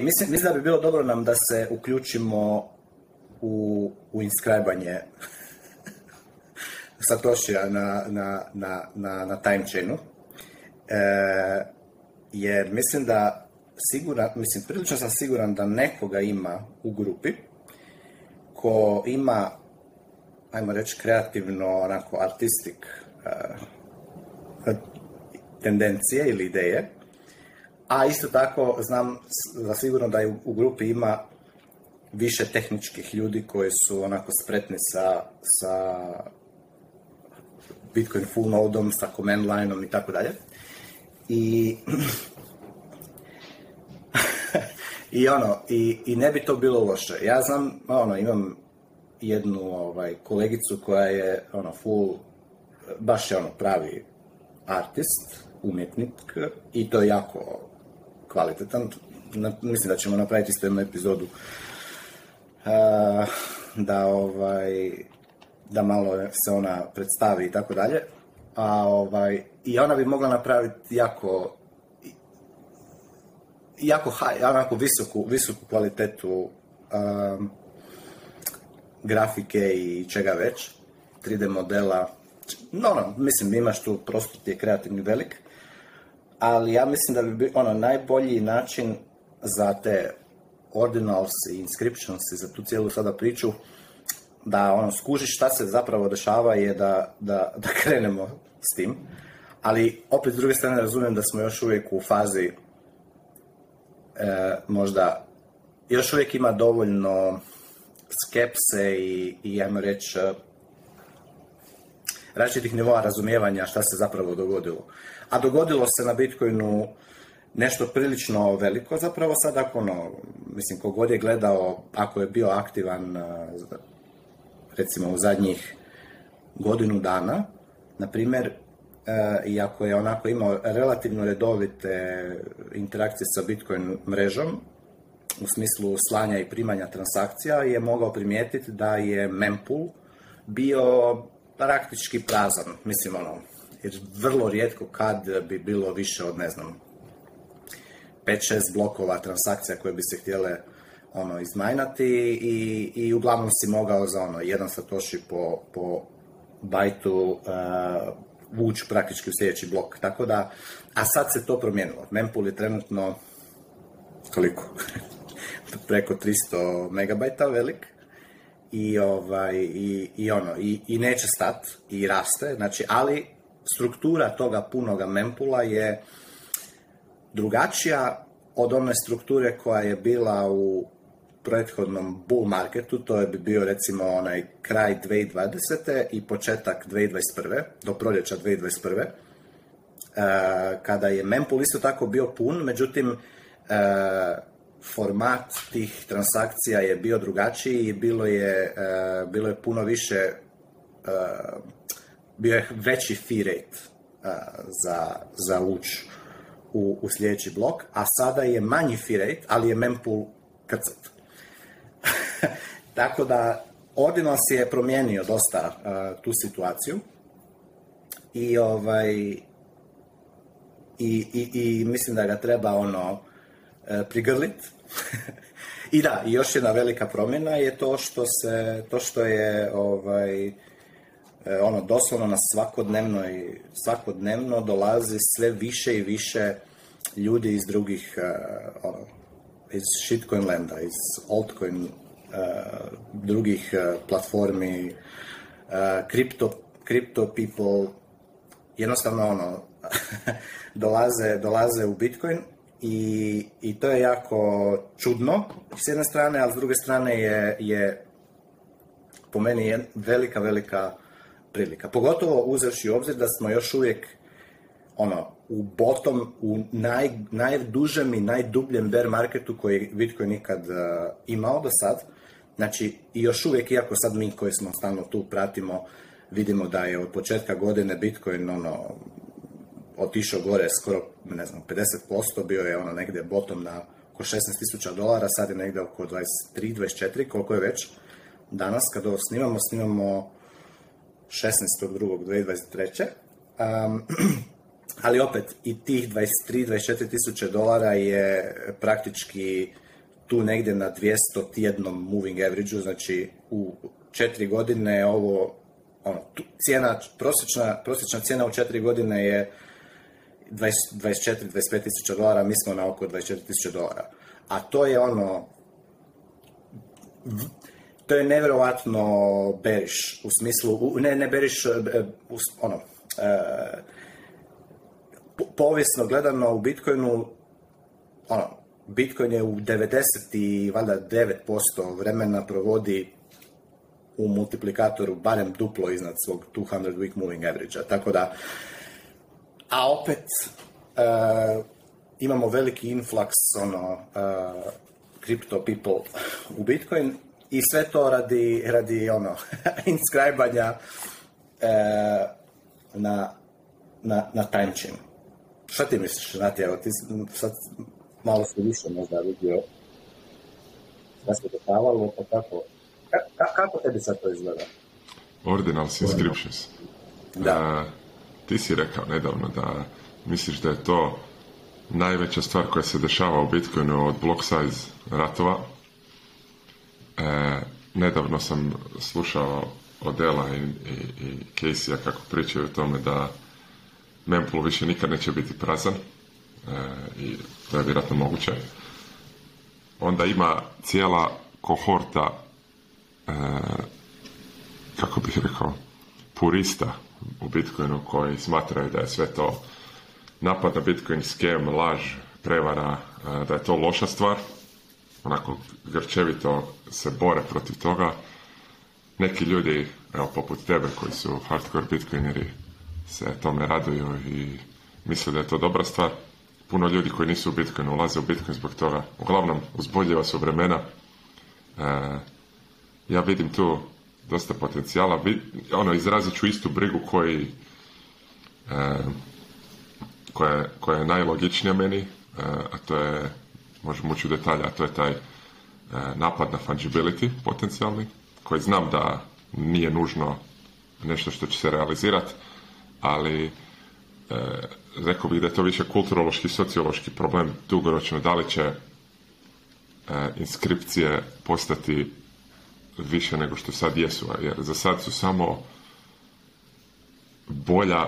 bi, mislim, da bi bilo dobro nam da se uključimo u, u inskrajbanje Satoshija na, na, na, na, na time chainu. E, jer mislim da mislim, prilično sam siguran da nekoga ima u grupi ko ima, ajmo reći, kreativno, onako, artistik e, tendencije ili ideje a isto tako znam za sigurno da u grupi ima više tehničkih ljudi koji su onako spretni sa, Bitcoin full nodom, sa command lineom i tako dalje. I i ono, i, ne bi to bilo loše. Ja znam, ono, imam jednu ovaj, kolegicu koja je ono full, baš je ono pravi artist, umjetnik i to je jako kvalitetan. mislim da ćemo napraviti isto jednu epizodu da ovaj da malo se ona predstavi i tako dalje. A ovaj i ona bi mogla napraviti jako jako onako visoku, visoku kvalitetu grafike i čega već, 3D modela, no, no, mislim, imaš tu prostor ti je kreativni velik, ali ja mislim da bi ono, najbolji način za te ordinals i inscriptions i za tu cijelu sada priču da ono skužiš šta se zapravo dešava je da, da, da krenemo s tim. Ali opet s druge strane razumijem da smo još uvijek u fazi e, možda još uvijek ima dovoljno skepse i, i ajmo reći e, različitih nivoa razumijevanja šta se zapravo dogodilo a dogodilo se na Bitcoinu nešto prilično veliko zapravo sad ako ono, mislim kogod je gledao, ako je bio aktivan eh, recimo u zadnjih godinu dana, na primjer, eh, i ako je onako imao relativno redovite interakcije sa Bitcoin mrežom, u smislu slanja i primanja transakcija, je mogao primijetiti da je mempool bio praktički prazan. Mislim, ono, jer vrlo rijetko kad bi bilo više od, ne znam, 5-6 blokova transakcija koje bi se htjele ono izmajnati i, i uglavnom si mogao za ono jedan satoshi po, po bajtu uh, e, vući praktički u sljedeći blok. Tako da, a sad se to promijenilo. Mempool je trenutno koliko? preko 300 megabajta velik i, ovaj, i, i ono, i, i neće stat i raste, znači, ali struktura toga punoga mempula je drugačija od one strukture koja je bila u prethodnom bull marketu, to je bio recimo onaj kraj 2020. i početak 2021. do proljeća 2021. E, kada je mempul isto tako bio pun, međutim e, format tih transakcija je bio drugačiji i bilo je, e, bilo je puno više bio je veći fee rate za, za u, u sljedeći blok, a sada je manji fee rate, ali je mempool krcat. Tako da Ordinals je promijenio dosta tu situaciju i ovaj i, i, mislim da ga treba ono uh, prigrlit. I da, još jedna velika promjena je to što se to što je ovaj E, ono doslovno na svakodnevno, svakodnevno dolazi sve više i više ljudi iz drugih e, ono, iz shitcoin landa iz altcoin e, drugih platformi kripto kripto people jednostavno ono dolaze, dolaze u Bitcoin i, i, to je jako čudno s jedne strane, a s druge strane je, je po meni je velika, velika prilika. Pogotovo uzevši obzir da smo još uvijek ono, u bottom, u naj, najdužem i najdubljem bear marketu koji je Bitcoin nikad e, imao do sad. Znači, i još uvijek, iako sad mi koji smo stalno tu pratimo, vidimo da je od početka godine Bitcoin ono, otišao gore skoro, ne znam, 50%, bio je ono negdje bottom na oko 16.000 dolara, sad je negdje oko 23-24, koliko je već danas, kada snimamo, snimamo 16.2.2023. ali opet i tih 23-24 tisuće dolara je praktički tu negdje na 200 tjednom moving average-u, znači u četiri godine je ovo, ono, cijena, prosječna, prosječna cijena u četiri godine je 24-25 tisuća dolara, mi smo na oko 24 tisuća dolara. A to je ono, to je nevjerojatno beriš, u smislu, ne, ne beriš, e, e, ono, e, povijesno gledano u Bitcoinu, ono, Bitcoin je u 90 9% vremena provodi u multiplikatoru barem duplo iznad svog 200 week moving average-a. Tako da, a opet imamo veliki inflaks ono, crypto people u Bitcoin i sve to radi, radi ono, inskrajbanja e, na, na, na Šta ti misliš, Nati, evo ti malo se više možda vidio da se dotavalo, pa kako, ka, kako tebi sad to izgleda? Ordinals Inscriptions. Da. E, ti si rekao nedavno da misliš da je to najveća stvar koja se dešava u Bitcoinu od block size ratova, E, nedavno sam slušao Odela i, i, i Casey-a kako pričaju o tome da Mempool više nikad neće biti prazan e, i to je vjerojatno moguće. Onda ima cijela kohorta e, kako bih rekao purista u Bitcoinu koji smatraju da je sve to napada Bitcoin, skem, laž, prevara, e, da je to loša stvar onako grčevito se bore protiv toga. Neki ljudi, evo poput tebe koji su hardcore bitcoineri, se tome raduju i misle da je to dobra stvar. Puno ljudi koji nisu u Bitcoinu ulaze u Bitcoin zbog toga. Uglavnom, uzbudljiva su vremena. E, ja vidim tu dosta potencijala. Ono, izrazit ću istu brigu koji e, koja, koja je najlogičnija meni, e, a to je možemo ući u detalje, a to je taj e, napad na fungibility potencijalni, koji znam da nije nužno nešto što će se realizirati, ali e, rekao bih da je to više kulturološki, sociološki problem dugoročno, da li će e, inskripcije postati više nego što sad jesu, jer za sad su samo bolja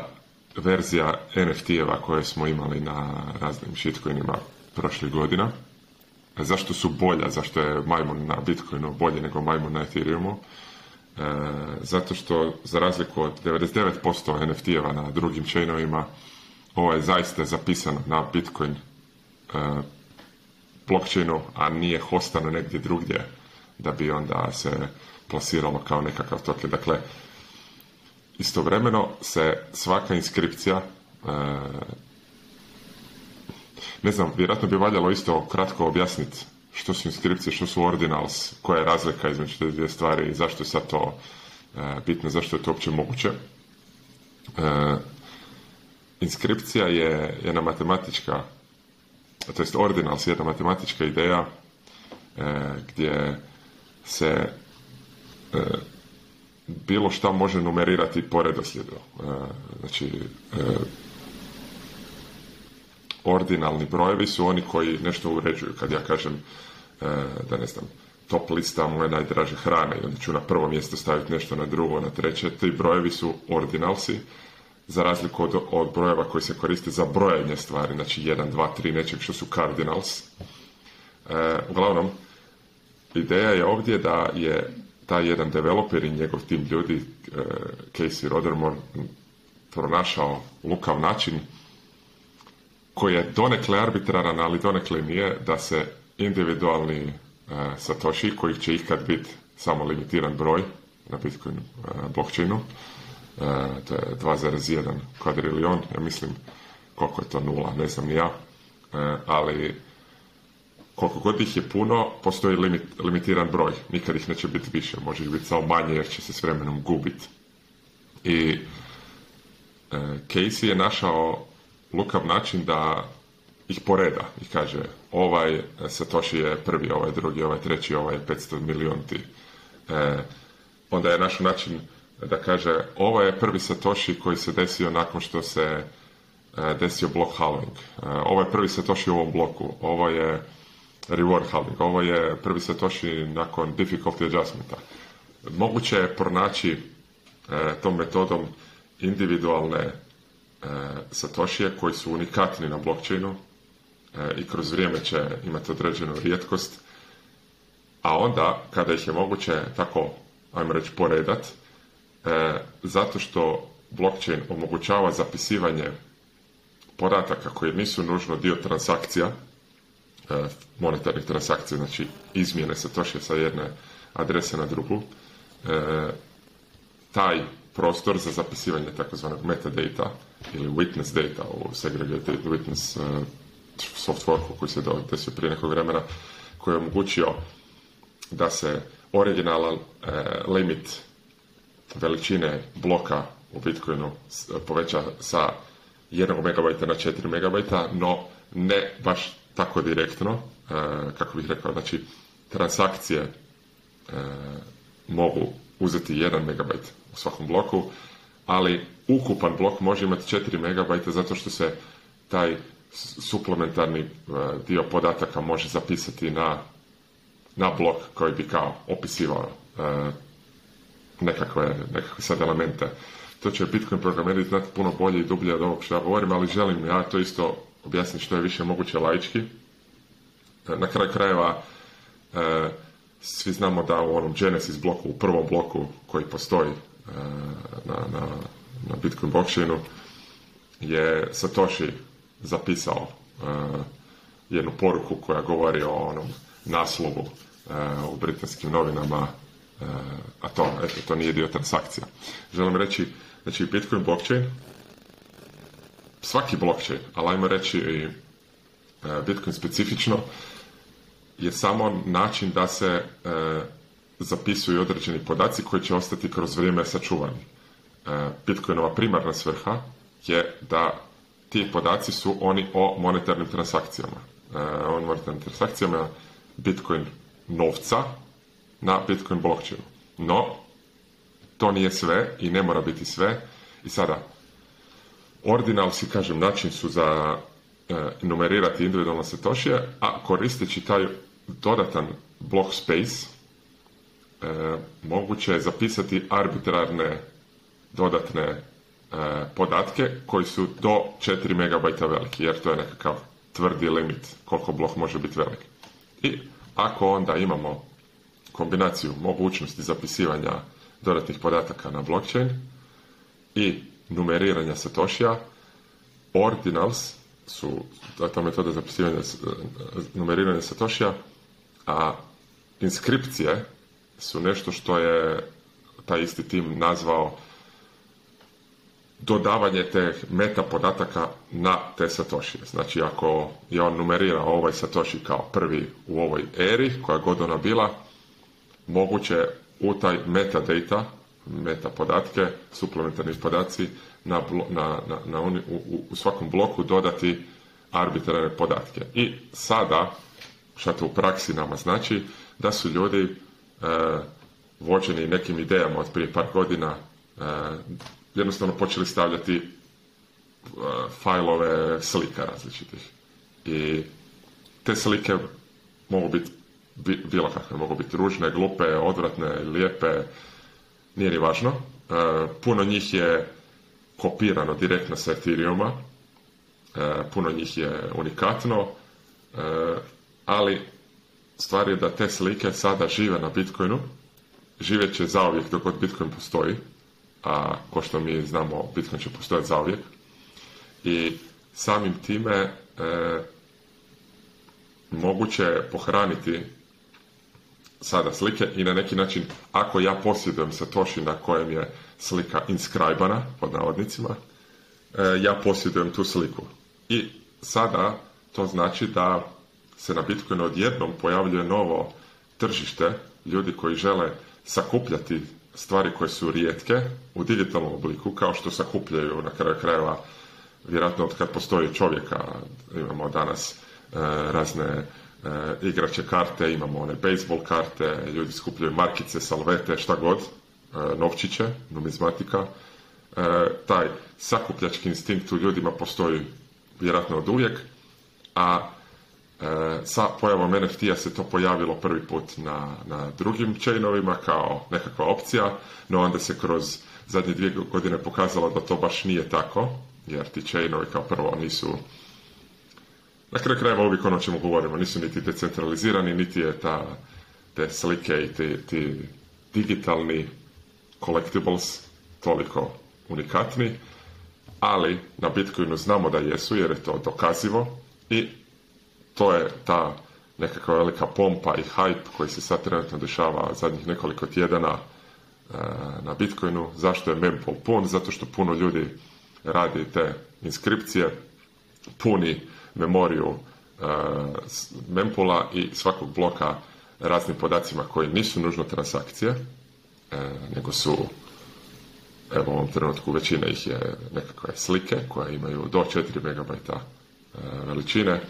verzija NFT-eva koje smo imali na raznim shitcoinima prošlih godina pa zašto su bolja, zašto je majmun na Bitcoinu bolje nego majmun na Ethereumu. E, zato što za razliku od 99% NFT-eva na drugim chainovima, ovo je zaista zapisano na Bitcoin e, blockchainu, a nije hostano negdje drugdje da bi onda se plasiralo kao nekakav token. Dakle, istovremeno se svaka inskripcija e, ne znam, vjerojatno bi valjalo isto kratko objasniti što su inskripcije, što su ordinals, koja je razlika između te dvije stvari i zašto je sad to e, bitno, zašto je to uopće moguće. E, inskripcija je jedna matematička, to jest ordinals je jedna matematička ideja e, gdje se bilo šta može numerirati po redoslijedu. Znači, ordinalni brojevi su oni koji nešto uređuju. Kad ja kažem, e, da ne znam, top lista moje najdraže hrane i onda ću na prvo mjesto staviti nešto na drugo, na treće, ti brojevi su ordinalsi, za razliku od, brojeva koji se koriste za brojanje stvari, znači 1, 2, 3, nečeg što su cardinals. E, uglavnom, ideja je ovdje da je taj jedan developer i njegov tim ljudi, e, Casey Rodermore, pronašao lukav način koji je donekle arbitraran, ali donekle nije, da se individualni uh, satoshi, koji će ikad biti samo limitiran broj na Bitcoin uh, blockchainu, e, to je 2,1 kvadrilion, ja mislim koliko je to nula, ne znam ni ja, ali koliko god ih je puno, postoji limit, limitiran broj, nikad ih neće biti više, može ih biti samo manje jer će se s vremenom gubiti. I Casey je našao lukav način da ih poreda i kaže ovaj e, Satoshi je prvi, ovaj drugi, ovaj treći, ovaj 500 ti. E, onda je naš način da kaže ovo je prvi Satoshi koji se desio nakon što se e, desio block halving. E, ovo je prvi Satoshi u ovom bloku. Ovo je reward halving. Ovo je prvi Satoshi nakon difficulty adjustmenta. Moguće je pronaći e, tom metodom individualne E, Satoshija koji su unikatni na blockchainu e, i kroz vrijeme će imati određenu rijetkost, a onda kada ih je moguće tako, ajmo reći, poredat, e, zato što blockchain omogućava zapisivanje podataka koji nisu nužno dio transakcija, monetarnih transakcija, znači izmjene Satoshija sa jedne adrese na drugu, taj prostor za zapisivanje takozvanog metadata ili witness data u segregated witness uh, koji se desio prije nekog vremena, koji je omogućio da se originalan e, limit veličine bloka u Bitcoinu poveća sa 1 MB na 4 MB, no ne baš tako direktno, e, kako bih rekao, znači transakcije mogu uzeti 1 MB u svakom bloku, ali ukupan blok može imati 4 MB zato što se taj suplementarni e, dio podataka može zapisati na, na blok koji bi kao opisivao e, nekakve, nekakve sad elemente. To će Bitcoin programeri znati puno bolje i dublje od ovog što ja govorim, ali želim ja to isto objasniti što je više moguće laički. E, na kraju krajeva, svi znamo da u onom Genesis bloku, u prvom bloku koji postoji na, na na Bitcoin blockchainu je Satoshi zapisao eh, jednu poruku koja govori o onom naslovu eh, u britanskim novinama, eh, a to, eto, to nije dio transakcija. Želim reći, znači Bitcoin blockchain, svaki blockchain, ali ajmo reći i Bitcoin specifično, je samo način da se zapisuju određeni podaci koji će ostati kroz vrijeme sačuvani. E, Bitcoinova primarna svrha je da ti podaci su oni o monetarnim transakcijama. E, o monetarnim transakcijama Bitcoin novca na Bitcoin blockchainu. No, to nije sve i ne mora biti sve. I sada, ordinalski, kažem, način su za e, numerirati individualno tošije, a koristeći taj dodatan block space, moguće je zapisati arbitrarne dodatne e, podatke koji su do 4 MB veliki, jer to je nekakav tvrdi limit koliko blok može biti velik. I ako onda imamo kombinaciju mogućnosti zapisivanja dodatnih podataka na blockchain i numeriranja satoshija, ordinals su ta metoda zapisivanja e, numeriranja satoshija, a inskripcije su nešto što je taj isti tim nazvao dodavanje te meta podataka na te satošije. Znači ako je on numerirao ovaj satoši kao prvi u ovoj eri, koja god ona bila, moguće u taj metadata, meta podatke, suplementarni podaci, na, na, na, na u, svakom bloku dodati arbitrarne podatke. I sada, što to u praksi nama znači, da su ljudi e, vođeni nekim idejama od prije par godina e, jednostavno počeli stavljati eh, fajlove slika različitih. I te slike mogu biti bilo kakve, mogu biti ružne, glupe, odvratne, lijepe, nije ni važno. Eh, puno njih je kopirano direktno sa uh, eh, puno njih je unikatno, ali stvar je da te slike sada žive na Bitcoinu, živeće zauvijek dok god Bitcoin postoji, a, ko što mi znamo, Bitcoin će postojati zauvijek. I samim time e, moguće je pohraniti sada slike i na neki način, ako ja posjedujem Satoshi na kojem je slika inskrajbana pod navodnicima, e, ja posjedujem tu sliku. I sada to znači da se na Bitcoinu odjednom pojavljuje novo tržište, ljudi koji žele sakupljati stvari koje su rijetke u digitalnom obliku, kao što sakupljaju na kraju krajeva, vjerojatno od kad postoji čovjeka, imamo danas e, razne e, igrače karte, imamo one baseball karte, ljudi skupljaju markice, salvete, šta god, e, novčiće, numizmatika, e, taj sakupljački instinkt u ljudima postoji vjerojatno od uvijek, a E, sa pojavom NFT-a se to pojavilo prvi put na, na drugim chainovima kao nekakva opcija, no onda se kroz zadnje dvije godine pokazalo da to baš nije tako, jer ti chainovi kao prvo nisu na kraju krajeva uvijek ono čemu govorimo, nisu niti decentralizirani, niti je ta, te slike i ti, ti digitalni collectibles toliko unikatni, ali na Bitcoinu znamo da jesu jer je to dokazivo i to je ta nekakva velika pompa i hype koji se sad trenutno dešava zadnjih nekoliko tjedana e, na Bitcoinu. Zašto je mempool pun? Zato što puno ljudi radi te inskripcije, puni memoriju e, mempola i svakog bloka raznim podacima koji nisu nužno transakcije, e, nego su evo u ovom trenutku većina ih je nekakve slike koje imaju do 4 MB veličine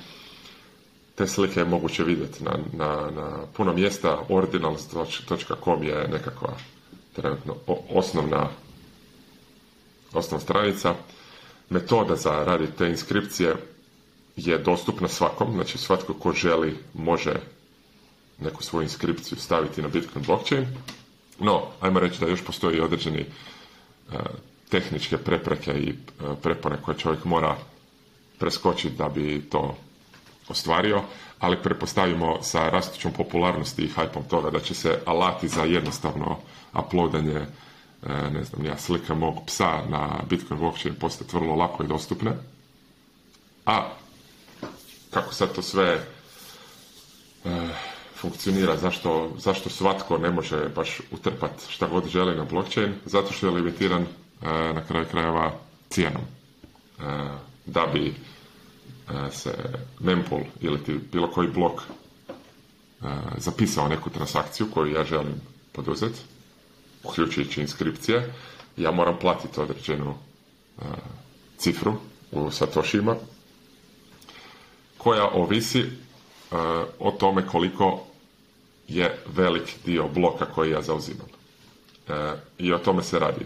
te slike je moguće vidjeti na, na, na puno mjesta. Ordinals.com je nekakva trenutno osnovna, osnovna stranica. Metoda za raditi te inskripcije je dostupna svakom, znači svatko ko želi može neku svoju inskripciju staviti na Bitcoin blockchain. No, ajmo reći da još postoji određeni e, tehničke prepreke i e, prepone koje čovjek mora preskočiti da bi to ostvario, ali prepostavimo sa rastućom popularnosti i hajpom toga da će se alati za jednostavno uploadanje e, ne znam ja, slika mog psa na Bitcoin blockchain postati vrlo lako i dostupne. A kako sad to sve e, funkcionira, zašto, svatko ne može baš utrpat šta god želi na blockchain, zato što je limitiran e, na kraju krajeva cijenom. da bi E, se mempool ili ti bilo koji blok e, zapisao neku transakciju koju ja želim poduzeti, uključujući inskripcije, ja moram platiti određenu e, cifru u Satoshima koja ovisi o tome koliko je velik dio bloka koji ja zauzimam. I o tome se radi.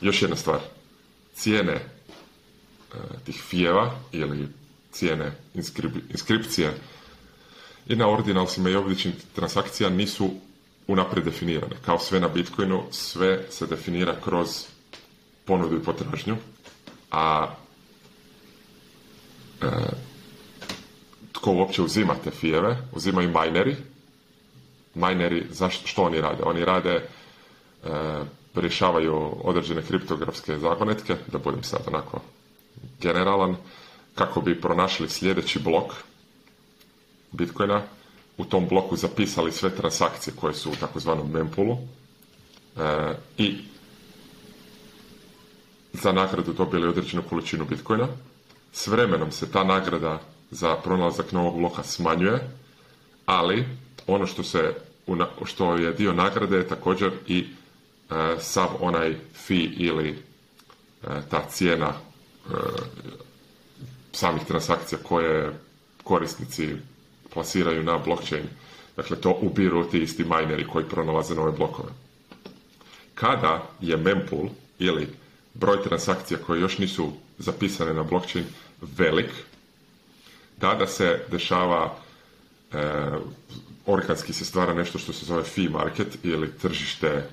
Još jedna stvar. Cijene Eh, tih fijeva ili cijene inskripcije i na ordinalsima i transakcija nisu unaprijed definirane. Kao sve na Bitcoinu, sve se definira kroz ponudu i potražnju, a eh, tko uopće uzima te fijeve, uzimaju mineri. Mineri, za što oni rade? Oni rade, eh, rješavaju određene kriptografske zagonetke, da budem sad onako generalan kako bi pronašli sljedeći blok Bitcoina, u tom bloku zapisali sve transakcije koje su u takozvanom mempulu e, i za nagradu dobili određenu količinu Bitcoina. S vremenom se ta nagrada za pronalazak novog bloka smanjuje, ali ono što, se, što je dio nagrade je također i e, sav onaj fee ili e, ta cijena E, samih transakcija koje korisnici plasiraju na blockchain. Dakle, to ubiru ti isti mineri koji pronalaze nove blokove. Kada je mempool ili broj transakcija koje još nisu zapisane na blockchain velik, tada se dešava e, organski se stvara nešto što se zove fee market ili tržište,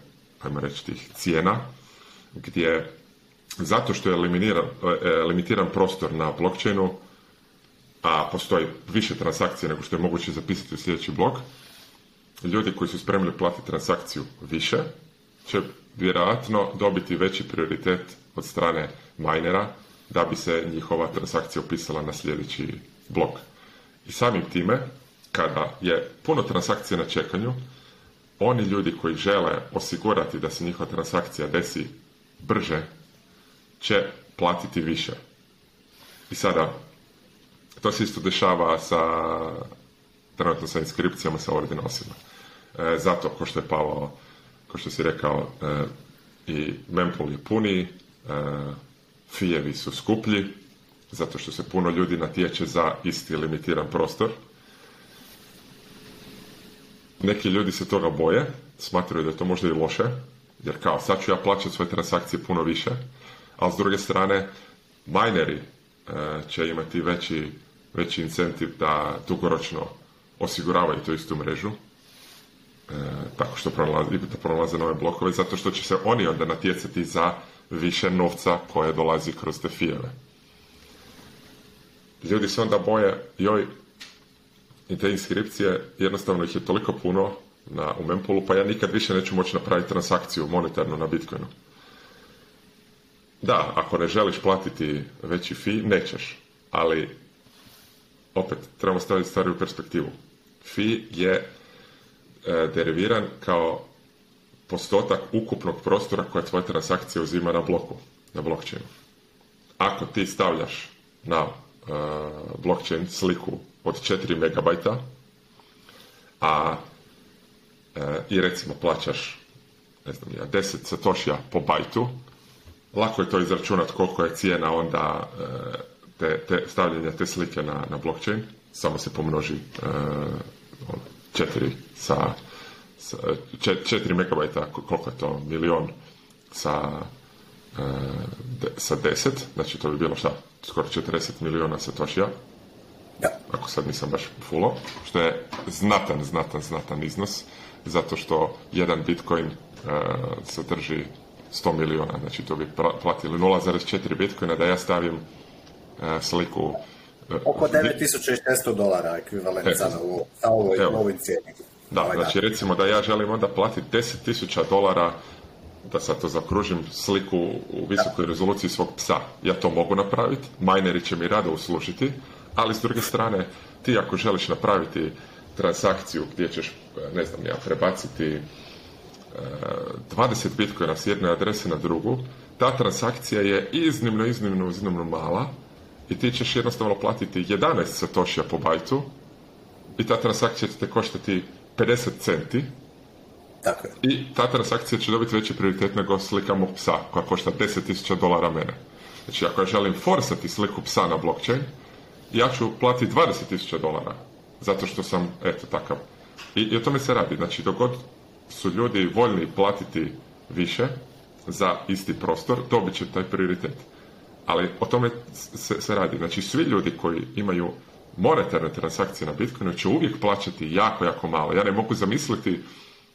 ajmo reći cijena, gdje zato što je e, e, limitiran prostor na blockchainu, a postoji više transakcija nego što je moguće zapisati u sljedeći blok, ljudi koji su spremni platiti transakciju više će vjerojatno dobiti veći prioritet od strane minera da bi se njihova transakcija opisala na sljedeći blok. I samim time, kada je puno transakcija na čekanju, oni ljudi koji žele osigurati da se njihova transakcija desi brže će platiti više. I sada, to se isto dešava sa, trenutno sa inskripcijama sa ordinosima. E, zato, ko što je Pavao, ko što si rekao, e, i Mempool je puni, e, fijevi su skuplji, zato što se puno ljudi natječe za isti limitiran prostor. Neki ljudi se toga boje, smatraju da je to možda i loše, jer kao sad ću ja plaćati svoje transakcije puno više, ali s druge strane mineri e, će imati veći, veći incentiv da dugoročno osiguravaju tu istu mrežu e, tako što pronalaze, da pronalaze nove blokove zato što će se oni onda natjecati za više novca koje dolazi kroz te fijeve. Ljudi se onda boje, joj, i te inskripcije, jednostavno ih je toliko puno na, u Mempolu, pa ja nikad više neću moći napraviti transakciju monetarnu na Bitcoinu. Da, ako ne želiš platiti veći fi, nećeš. Ali, opet, trebamo staviti stvari u perspektivu. Fi je e, deriviran kao postotak ukupnog prostora koja tvoja transakcija uzima na bloku, na blockchainu. Ako ti stavljaš na e, blockchain sliku od 4 MB, a e, i recimo plaćaš ne znam ja, 10 satošija po bajtu, lako je to izračunati koliko je cijena onda e, te, te stavljanja te slike na, na blockchain, samo se pomnoži e, četiri sa, četiri megabajta, koliko je to, milion sa, e, sa deset, znači to bi bilo šta, skoro 40 miliona satošija, ja ako sad nisam baš fulo, što je znatan, znatan, znatan iznos, zato što jedan bitcoin sadrži 100 milijuna, znači to bi platili 0,4 bitcoina da ja stavim e, sliku e, oko 9600 dolara ekvivalent u, ovoj, evo. Da, ovaj znači recimo da ja želim onda platiti 10.000 dolara da sad to zakružim sliku u visokoj rezoluciji svog psa. Ja to mogu napraviti, majneri će mi rado uslužiti, ali s druge strane ti ako želiš napraviti transakciju gdje ćeš, ne znam ja, prebaciti 20 bitcoina s jedne adrese na drugu, ta transakcija je iznimno, iznimno, iznimno mala i ti ćeš jednostavno platiti 11 satošija po bajtu i ta transakcija će te koštati 50 centi Tako je. i ta transakcija će dobiti veći prioritet nego slika mog psa koja košta 10.000 dolara mene. Znači ako ja želim forsati sliku psa na blockchain, ja ću platiti 20.000 dolara zato što sam, eto, takav. I, I o tome se radi. Znači, dok god su ljudi voljni platiti više za isti prostor, dobit će taj prioritet. Ali o tome se, se radi. Znači, svi ljudi koji imaju monetarne transakcije na Bitcoinu će uvijek plaćati jako, jako malo. Ja ne mogu zamisliti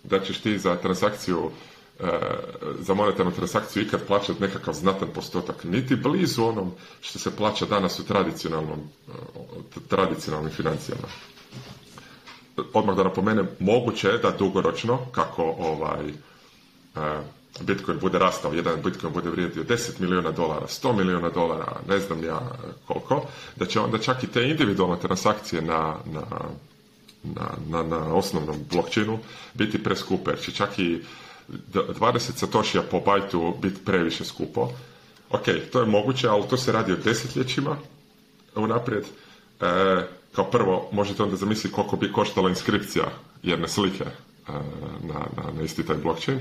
da ćeš ti za transakciju e, za monetarnu transakciju ikad plaćati nekakav znatan postotak, niti blizu onom što se plaća danas u tradicionalnom, e, tradicionalnim financijama odmah da napomenem, moguće je da dugoročno, kako ovaj, e, Bitcoin bude rastao, jedan Bitcoin bude vrijedio 10 milijuna dolara, 100 milijuna dolara, ne znam ja e, koliko, da će onda čak i te individualne transakcije na, na, na, na osnovnom blockchainu biti preskupe, jer će čak i 20 satošija po bajtu biti previše skupo. Ok, to je moguće, ali to se radi o desetljećima unaprijed. E, kao prvo možete onda zamisliti koliko bi koštala inskripcija jedne slike e, na, na, na isti taj blockchain.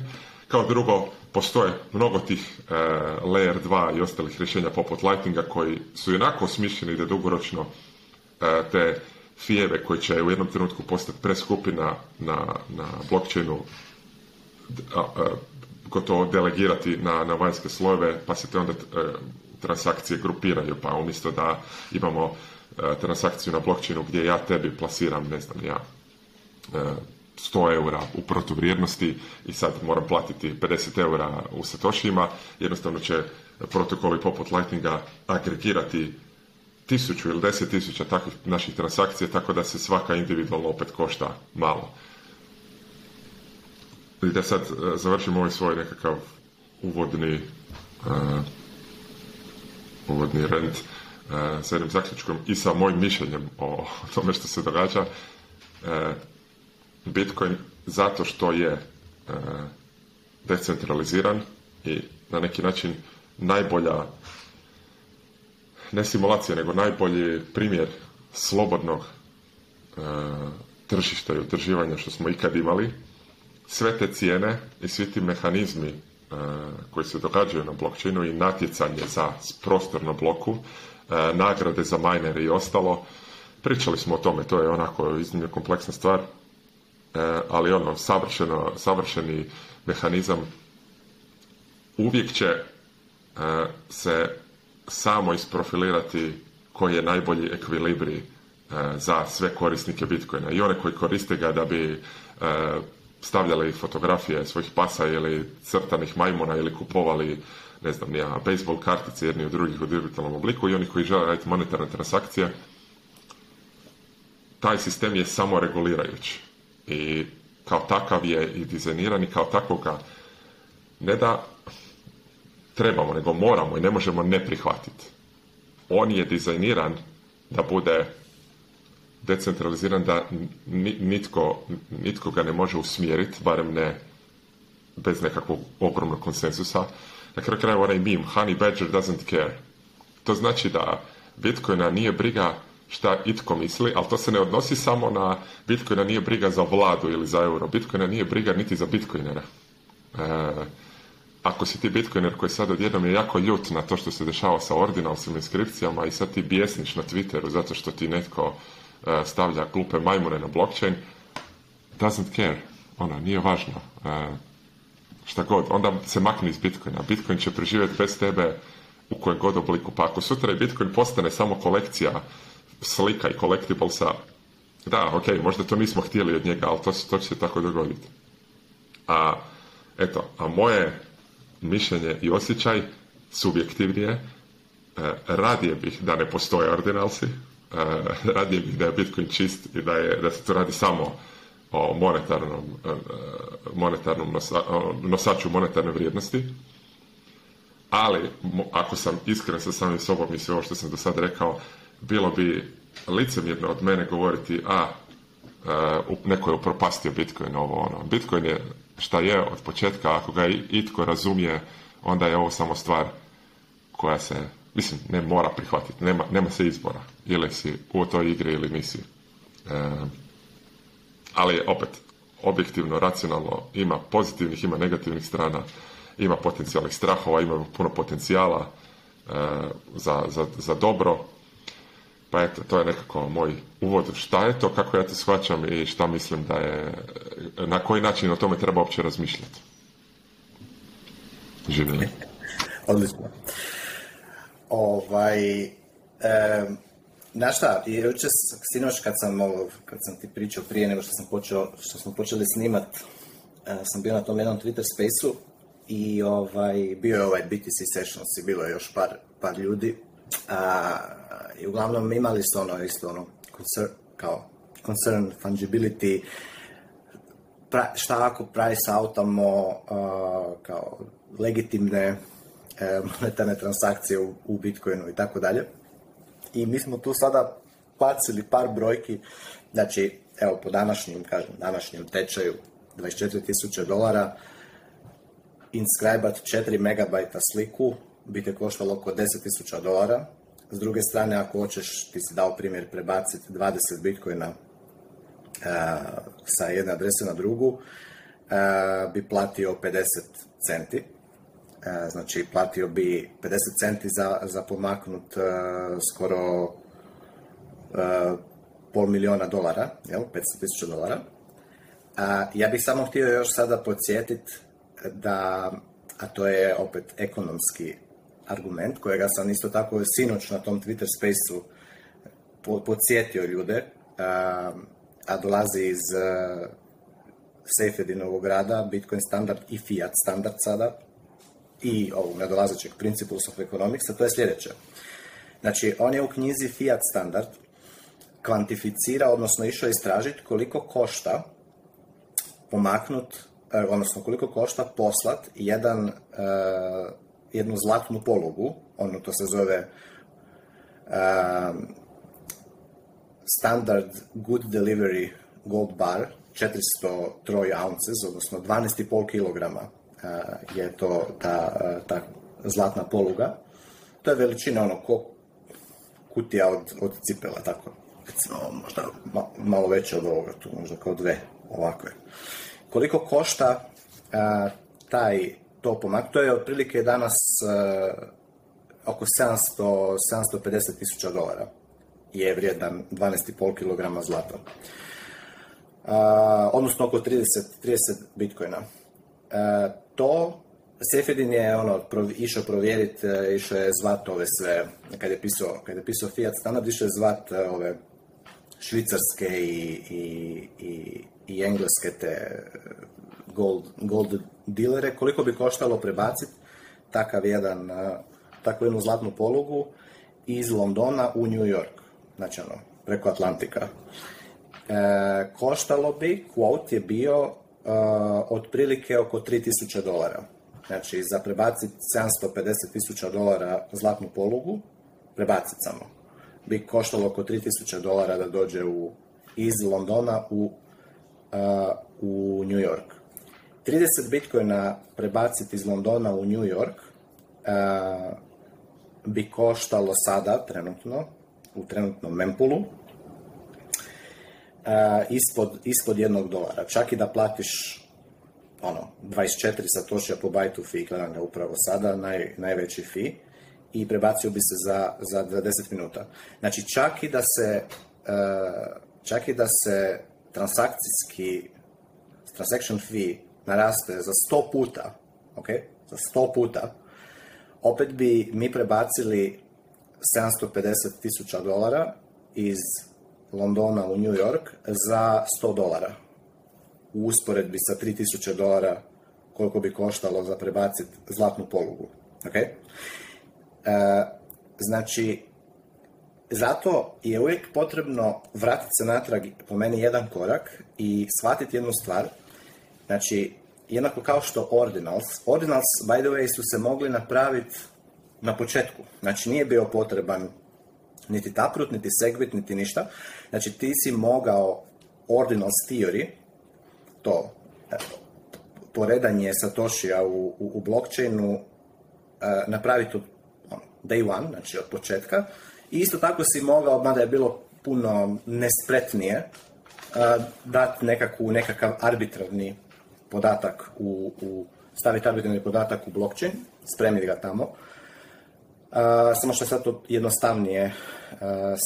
Kao drugo, postoje mnogo tih e, Layer 2 i ostalih rješenja poput Lightninga koji su jednako osmišljeni da dugoročno e, te fijeve koje će u jednom trenutku postati preskupina na, na, blockchainu a, gotovo delegirati na, na vanjske slojeve, pa se te onda transakcije grupiraju, pa umjesto da imamo E, transakciju na blockchainu gdje ja tebi plasiram, ne znam, ja 100 e, eura u protuvrijednosti i sad moram platiti 50 eura u satošima, jednostavno će protokoli poput Lightninga agregirati tisuću ili deset tisuća takvih naših transakcija, tako da se svaka individualno opet košta malo. I da sad e, završim ovaj svoj nekakav uvodni uvodni rent. E, sa jednim zaključkom i sa mojim mišljenjem o tome što se događa. E, Bitcoin zato što je e, decentraliziran i na neki način najbolja ne simulacija, nego najbolji primjer slobodnog tržišta i utrživanja što smo ikad imali. Sve te cijene i svi ti mehanizmi koji se događaju na blockchainu i natjecanje za prostor na bloku E, nagrade za minere i ostalo. Pričali smo o tome, to je onako iznimno kompleksna stvar, e, ali ono, savršeno, savršeni mehanizam uvijek će e, se samo isprofilirati koji je najbolji ekvilibri za sve korisnike Bitcoina. I one koji koriste ga da bi stavljali fotografije svojih pasa ili crtanih majmuna ili kupovali ne znam, ja, baseball kartice jedni od drugih u digitalnom obliku i oni koji žele raditi monetarne transakcije, taj sistem je samo regulirajući. I kao takav je i dizajniran i kao takvoga ne da trebamo, nego moramo i ne možemo ne prihvatiti. On je dizajniran da bude decentraliziran, da nitko, nitko ga ne može usmjeriti, barem ne bez nekakvog ogromnog konsenzusa, na kraju krajeva onaj meme, honey badger doesn't care. To znači da Bitcoina nije briga šta itko misli, ali to se ne odnosi samo na Bitcoina nije briga za vladu ili za euro. Bitcoina nije briga niti za Bitcoinera. E, ako si ti Bitcoiner koji sad odjednom je jako ljut na to što se dešava sa ordinalskim inskripcijama i sad ti bijesniš na Twitteru zato što ti netko e, stavlja glupe majmune na blockchain, doesn't care. Ona, nije važno. E, šta god, onda se makni iz Bitcoina. Bitcoin će preživjeti bez tebe u kojem god obliku. Pa ako sutra je Bitcoin postane samo kolekcija slika i collectiblesa, da, ok, možda to nismo htjeli od njega, ali to, će se tako dogoditi. A, eto, a moje mišljenje i osjećaj subjektivnije, e, radije bih da ne postoje ordinalsi, e, radije bih da je Bitcoin čist i da, da se to radi samo o monetarnom, e, monetarnom nosaču monetarne vrijednosti, ali ako sam iskren sa samim sobom i sve ovo što sam do sada rekao, bilo bi licemjerno od mene govoriti a e, neko je upropastio Bitcoin ovo ono. Bitcoin je šta je od početka, ako ga itko razumije, onda je ovo samo stvar koja se, mislim, ne mora prihvatiti, nema, nema se izbora. Ili si u toj igri ili nisi. E, ali opet, objektivno, racionalno, ima pozitivnih, ima negativnih strana, ima potencijalnih strahova, ima puno potencijala e, za, za, za dobro. Pa eto, to je nekako moj uvod šta je to, kako ja to shvaćam i šta mislim da je, na koji način o tome treba uopće razmišljati. Živjeli. Odlično. Ovaj, Znaš šta, jučer, sinoć kad sam, ono, kad sam ti pričao prije nego što, sam počeo, što smo počeli snimat, e, sam bio na tom jednom Twitter spaceu i ovaj, bio je ovaj BTC Sessions i bilo je još par, par ljudi. A, I uglavnom imali su ono isto ono, concern, kao concern fungibility, pra, šta ako price outamo kao legitimne e, monetarne transakcije u, u Bitcoinu i tako dalje. I mi smo tu sada pacili par brojki, znači, evo, po današnjem, kažem, današnjem tečaju, 24.000 dolara, inscribat 4 MB sliku bi te koštalo oko 10.000 dolara. S druge strane, ako hoćeš, ti si dao primjer prebaciti 20 bitcoina uh, sa jedne adrese na drugu, uh, bi platio 50 centi E, znači, platio bi 50 centi za, za pomaknut e, skoro e, pol miliona dolara, jel? 500 tisuća dolara. Ja bih samo htio još sada podsjetiti da, a to je opet ekonomski argument kojega sam isto tako sinoć na tom Twitter space-u podsjetio ljude, a dolazi iz novog grada, Bitcoin standard i fiat standard sada, i ovog nadolazećeg principles of economics, to je sljedeće. Znači, on je u knjizi Fiat Standard kvantificira, odnosno išao istražiti koliko košta pomaknut, e, odnosno koliko košta poslat jedan, e, jednu zlatnu pologu, ono to se zove e, standard good delivery gold bar, 400 troje ounces, odnosno 12,5 kilograma Eh, je to ta, eh, ta zlatna poluga. To je veličina ono kutija od, od cipela, tako recimo ono, možda malo veće od ovoga tu, možda kao dve ovakve. Koliko košta a, eh, taj pomak? To je otprilike danas oko 700, 750 tisuća dolara je vrijedan 12,5 kg zlata. A, odnosno oko 30, 30 bitcoina to, Sefedin je ono, prov, išao provjeriti, e, išao je zvat ove sve, kad je pisao, kad je pisao Fiat standard, išao je zvat e, ove švicarske i, i, i, i engleske te e, gold, gold dilere, koliko bi koštalo prebaciti takav jedan, takvu jednu zlatnu polugu iz Londona u New York, znači ono, preko Atlantika. E, koštalo bi, quote je bio Uh, otprilike oko 3000 dolara. Znači, za prebaciti 750 tisuća dolara zlatnu polugu, prebaciti samo, bi koštalo oko 3000 dolara da dođe u, iz Londona u, uh, u New York. 30 bitcoina prebaciti iz Londona u New York uh, bi koštalo sada, trenutno, u trenutnom mempulu, E, ispod, ispod jednog dolara. Čak i da platiš ono, 24 satošija po bajtu fee, gledam ga upravo sada, naj, najveći fee, i prebacio bi se za, za 20 minuta. Znači, čak i da se, e, čak i da se transakcijski, transaction fee naraste za 100 puta, ok, za 100 puta, opet bi mi prebacili 750 tisuća dolara iz Londona u New York za 100 dolara. U usporedbi sa 3000 dolara koliko bi koštalo za prebaciti zlatnu polugu. Okay? E, znači, zato je uvijek potrebno vratiti se natrag, po meni, jedan korak i shvatiti jednu stvar. Znači, jednako kao što ordinals. Ordinals, by the way, su se mogli napraviti na početku. Znači, nije bio potreban niti Taproot, niti Segwit, niti ništa. Znači ti si mogao Ordinals Theory, to poredanje Satoshija u, u, u blockchainu e, napraviti od ono, day one, znači od početka. I isto tako si mogao, mada je bilo puno nespretnije, e, dati nekakav arbitrarni podatak u, u staviti arbitrarni podatak u blockchain, spremiti ga tamo samo što je sad to jednostavnije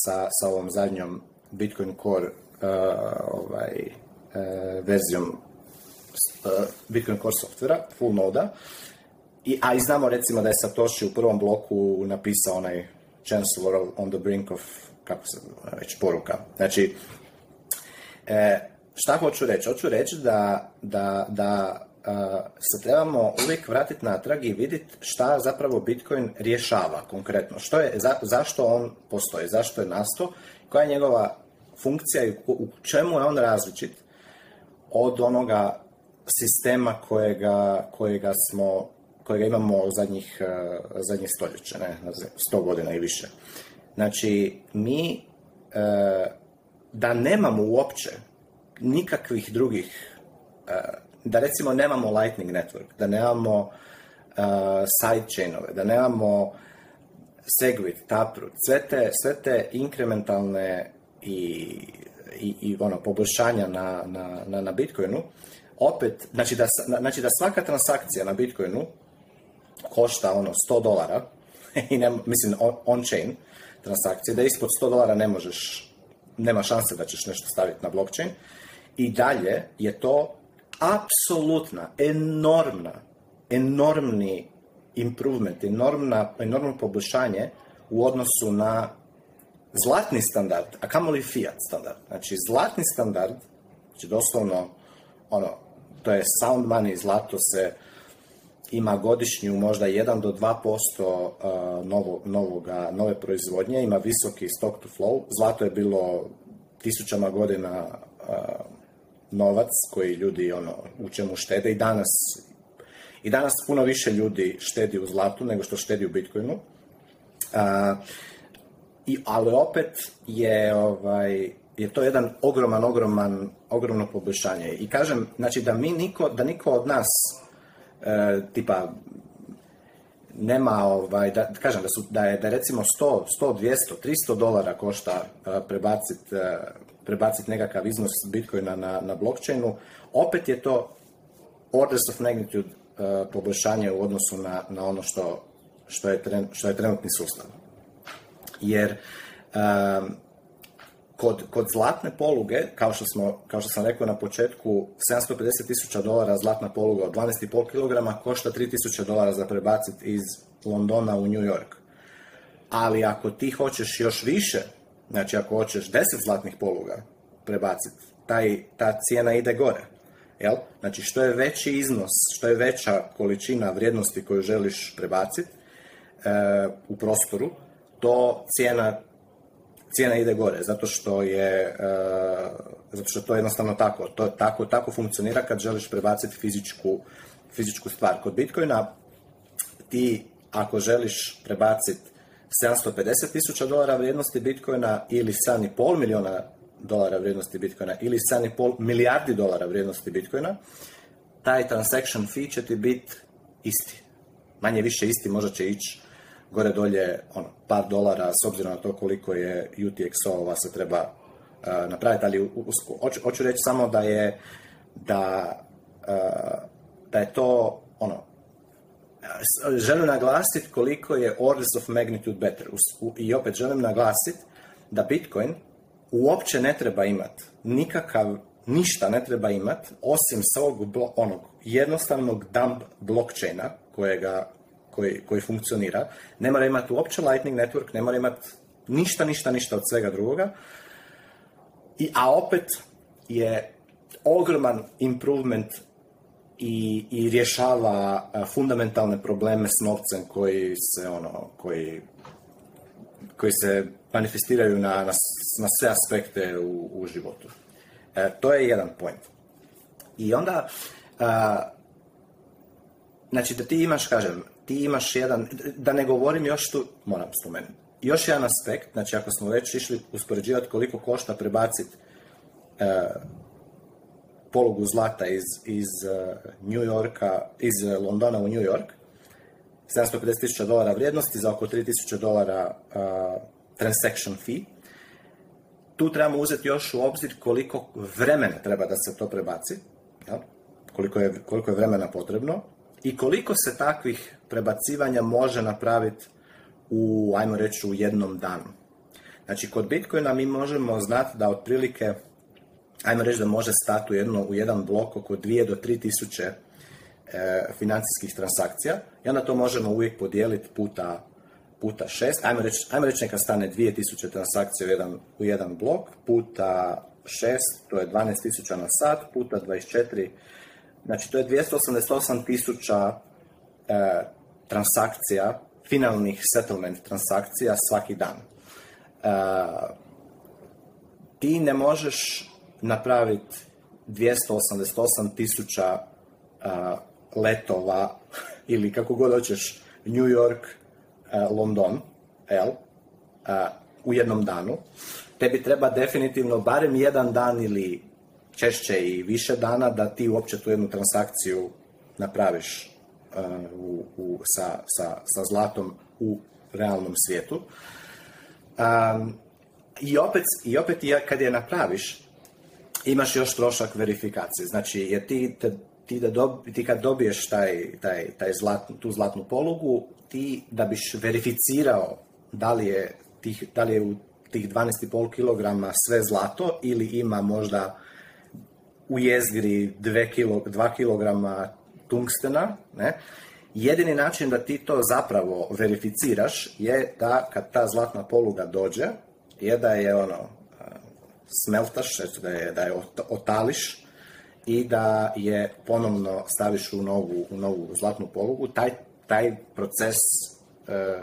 sa, ovom zadnjom Bitcoin Core ovaj, e, verzijom e, Bitcoin Core softvera, full noda. I, a i znamo recimo da je Satoshi u prvom bloku napisao onaj Chancellor on the brink of, kako se već, poruka. Znači, e, šta hoću reći? Hoću reći da Eh, se trebamo uvijek vratiti natrag i vidjeti šta zapravo Bitcoin rješava konkretno. Što je, zašto on postoji, zašto je nastao, koja je njegova funkcija i u čemu je on različit od onoga sistema kojega, kojega smo kojega imamo u zadnjih, eh, zadnjih stoljeća, ne, 100 godina i više. Znači, mi eh, da nemamo uopće nikakvih drugih da recimo nemamo Lightning Network, da nemamo uh, side chainove, da nemamo Segwit, Taproot, sve te, sve inkrementalne i, i, i ono, poboljšanja na, na, na, na Bitcoinu, opet, znači da, znači da svaka transakcija na Bitcoinu košta ono 100 dolara, i ne, mislim on-chain transakcije, da ispod 100 dolara ne možeš, nema šanse da ćeš nešto staviti na blockchain. I dalje je to apsolutna, enormna, enormni improvement, enormna, enormno poboljšanje u odnosu na zlatni standard, a kamoli fiat standard. Znači, zlatni standard, znači doslovno, ono, to je sound money, zlato se ima godišnju možda 1 do 2% posto novoga, nove proizvodnje, ima visoki stock to flow. Zlato je bilo tisućama godina novac koji ljudi ono, u čemu štede i danas i danas puno više ljudi štedi u zlatu nego što štedi u Bitcoinu. A, i, ali opet je ovaj, je to jedan ogroman, ogroman, ogromno poboljšanje. I kažem, znači da mi niko, da niko od nas e, tipa nema ovaj, da, kažem da su, da je, da recimo 100, 100, 200, 300 dolara košta e, prebaciti e, prebaciti nekakav iznos Bitcoina na, na blockchainu, opet je to orders of magnitude e, poboljšanje u odnosu na, na ono što, što, je što je trenutni sustav. Jer e, kod, kod zlatne poluge, kao što, smo, kao što sam rekao na početku, 750 tisuća dolara zlatna poluga od 12,5 kg košta 3000 dolara za prebaciti iz Londona u New York. Ali ako ti hoćeš još više Znači, ako hoćeš 10 zlatnih poluga prebaciti, taj, ta cijena ide gore. Jel? Znači, što je veći iznos, što je veća količina vrijednosti koju želiš prebaciti e, u prostoru, to cijena, cijena ide gore, zato što je e, zato što to je jednostavno tako. To tako, tako funkcionira kad želiš prebaciti fizičku, fizičku stvar. Kod Bitcoina ti ako želiš prebaciti 750 tisuća dolara vrijednosti bitcoina ili 7,5 milijuna dolara vrijednosti bitcoina ili 7,5 milijardi dolara vrijednosti bitcoina, taj transaction fee će ti biti isti. Manje više isti, možda će ići gore dolje ono, par dolara s obzirom na to koliko je UTXO-ova se treba eh, napraviti, ali hoću, reći samo da je da, eh, da je to ono, želim naglasiti koliko je orders of magnitude better. I opet želim naglasiti da Bitcoin uopće ne treba imati nikakav, ništa ne treba imati osim svog onog jednostavnog dump blockchaina kojega, koji, koji funkcionira. Ne mora imati uopće Lightning Network, ne mora imati ništa, ništa, ništa od svega drugoga. I, a opet je ogroman improvement i, i rješava e, fundamentalne probleme s novcem koji se ono koji koji se manifestiraju na, na, sve aspekte u, u životu. E, to je jedan point. I onda, e, znači da ti imaš, kažem, ti imaš jedan, da ne govorim još tu, moram spomenuti, još jedan aspekt, znači ako smo već išli uspoređivati koliko košta prebaciti polugu zlata iz, iz eh, New Yorka, iz eh, Londona u New York, 750.000 dolara vrijednosti za oko 3.000 dolara eh, transaction fee. Tu trebamo uzeti još u obzir koliko vremena treba da se to prebaci, koliko, je, koliko je vremena potrebno i koliko se takvih prebacivanja može napraviti u, ajmo reći, u jednom danu. Znači, kod Bitcoina mi možemo znati da otprilike ajmo reći da može stati u, jedno, u jedan blok oko 2 do 3 tisuće e, financijskih transakcija i onda to možemo uvijek podijeliti puta, puta 6, ajmo reći, ajmo reći neka stane 2000 transakcija u jedan, u jedan blok, puta 6, to je 12.000 na sat, puta 24, znači to je 288 tisuća e, transakcija, finalnih settlement transakcija svaki dan. E, ti ne možeš napraviti 288 tisuća letova ili kako god hoćeš New York, London, L, u jednom danu. Tebi treba definitivno barem jedan dan ili češće i više dana da ti uopće tu jednu transakciju napraviš u, u, sa, sa, sa zlatom u realnom svijetu. i opet, i opet kad je napraviš, imaš još trošak verifikacije. Znači, jer ti, te, ti, da ti kad dobiješ taj, taj, taj tu zlatnu polugu, ti da biš verificirao da li je, tih, da li je u tih 12,5 kg sve zlato ili ima možda u jezgri 2 kg tungstena, ne? Jedini način da ti to zapravo verificiraš je da kad ta zlatna poluga dođe, je da je ono smeltaš, da je, da je otališ i da je ponovno staviš u novu, u novu zlatnu polugu, taj, taj proces e,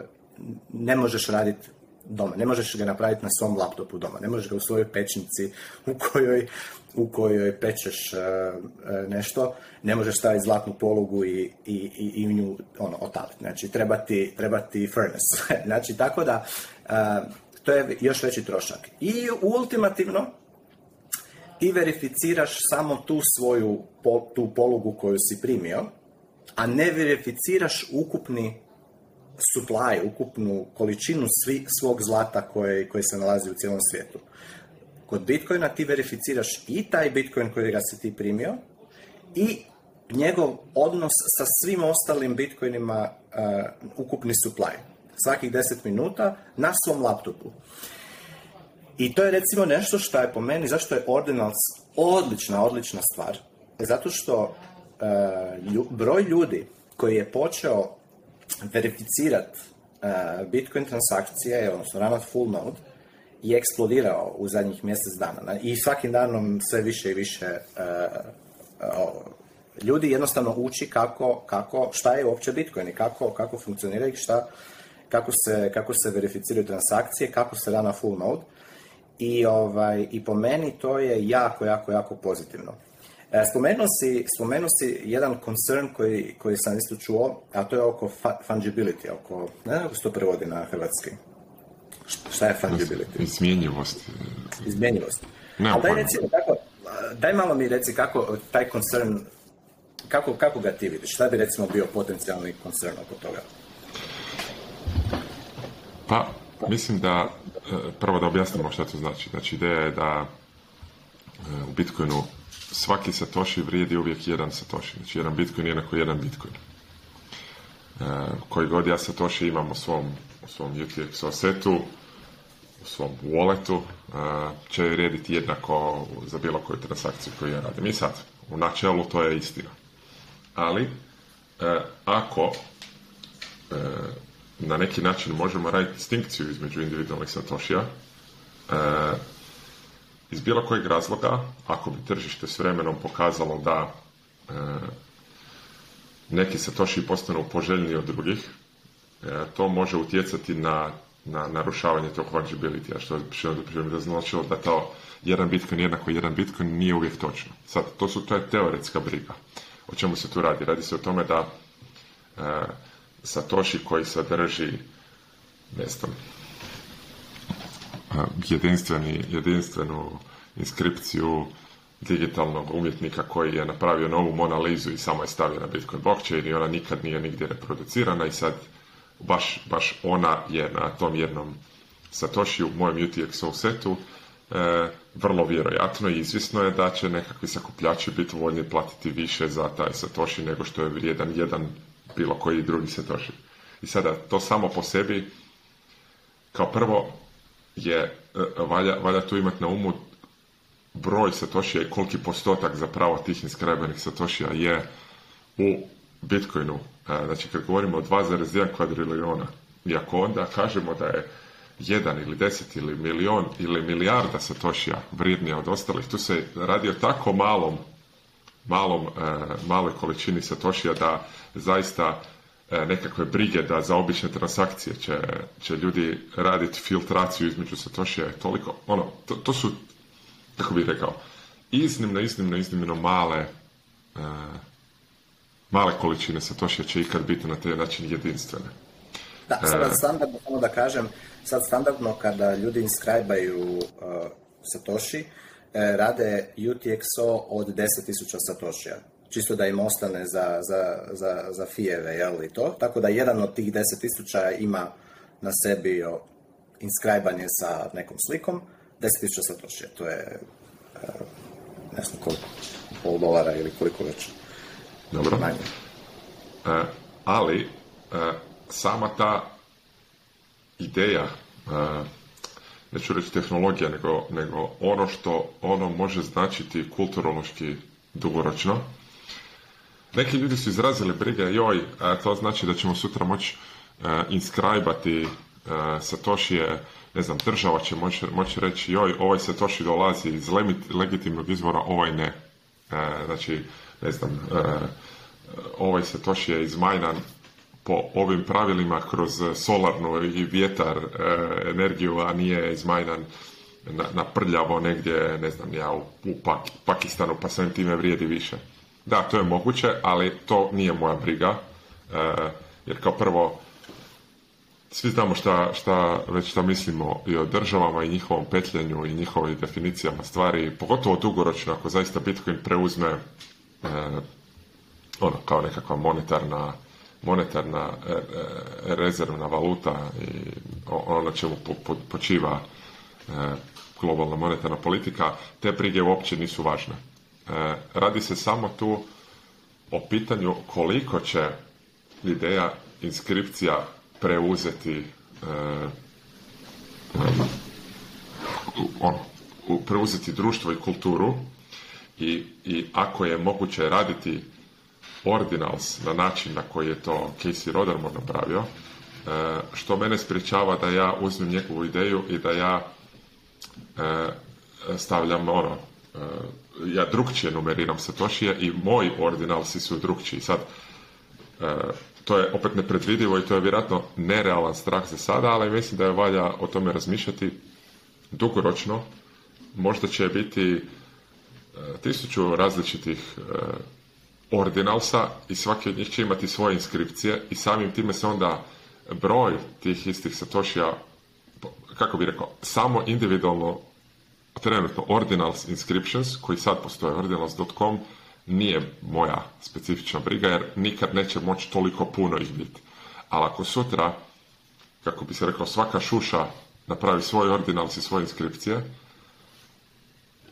ne možeš raditi doma, ne možeš ga napraviti na svom laptopu doma, ne možeš ga u svojoj pečnici u kojoj, u kojoj pečeš e, e, nešto, ne možeš staviti zlatnu polugu i, i, i, u nju ono, otaliti. Znači, treba ti, treba ti furnace. znači, tako da to je još veći trošak. I ultimativno ti verificiraš samo tu svoju tu polugu koju si primio, a ne verificiraš ukupni supply, ukupnu količinu svi, svog zlata koje, koje se nalazi u cijelom svijetu. Kod Bitcoina ti verificiraš i taj Bitcoin koji ga si ti primio i njegov odnos sa svim ostalim Bitcoinima ukupni supply svakih 10 minuta na svom laptopu. I to je recimo nešto što je po meni, zašto je Ordinals odlična, odlična stvar. E, zato što eh, broj ljudi koji je počeo verificirati eh, Bitcoin transakcije, odnosno ranat full node, je eksplodirao u zadnjih mjesec dana. I svakim danom sve više i više eh, ljudi jednostavno uči kako, šta je uopće Bitcoin i kako, kako funkcionira i šta, kako se, kako se verificiraju transakcije, kako se na full node i, ovaj, i po meni to je jako, jako, jako pozitivno. E, spomenuo si, jedan concern koji, koji sam isto čuo, a to je oko fungibility, oko, ne znam kako se to prevodi na hrvatski. Šta je fungibility? Izmjenjivost. Izmjenjivost. Ne, daj, reci, daj malo mi reci kako taj concern, kako, kako ga ti vidiš? Šta bi recimo bio potencijalni concern oko toga? Pa, mislim da, e, prvo da objasnimo šta to znači. Znači, ideja je da e, u Bitcoinu svaki satoshi vrijedi uvijek jedan satoshi. Znači, jedan Bitcoin je jednako jedan Bitcoin. E, koji god ja satoshi imam u svom, u svom UTX setu, u svom walletu, će vrijediti jednako za bilo koju transakciju koju ja radim. I sad, u načelu to je istina. Ali, ako na neki način možemo raditi distinkciju između individualnih satošija. E, iz bilo kojeg razloga, ako bi tržište s vremenom pokazalo da e, neki satoši postanu poželjniji od drugih, e, to može utjecati na, na narušavanje tog fungibility, a što je da značilo da to jedan bitcoin jednako jedan bitcoin nije uvijek točno. Sad, to, su, to je teoretska briga. O čemu se tu radi? Radi se o tome da e, Satoši koji sadrži ne znam jedinstveni, jedinstvenu inskripciju digitalnog umjetnika koji je napravio novu Monalizu i samo je stavio na Bitcoin blockchain i ona nikad nije nigdje reproducirana i sad baš, baš ona je na tom jednom Satoši u mojem UTXO setu e, vrlo vjerojatno i izvisno je da će nekakvi sakupljači biti voljni platiti više za taj Satoshi nego što je vrijedan jedan bilo koji drugi se toši. I sada to samo po sebi, kao prvo, je, e, valja, valja tu imati na umu broj satošija i koliki postotak zapravo tih inskrajbenih satošija je u Bitcoinu. E, znači, kad govorimo o 2,1 kvadriliona, i ako onda kažemo da je jedan ili deset ili milion ili milijarda satošija vrijednija od ostalih, tu se radi o tako malom malom, e, maloj količini satošija da zaista e, nekakve brige da za obične transakcije će, će ljudi raditi filtraciju između satošija je toliko, ono, to, to su, kako bih rekao, iznimno, iznimno, iznimno male e, male količine satošija će ikad biti na taj način jedinstvene. Da, sad standardno, samo da kažem, sad standardno kada ljudi inskrajbaju uh, satoši, E, rade UTXO od 10.000 satošija čisto da im ostane za, za, za, za fijeve, jel li to. Tako da jedan od tih 10.000 ima na sebi inskrajbanje sa nekom slikom, 10.000 satošija, to je e, ne znam koliko, pol dolara ili koliko već. Dobro. Manje. E, ali, e, sama ta ideja e, neću reći tehnologija, nego, nego ono što ono može značiti kulturološki dugoročno. Neki ljudi su izrazili brige, joj, a to znači da ćemo sutra moći uh, e, inskrajbati uh, ne znam, država će moći, moći reći, joj, ovaj Satoši dolazi iz legitimnog izvora, ovaj ne. E, znači, ne znam, ovaj Satoši je iz po ovim pravilima kroz eh, solarnu i vjetar eh, energiju, a nije izmajnan na, na prljavo negdje, ne znam ja, u, Pakistanu, pa samim time vrijedi više. Da, to je moguće, ali to nije moja briga, eh, jer kao prvo, svi znamo šta, već šta mislimo i o državama i njihovom petljenju i njihovim definicijama stvari, pogotovo dugoročno, ako zaista Bitcoin preuzme ono, kao nekakva monetarna monetarna e, e, rezervna valuta i ono čemu počiva e, globalna monetarna politika, te brige uopće nisu važne. Radi se samo tu o pitanju koliko će ideja inskripcija preuzeti ono, preuzeti društvo i kulturu i ako je moguće raditi Ordinals na način na koji je to Casey Rodermore napravio, e, što mene sprječava da ja uzmem njegovu ideju i da ja e, stavljam ono, e, ja drugčije numeriram Satoshija i moji ordinalsi su drugčiji. Sad, to je opet nepredvidivo i to je vjerojatno nerealan strah za sada, ali mislim da je valja o tome razmišljati dugoročno. Možda će biti tisuću različitih ordinalsa i svaki od njih će imati svoje inskripcije i samim time se onda broj tih istih satošija kako bi rekao, samo individualno trenutno Ordinals Inscriptions, koji sad postoje ordinals.com, nije moja specifična briga jer nikad neće moći toliko puno ih biti. Ali ako sutra, kako bi se rekao, svaka šuša napravi svoj ordinals i svoje inskripcije,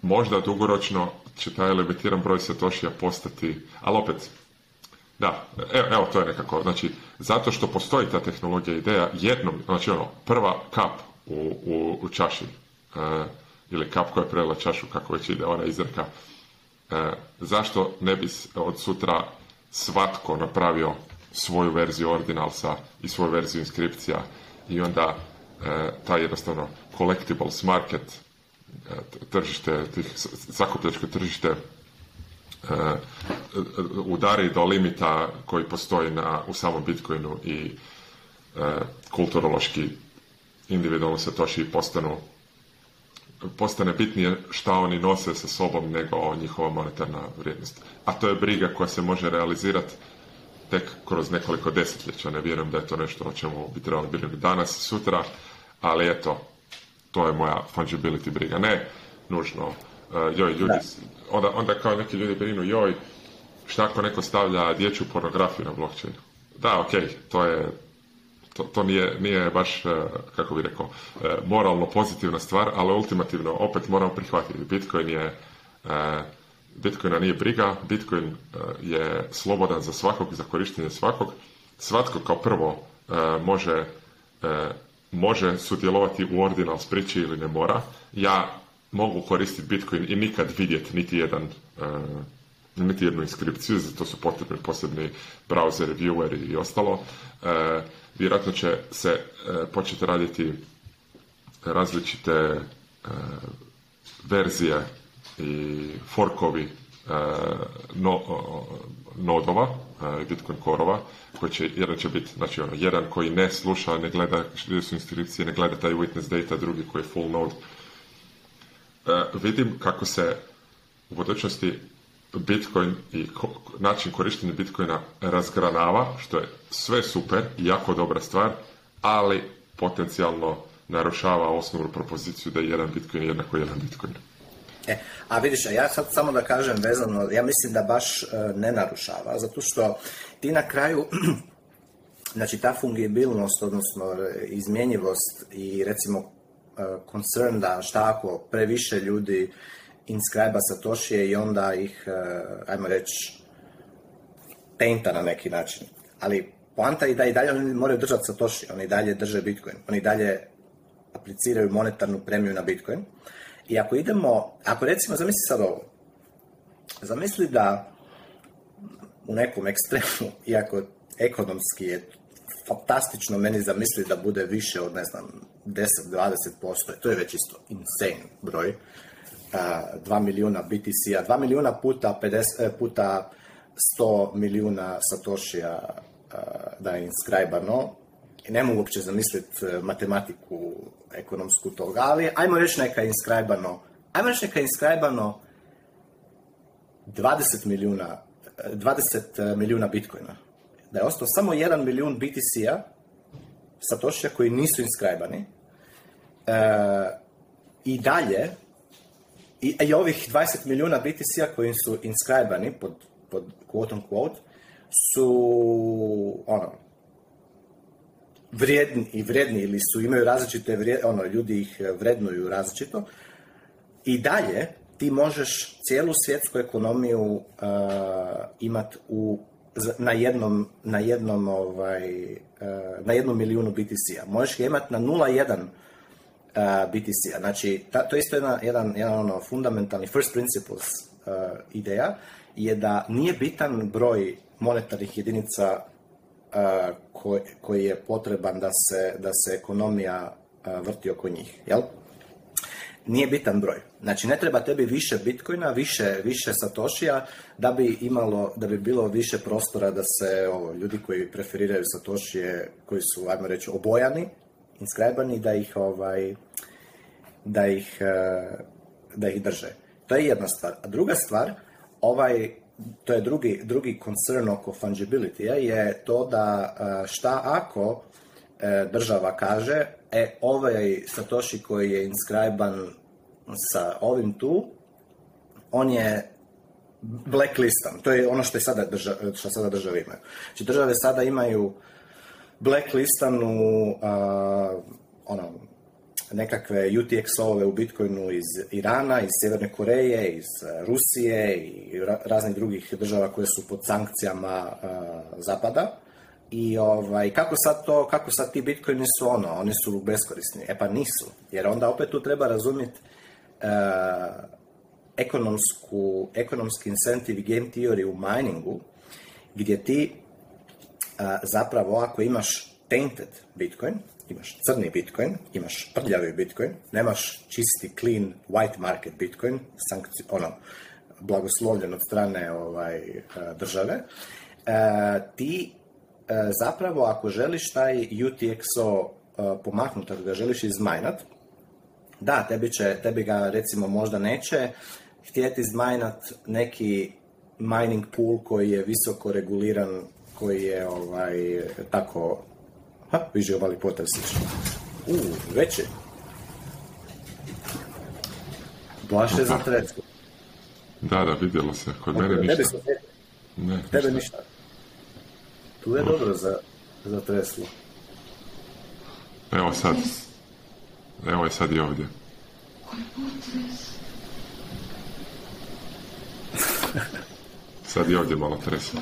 možda dugoročno će taj limitiran broj satošija postati, ali opet, da, evo, evo, to je nekako, znači, zato što postoji ta tehnologija ideja, jednom, znači ono, prva kap u, u, u čaši, e, ili kap koja je prela čašu, kako već ide ona izreka, e, zašto ne bi od sutra svatko napravio svoju verziju ordinalsa i svoju verziju inskripcija i onda e, taj jednostavno collectibles market tržište, tih zakupljačko tržište e, udari do limita koji postoji na, u samom Bitcoinu i e, kulturološki individualno se toši i postanu postane bitnije šta oni nose sa sobom nego njihova monetarna vrijednost. A to je briga koja se može realizirati tek kroz nekoliko desetljeća. Ne vjerujem da je to nešto o čemu bi trebalo biti danas, sutra, ali eto, to je moja fungibility briga. Ne nužno, uh, joj, ljudi, onda, onda kao neki ljudi brinu, joj, šta ako neko stavlja dječju pornografiju na blockchain? Da, ok, to je, to, to nije, nije, baš, uh, kako bi rekao, uh, moralno pozitivna stvar, ali ultimativno opet moramo prihvatiti. Bitcoin je, Bitcoina nije briga, Bitcoin je slobodan za svakog, i za korištenje svakog. Svatko kao prvo može može sudjelovati u ordinals priči ili ne mora. Ja mogu koristiti Bitcoin i nikad vidjeti niti jedan e, niti jednu inskripciju, zato su potrebni posebni browser, viewer i ostalo. E, vjerojatno će se e, početi raditi različite verzije i forkovi nodova, Bitcoin e, korova, koji će, jedan će biti, znači ono, jedan koji ne sluša, ne gleda što su inskripcije, ne gleda taj witness data, drugi koji je full node. E, vidim kako se u budućnosti Bitcoin i način korištenja Bitcoina razgranava, što je sve super jako dobra stvar, ali potencijalno narušava osnovnu propoziciju da je jedan Bitcoin jednako jedan Bitcoin. E, a vidiš, ja sad samo da kažem vezano, ja mislim da baš e, ne narušava, zato što ti na kraju Znači ta fungibilnost, odnosno e, izmjenjivost i recimo concern e, da šta ako previše ljudi sa tošije i onda ih, ajmo reći, painta na neki način. Ali poanta je da i dalje oni moraju držati Satoshi, oni dalje drže Bitcoin, oni dalje apliciraju monetarnu premiju na Bitcoin. I ako idemo, ako recimo, zamisli sad ovo, zamisli da u nekom ekstremu, iako ekonomski je fantastično meni zamisli da bude više od, ne znam, 10-20%, to je već isto insane broj, 2 milijuna BTC-a, 2 milijuna puta, 50, e, puta 100 milijuna Satoshija uh, da je inskrajbano, E, ne mogu uopće zamisliti e, matematiku ekonomsku toga, ali ajmo reći neka inskrajbano, ajmo reći neka inskrajbano 20 milijuna, 20 e, milijuna bitcoina. Da je ostao samo 1 milijun BTC-a, satošija koji nisu inskrajbani, e, i dalje, i, ovih 20 milijuna BTC-a koji su inskrajbani pod, pod quote on quote, su ono, vrijedni i vredni ili su imaju različite ono ljudi ih e, vrednuju različito i dalje ti možeš cijelu svjetsku ekonomiju uh, u na jednom na jednom ovaj e, na milijunu BTC-a. Možeš ga imati na 0,1 BTC-a. Znači to je isto jedan jedan, jedan ono, fundamentalni first principles ideja je da nije bitan broj monetarnih jedinica koji je potreban da se, da se ekonomija vrti oko njih, jel? Nije bitan broj. Znači, ne treba tebi više bitcoina, više, više satošija da bi, imalo, da bi bilo više prostora da se ljudi koji preferiraju satošije, koji su, ajmo reći, obojani, inskrajbani, da ih, ovaj, da ih, da ih drže. To je jedna stvar. A druga stvar, ovaj to je drugi, drugi concern oko fungibility, je to da e, šta ako e, država kaže, e, ovaj Satoshi koji je inskrajban sa ovim tu, on je blacklistan. To je ono što, je sada drža, što sada države imaju. Znači države sada imaju blacklistanu uh, ono, nekakve UTXO-ove u Bitcoinu iz Irana, iz Sjeverne Koreje, iz e, Rusije i raznih drugih država koje su pod sankcijama e, Zapada. I ovaj, kako sad to, kako sad ti bitcoini su ono, oni su beskorisni. E pa nisu, jer onda opet tu treba razumjeti e, ekonomski incentive game theory u miningu, gdje ti zapravo ako imaš tainted bitcoin, imaš crni Bitcoin, imaš prljavi Bitcoin, nemaš čisti, clean, white market Bitcoin, sankci, ono, blagoslovljen od strane ovaj, e, države, e, ti e, zapravo ako želiš taj UTXO e, pomaknuti, ako ga želiš izmajnat, da, tebi, će, tebi ga recimo možda neće htjeti izmajnat neki mining pool koji je visoko reguliran, koji je ovaj, tako Ha, viži obali potar slično. U, veće. je za trecku. Da, da, vidjelo se. Kod mene ništa. Tebe, tebe ništa. Tu je dobro za, za treslo. Evo sad. Evo je sad i ovdje. Sad i ovdje malo treslo.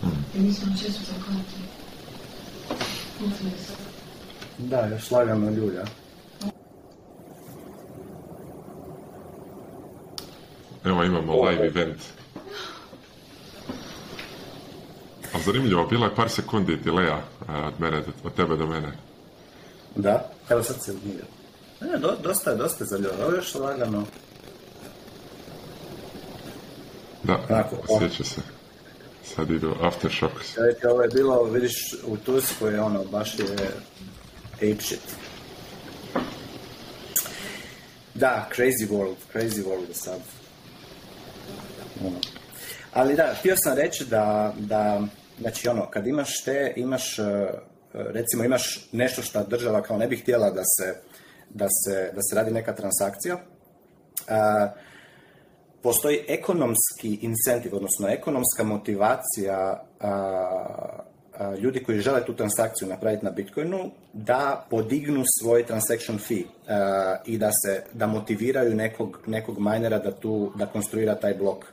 Hmm. Da, još lagano ljulja. Evo imamo live event. A zanimljivo, bila je par sekundi dileja eh, od, mene, od tebe do mene. Da, evo sad se odmira. Ne, dosta je, dosta je zaljeno. ovo još lagano. Da, Tako, osjeća se. Sad idu aftershocks. ovo je bilo, vidiš, u Turskoj, ono, baš je ape shit. Da, Crazy World, Crazy World je sad. Ono. Ali da, htio sam reći da, da, znači ono, kad imaš te, imaš, e, recimo imaš nešto što država kao ne bi htjela da se, da se, da se radi neka transakcija, uh, postoji ekonomski incentiv, odnosno ekonomska motivacija ljudi koji žele tu transakciju napraviti na Bitcoinu da podignu svoj transaction fee i da se da motiviraju nekog, nekog minera da tu da konstruira taj blok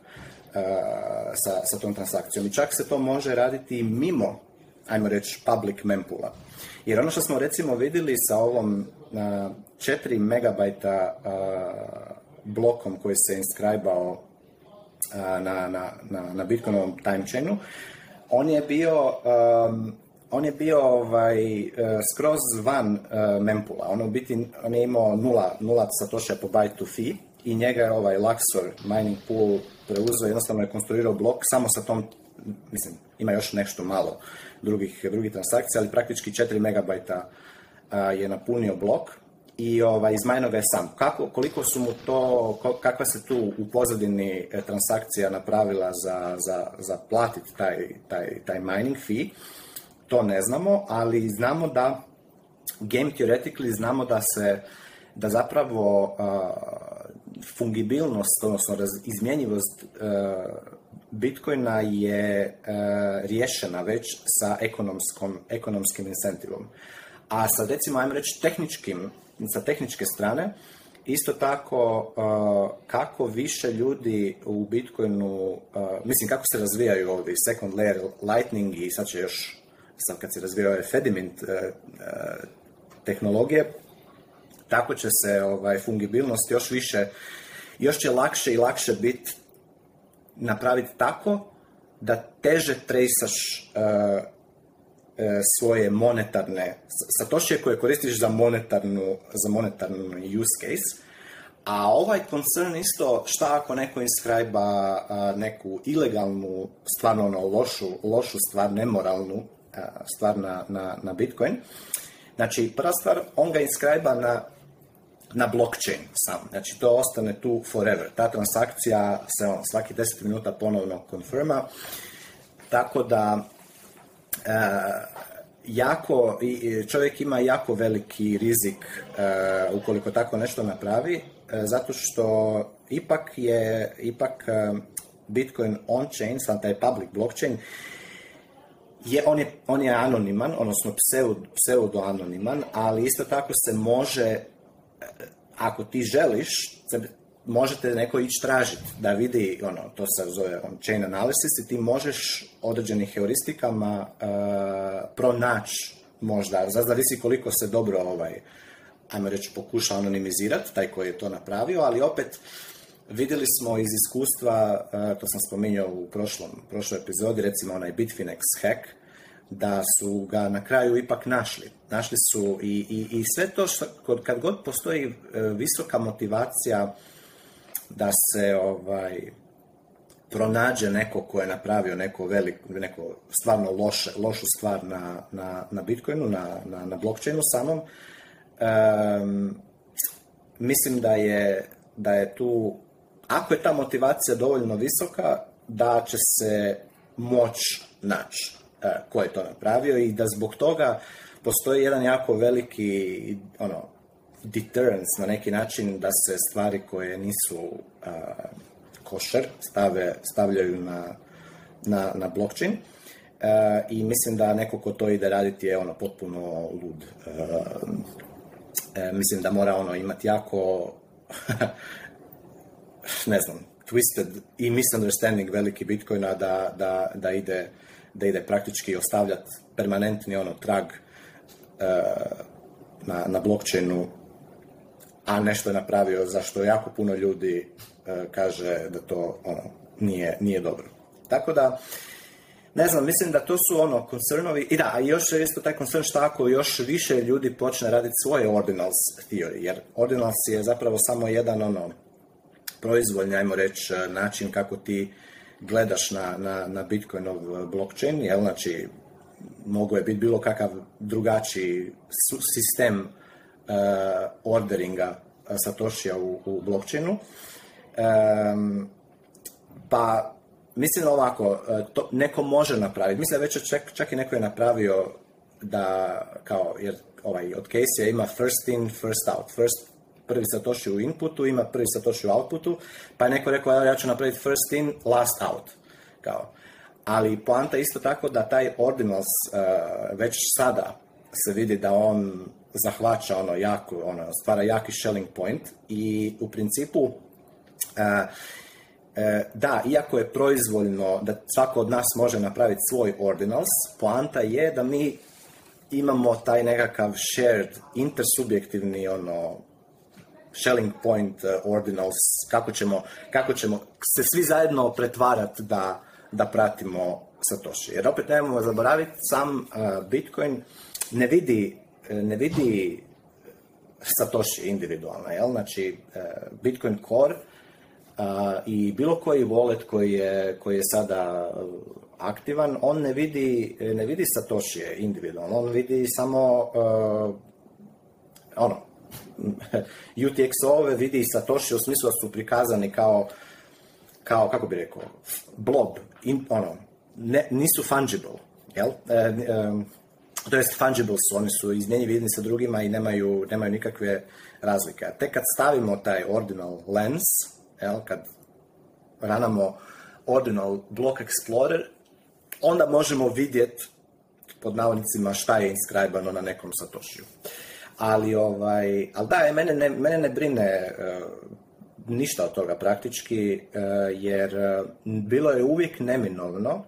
sa, sa tom transakcijom. I čak se to može raditi mimo, ajmo reći, public mempula. Jer ono što smo recimo vidjeli sa ovom 4 megabajta blokom koji se inscribao na, na, na, na Bitcoinovom on je bio, um, on je bio ovaj, e, skroz van uh, e, mempula. On, biti, on je imao nula, nula po bajtu fee i njega je ovaj Luxor mining pool preuzeo, jednostavno je konstruirao blok samo sa tom, mislim, ima još nešto malo drugih, drugih transakcija, ali praktički 4 megabajta je napunio blok i ovaj, ga je sam. Kako, koliko su mu to, kakva se tu u pozadini e, transakcija napravila za, za, za platiti taj, taj, taj mining fee, to ne znamo, ali znamo da game theoretically znamo da se da zapravo fungibilnost, odnosno raz, izmjenjivost e, Bitcoina je uh, riješena već sa ekonomskom, ekonomskim incentivom. A sad recimo, ajmo reći, tehničkim sa tehničke strane. Isto tako, kako više ljudi u Bitcoinu, mislim kako se razvijaju ovi second layer lightning i sad će još, sam kad se razvijaju ove e, e, tehnologije, tako će se ovaj, fungibilnost još više, još će lakše i lakše biti napraviti tako da teže trejsaš e, E, svoje monetarne, satošije koje koristiš za monetarnu, za monetarnu use case, a ovaj concern isto šta ako neko inscriba neku ilegalnu, stvarno ono lošu, lošu stvar, nemoralnu stvar na, na, na Bitcoin. Znači, prva stvar, on ga inscriba na, na blockchain sam. Znači, to ostane tu forever. Ta transakcija se svaki 10 minuta ponovno konfirma. Tako da, jako, čovjek ima jako veliki rizik e, ukoliko tako nešto napravi, e, zato što ipak je, ipak e, Bitcoin on-chain, sam taj public blockchain, je, on, je, on je anoniman, odnosno pseudo-anoniman, ali isto tako se može, ako ti želiš, možete neko ići tražiti da vidi, ono, to se zove on-chain analysis i ti možeš određenim heuristikama eh, pronaći možda, zavisi koliko se dobro ovaj, ajmo reći, pokuša anonimizirati, taj koji je to napravio, ali opet vidjeli smo iz iskustva, eh, to sam spominjao u prošlom, prošloj epizodi, recimo onaj Bitfinex hack, da su ga na kraju ipak našli. Našli su i, i, i sve to što, kad god postoji eh, visoka motivacija da se ovaj pronađe neko ko je napravio neko neko stvarno lošu stvar na, na, na Bitcoinu, na, na, na blockchainu samom. mislim da je, da je tu, ako je ta motivacija dovoljno visoka, da će se moć naći uh, ko je to napravio i da zbog toga postoji jedan jako veliki ono, deterrence na neki način da se stvari koje nisu košer stave, stavljaju na, na, blockchain. I mislim da neko ko to ide raditi je ono potpuno lud. mislim da mora ono imati jako ne znam, twisted i misunderstanding veliki Bitcoina da, da, ide, praktički ostavljati permanentni ono trag na, na blockchainu a nešto je napravio zašto jako puno ljudi e, kaže da to ono, nije, nije dobro. Tako da, ne znam, mislim da to su ono koncernovi, i da, još je isto taj koncern što ako još više ljudi počne raditi svoje ordinals theory, jer ordinals je zapravo samo jedan ono proizvoljni, ajmo reći, način kako ti gledaš na, na, na Bitcoinov blockchain, jel, znači, mogu je biti bilo kakav drugačiji sistem Eh, orderinga eh, Satoshija u, u blockchainu. Pa mislim ovako, eh, to neko može napraviti. Mislim da već čak, čak i neko je napravio da kao, jer ovaj, od Casey ima first in, first out. First, prvi satoshi u inputu, ima prvi satoshi u outputu, pa je neko rekao, ja ću napraviti first in, last out. Kao. Ali poanta isto tako da taj ordinals već sada se vidi da on zahvaća ono jako, ono, stvara jaki shelling point i u principu e, e, da, iako je proizvoljno da svako od nas može napraviti svoj ordinals, poanta je da mi imamo taj nekakav shared, intersubjektivni ono, shelling point e, ordinals, kako ćemo, kako ćemo se svi zajedno pretvarati da, da pratimo Satoshi. Jer opet nemojmo zaboraviti, sam Bitcoin ne vidi, e, ne vidi e, Satoshi individualno, jel? Znači, e, Bitcoin Core i bilo koji wallet koji je, koji je sada aktivan, on ne vidi, ne vidi Satoshi individualno, on vidi samo ono, utxo vidi Satoshi u smislu da su prikazani kao, kao kako bi rekao, blob, in, ono, ne, nisu fungible, jel? to jest fungible su, oni su izmjenjivi jedni sa drugima i nemaju, nemaju nikakve razlike. A tek kad stavimo taj ordinal lens, jel, kad ranamo ordinal block explorer, onda možemo vidjeti pod navodnicima šta je inskrajbano na nekom satošiju. Ali, ovaj, ali da, e, mene ne, mene ne brine e, ništa od toga praktički, e, jer bilo je uvijek neminovno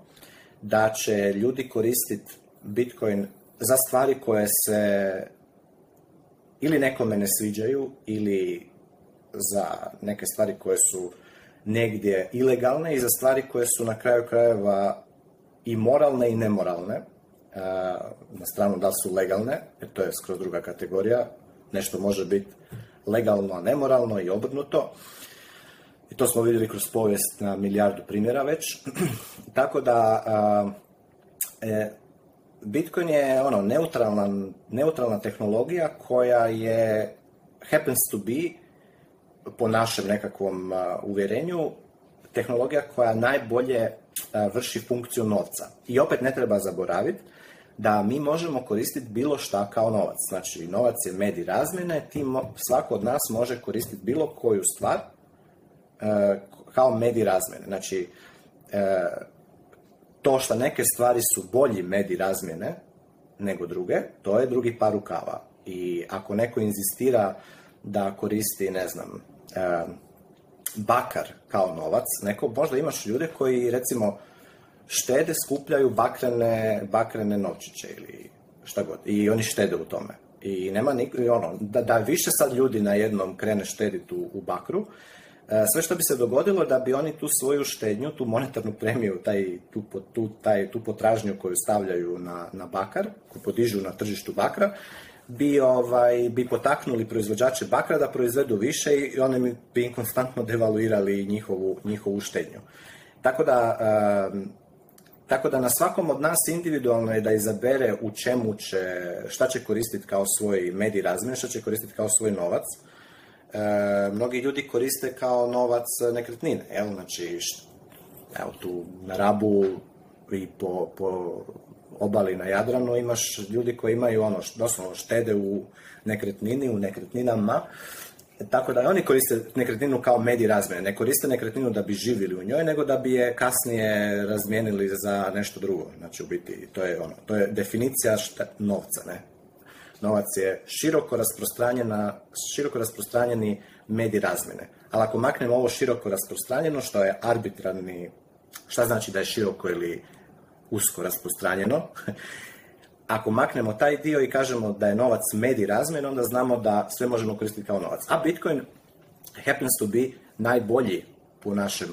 da će ljudi koristiti Bitcoin za stvari koje se ili nekome ne sviđaju ili za neke stvari koje su negdje ilegalne i za stvari koje su na kraju krajeva i moralne i nemoralne, e, na stranu da su legalne, jer to je skroz druga kategorija, nešto može biti legalno, a nemoralno i obrnuto. I to smo vidjeli kroz povijest na milijardu primjera već. Tako da e, Bitcoin je ono neutralna, neutralna tehnologija koja je happens to be po našem nekakvom uvjerenju tehnologija koja najbolje vrši funkciju novca. I opet ne treba zaboraviti da mi možemo koristiti bilo šta kao novac. Znači, novac je medij razmjene, tim svako od nas može koristiti bilo koju stvar kao medij razmjene. Znači, to što neke stvari su bolji medi razmjene nego druge, to je drugi par rukava. I ako neko inzistira da koristi, ne znam, e, bakar kao novac, neko, možda imaš ljude koji recimo štede, skupljaju bakrene, bakrene novčiće ili šta god. I oni štede u tome. I nema nik, ono, da, da više sad ljudi na jednom krene štediti u bakru, E, sve što bi se dogodilo da bi oni tu svoju štednju, tu monetarnu premiju, taj, tu, taj, tu potražnju koju stavljaju na, na bakar, koju podižu na tržištu bakra, bi, ovaj, bi potaknuli proizvođače bakra da proizvedu više i oni bi im konstantno devaluirali njihovu, njihovu štednju. Tako da, tako da na svakom od nas individualno je da izabere u čemu će, šta će koristiti kao svoj medij razmjer, šta će koristiti kao svoj novac. E, mnogi ljudi koriste kao novac nekretnine, Znači, evo tu na Rabu i po, po obali na Jadranu imaš ljudi koji imaju ono, doslovno štede u nekretnini, u nekretninama, tako da oni koriste nekretninu kao medij razmjene, ne koriste nekretninu da bi živjeli u njoj, nego da bi je kasnije razmijenili za nešto drugo. Znači u biti to je ono, to je definicija novca, ne? Novac je široko, rasprostranjena, široko rasprostranjeni medij razmjene. Ali ako maknemo ovo široko rasprostranjeno, što je arbitrarni, šta znači da je široko ili usko rasprostranjeno, ako maknemo taj dio i kažemo da je novac medij razmjene, onda znamo da sve možemo koristiti kao novac. A Bitcoin happens to be najbolji po našem,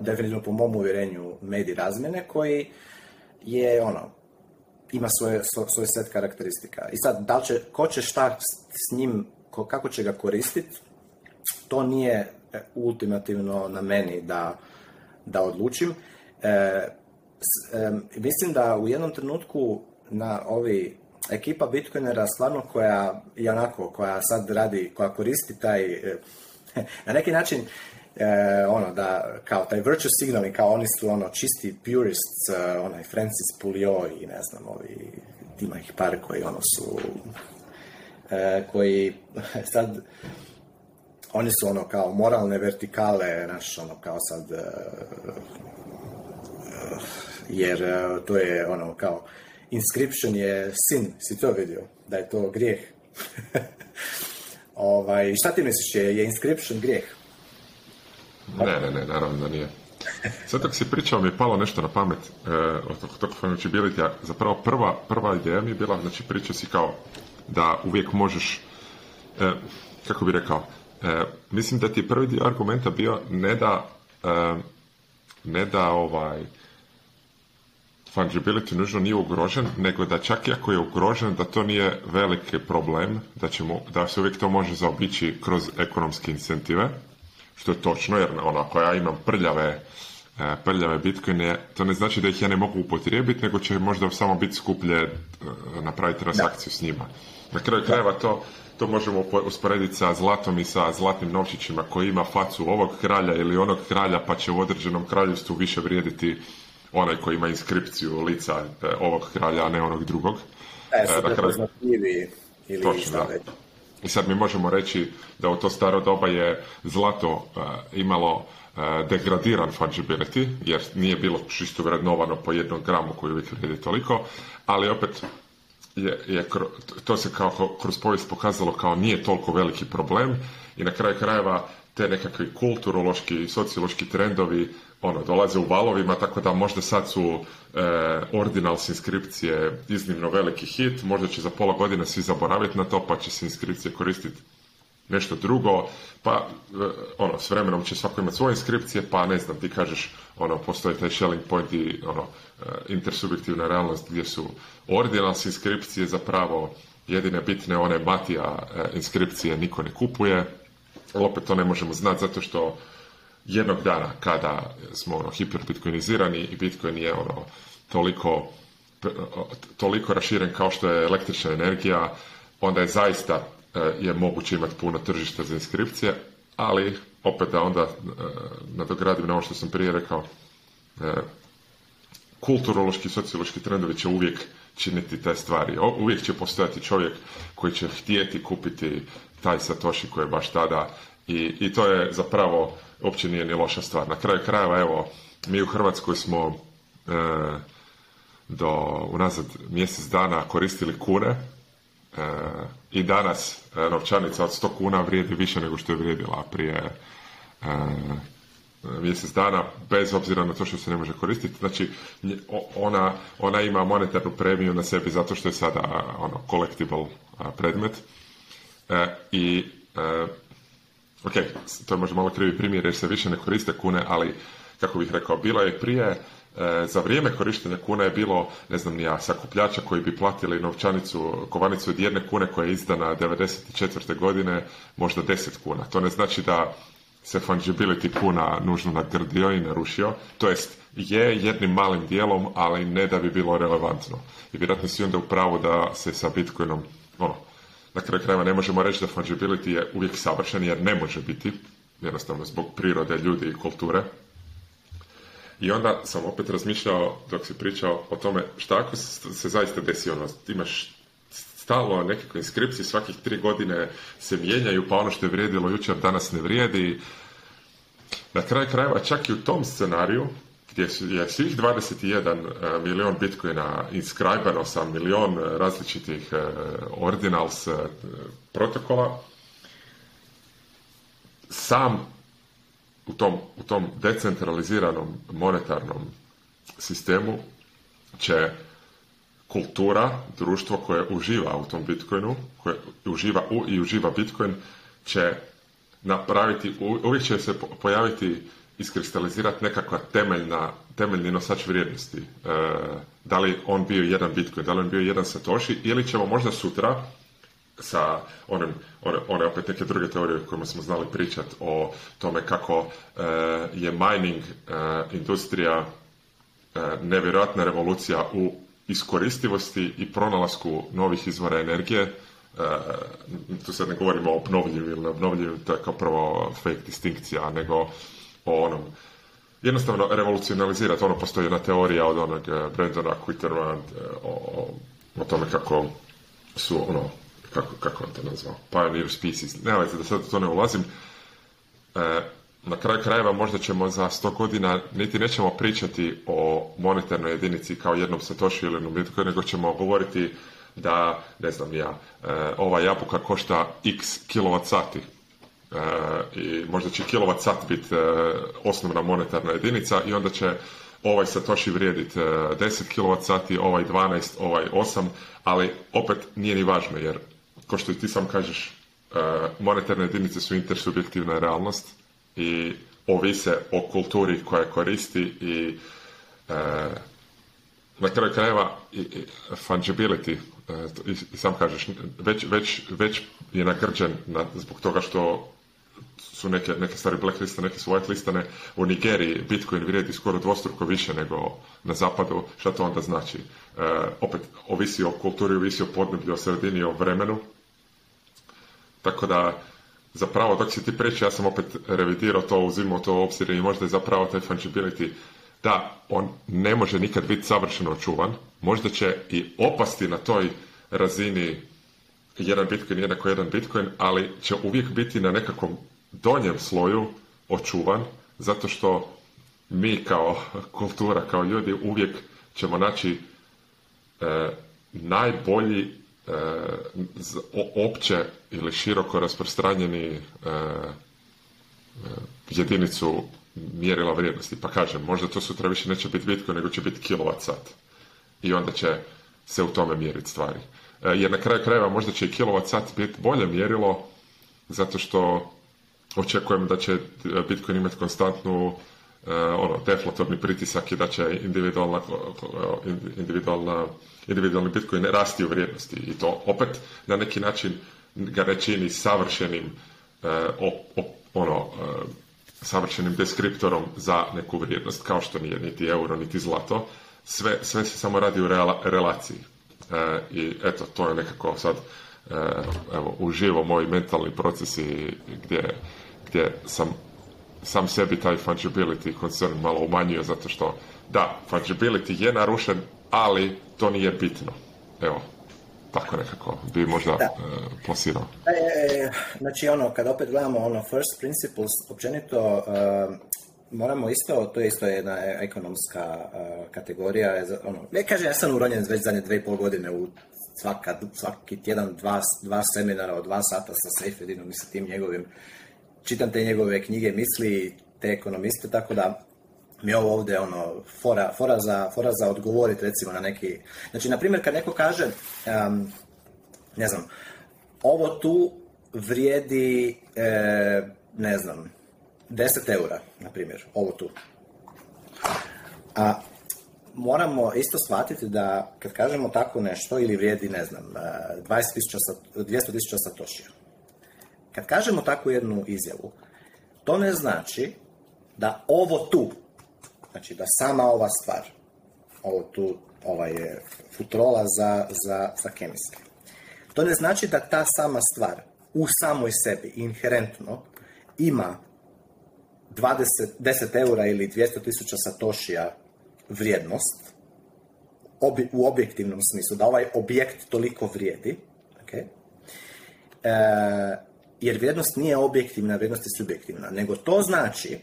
definitivno po mom uvjerenju, medij razmjene koji je ono, ima svoje, svoj set karakteristika. I sad, da će, ko će šta s njim, kako će ga koristiti, to nije e, ultimativno na meni da, da odlučim. E, e, mislim da u jednom trenutku na ovi ekipa Bitcoinera stvarno koja je koja sad radi, koja koristi taj, e, na neki način e, ono da kao taj virtue signaling, kao oni su ono čisti purists, e, onaj Francis Pulio i ne znam, ovi ima ih par koji ono su e, koji sad oni su ono kao moralne vertikale, naš ono kao sad e, e, jer to je ono kao inscription je sin, si to vidio, da je to grijeh. ovaj, šta ti misliš, je, je inscription grijeh? Ne, ne, ne, naravno da nije. Sad dok si pričao mi je palo nešto na pamet e, od tog Zapravo prva, prva ideja mi je bila, znači pričao si kao da uvijek možeš, e, kako bi rekao, e, mislim da ti je prvi dio argumenta bio ne da, ne da ovaj, fungibility nužno nije ugrožen, nego da čak i ako je ugrožen, da to nije veliki problem, da, da se uvijek to može zaobići kroz ekonomske incentive što je točno, jer ono, ako ja imam prljave, e, prljave bitcoine, to ne znači da ih ja ne mogu upotrijebiti, nego će možda samo biti skuplje e, napraviti transakciju s njima. Na kraju krajeva to, to možemo usporediti sa zlatom i sa zlatnim novčićima koji ima facu ovog kralja ili onog kralja, pa će u određenom kraljevstvu više vrijediti onaj koji ima inskripciju lica e, ovog kralja, a ne onog drugog. E, su ili Točno, da. I sad mi možemo reći da u to staro doba je zlato e, imalo e, degradiran fungibility, jer nije bilo čisto vrednovano po jednom gramu koji uvijek vrijedi toliko, ali opet je, to se kao kroz povijest pokazalo kao nije toliko veliki problem i na kraju krajeva te nekakvi kulturološki i sociološki trendovi ono, dolaze u valovima, tako da možda sad su e, Ordinals inskripcije iznimno veliki hit, možda će za pola godine svi zaboraviti na to, pa će se inskripcije koristiti nešto drugo, pa e, ono, s vremenom će svako imati svoje inskripcije, pa ne znam, ti kažeš, ono, postoji taj shelling point i ono, e, intersubjektivna realnost gdje su Ordinals inskripcije zapravo jedine bitne one Matija e, inskripcije niko ne kupuje, ali opet to ne možemo znati zato što jednog dana kada smo ono, hiperbitcoinizirani i Bitcoin je ono, toliko, toliko raširen kao što je električna energija, onda je zaista e, je moguće imati puno tržišta za inskripcije, ali opet da onda e, nadogradim na ovo što sam prije rekao, e, kulturološki i sociološki trendovi će uvijek činiti te stvari. Uvijek će postojati čovjek koji će htjeti kupiti taj satoshi koji je baš tada i, i to je zapravo uopće nije ni loša stvar. Na kraju krajeva, evo, mi u Hrvatskoj smo e, do unazad mjesec dana koristili kune e, i danas e, novčanica od 100 kuna vrijedi više nego što je vrijedila prije e, mjesec dana, bez obzira na to što se ne može koristiti. Znači, ona, ona ima monetarnu premiju na sebi zato što je sada ono, collectible predmet e, i e, ok, to je možda malo krivi primjer jer se više ne koriste kune, ali kako bih rekao, bilo je prije, e, za vrijeme korištenja kuna je bilo, ne znam ni ja, sakupljača koji bi platili novčanicu, kovanicu od jedne kune koja je izdana 94. godine, možda 10 kuna. To ne znači da se fungibility kuna nužno nagrdio i narušio, to jest je jednim malim dijelom, ali ne da bi bilo relevantno. I vjerojatno si onda u pravu da se sa Bitcoinom ono, na kraju krajeva ne možemo reći da fungibility je uvijek savršen jer ne može biti, jednostavno zbog prirode, ljudi i kulture. I onda sam opet razmišljao dok si pričao o tome šta ako se zaista desi ono, imaš stalo nekakve inskripcije, svakih tri godine se mijenjaju, pa ono što je vrijedilo jučer danas ne vrijedi. Na kraju krajeva čak i u tom scenariju gdje je svih 21 e, milion bitcoina inskrajbano sa milion e, različitih e, ordinals protokola, sam u tom, u tom decentraliziranom monetarnom sistemu će kultura, društvo koje uživa u tom bitcoinu, koje uživa u i uživa bitcoin, će napraviti, uvijek će se pojaviti iskristalizirati nekakva temeljna, temeljni nosač vrijednosti. E, da li on bio jedan Bitcoin, da li on bio jedan Satoshi, ili ćemo možda sutra sa onim, one, opet neke druge teorije o kojima smo znali pričati o tome kako e, je mining e, industrija nevjerojatna revolucija u iskoristivosti i pronalasku novih izvora energije, tu sad ne govorimo o obnovljivim ili neobnovljivim, to je kao prvo fake distinkcija, nego o onom jednostavno revolucionalizirati. Ono postoji jedna teorija od onog e, Brendona Quitterman e, o, o, tome kako su ono, kako, kako on to nazvao, pioneer species. Ne, ali da sad to ne ulazim. E, na kraju krajeva možda ćemo za sto godina niti nećemo pričati o monetarnoj jedinici kao jednom Satoshi ili jednom nego ćemo govoriti da, ne znam ja, ova jabuka košta x kilovat sati Eh, i možda će kilovat sat biti eh, osnovna monetarna jedinica i onda će ovaj Satoshi vrijedit 10 eh, kilovat sati, ovaj 12, ovaj 8, ali opet nije ni važno jer, ko što ti sam kažeš, monetarne jedinice su intersubjektivna realnost i ovise o kulturi koja koristi i na kraju krajeva i, i fungibility sam kažeš već, već, već je nagrđen zbog toga što su neke, neke stvari blacklistane, neke su whitelistane. U Nigeriji Bitcoin vrijedi skoro dvostruko više nego na zapadu. Šta to onda znači? E, opet, ovisi o kulturi, ovisi o podneblju, o sredini, o vremenu. Tako da, zapravo, dok si ti priča, ja sam opet revidirao to, uzimao to u obzir i možda je zapravo taj fungibility da, on ne može nikad biti savršeno očuvan. Možda će i opasti na toj razini jedan bitcoin, jednako jedan bitcoin, ali će uvijek biti na nekakvom donjem sloju očuvan, zato što mi kao kultura, kao ljudi uvijek ćemo naći e, najbolji e, opće ili široko rasprostranjeni e, e, jedinicu mjerila vrijednosti. Pa kažem, možda to sutra više neće biti bitko, nego će biti kilovat sat. I onda će se u tome mjeriti stvari. Jer na kraju krajeva možda će i kilovat sat biti bolje mjerilo, zato što očekujem da će e, Bitcoin imati konstantnu e, ono, deflatorni pritisak i da će individualna, e, individualna, individualni Bitcoin rasti u vrijednosti. I to opet na neki način ga ne čini savršenim ono, savršenim deskriptorom za neku vrijednost, kao što nije niti euro, niti zlato. Sve, sve se samo radi u rela, relaciji. I eto, to je nekako sad Eh, evo, uživo moji mentalni procesi gdje, sam sam sebi taj fungibility koncern malo umanjio zato što da, fungibility je narušen, ali to nije bitno. Evo, tako nekako bi možda da. Eh, plasirao. E, znači ono, kad opet gledamo ono first principles, općenito eh, moramo isto, to je isto jedna e, ekonomska kategorija, ono, ne kažem ja sam uronjen već zadnje dve i pol godine u svaka, svaki tjedan dva, dva seminara od dva sata sa Sejfedinom i sa tim njegovim, čitam te njegove knjige, misli, te ekonomiste, tako da mi je ovo ovdje ono, fora, za, fora odgovoriti recimo na neki... Znači, na primjer, kad neko kaže, ne znam, ovo tu vrijedi, e, ne znam, 10 eura, na primjer, ovo tu. A moramo isto shvatiti da kad kažemo tako nešto ili vrijedi, ne znam, 200.000 e, tisuća satošija, kad kažemo takvu jednu izjavu, to ne znači da ovo tu, znači da sama ova stvar, ovo tu, ova je futrola za, za, za kemijske. To ne znači da ta sama stvar u samoj sebi, inherentno, ima 20, 10 eura ili 200 tisuća satošija vrijednost u objektivnom smislu, da ovaj objekt toliko vrijedi, e, jer vrijednost nije objektivna, vrijednost je subjektivna, nego to znači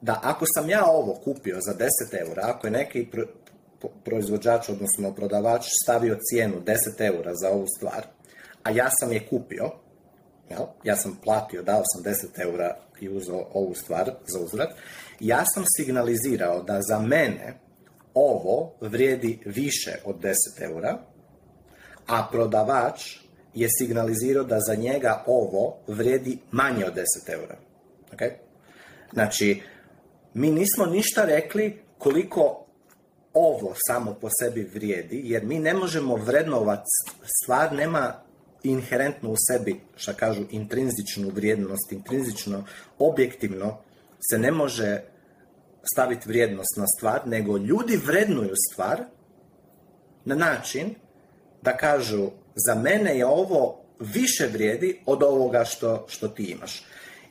da ako sam ja ovo kupio za 10 eura, ako je neki proizvođač, odnosno prodavač stavio cijenu 10 eura za ovu stvar, a ja sam je kupio, ja sam platio, dao sam 10 eura i uzeo ovu stvar za uzvrat, ja sam signalizirao da za mene ovo vrijedi više od 10 eura, a prodavač je signalizirao da za njega ovo vrijedi manje od 10 eura. Okay? Znači, mi nismo ništa rekli koliko ovo samo po sebi vrijedi, jer mi ne možemo vrednovati stvar, nema inherentno u sebi, što kažu, intrinzičnu vrijednost, intrinzično, objektivno se ne može staviti vrijednost na stvar, nego ljudi vrednuju stvar na način da kažu za mene je ovo više vrijedi od ovoga što, što ti imaš.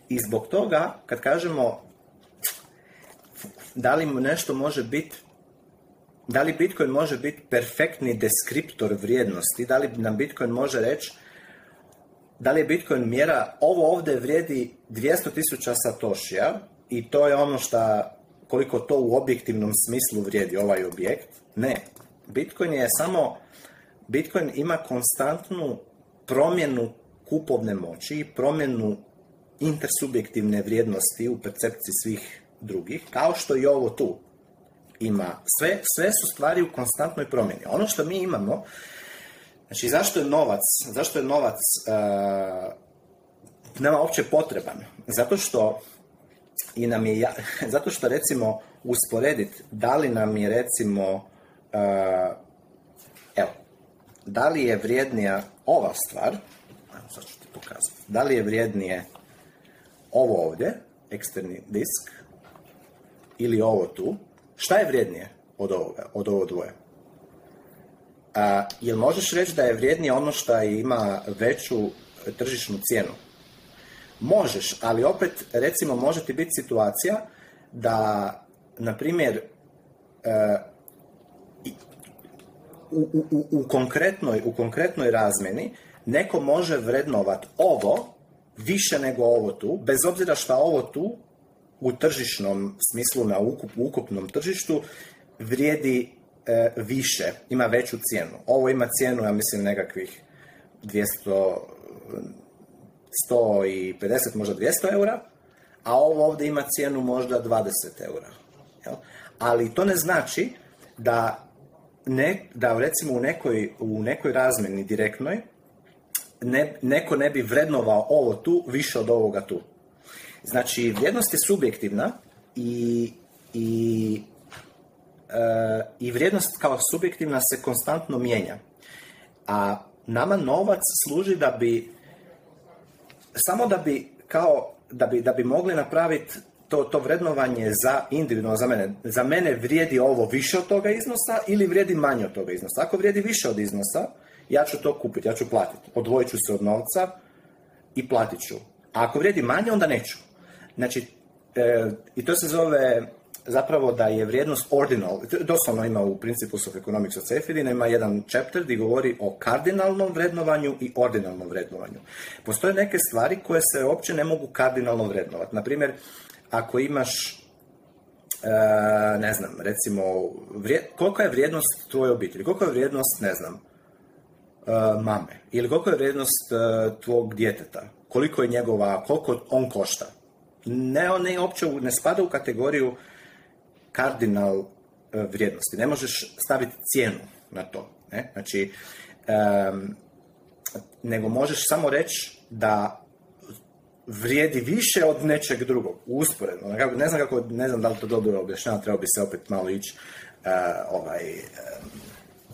I zbog toga, kad kažemo da li mu nešto može biti da li Bitcoin može biti perfektni deskriptor vrijednosti, da li nam Bitcoin može reći da li je Bitcoin mjera, ovo ovdje vrijedi 200.000 satošija, i to je ono što, koliko to u objektivnom smislu vrijedi ovaj objekt. Ne, Bitcoin je samo, Bitcoin ima konstantnu promjenu kupovne moći i promjenu intersubjektivne vrijednosti u percepciji svih drugih, kao što i ovo tu ima. Sve, sve su stvari u konstantnoj promjeni. Ono što mi imamo, znači zašto je novac, zašto je novac uh, nama uopće potreban? Zato što i nam je, zato što recimo usporediti da li nam je recimo, e, evo, da li je vrijednija ova stvar, sad ću ti pokazati, da li je vrijednije ovo ovdje, eksterni disk, ili ovo tu, šta je vrijednije od ovoga, od ovo dvoje? A, e, jel možeš reći da je vrijednije ono što ima veću tržišnu cijenu? Možeš, ali opet, recimo, može ti biti situacija da, na primjer, e, u, konkretnoj, razmeni neko može vrednovat ovo više nego ovo tu, bez obzira što ovo tu u tržišnom smislu na ukupnom tržištu vrijedi e, više, ima veću cijenu. Ovo ima cijenu, ja mislim, nekakvih 200 150, možda 200 eura, a ovo ovdje ima cijenu možda 20 eura. Ali to ne znači da, ne, da recimo u nekoj, u nekoj razmeni direktnoj ne, neko ne bi vrednovao ovo tu više od ovoga tu. Znači, vrijednost je subjektivna i, i, e, i vrijednost kao subjektivna se konstantno mijenja. A nama novac služi da bi samo da bi kao da bi, da bi mogli napraviti to, to vrednovanje za individualno za mene. Za mene vrijedi ovo više od toga iznosa ili vrijedi manje od toga iznosa. Ako vrijedi više od iznosa, ja ću to kupiti, ja ću platiti. Odvojit ću se od novca i platit ću. A ako vrijedi manje, onda neću. Znači, e, i to se zove zapravo da je vrijednost ordinal, doslovno ima u principu of Economics of Sefirina, ima jedan chapter gdje govori o kardinalnom vrednovanju i ordinalnom vrednovanju. Postoje neke stvari koje se uopće ne mogu kardinalno vrednovati. Naprimjer, ako imaš e, ne znam, recimo, koliko je vrijednost tvoje obitelji, koliko je vrijednost, ne znam, e, mame, ili koliko je vrijednost e, tvog djeteta, koliko je njegova, koliko on košta. Ne, on ne, uopće ne spada u kategoriju kardinal e, vrijednosti. Ne možeš staviti cijenu na to. Ne? Znači, nego možeš samo reći da vrijedi više od nečeg drugog, usporedno. Ne znam, kako, ne znam da li to dobro objašnjava, treba bi se opet malo ići uh, e, ovaj,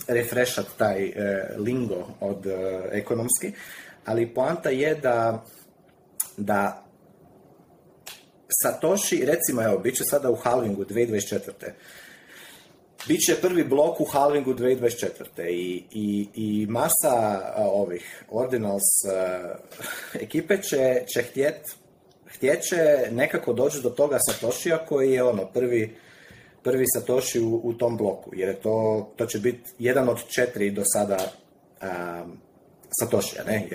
refreshat taj e, lingo od ekonomski, ali poanta je da, da Satoshi, recimo, evo, bit će sada u halvingu 2024. će prvi blok u halvingu 2024. I, i, i masa ovih Ordinals ekipe će, će htjet, će nekako doći do toga Satoshija koji je ono prvi, prvi Satoshi u, tom bloku. Jer to, to će biti jedan od četiri do sada um, Satoshija, ne?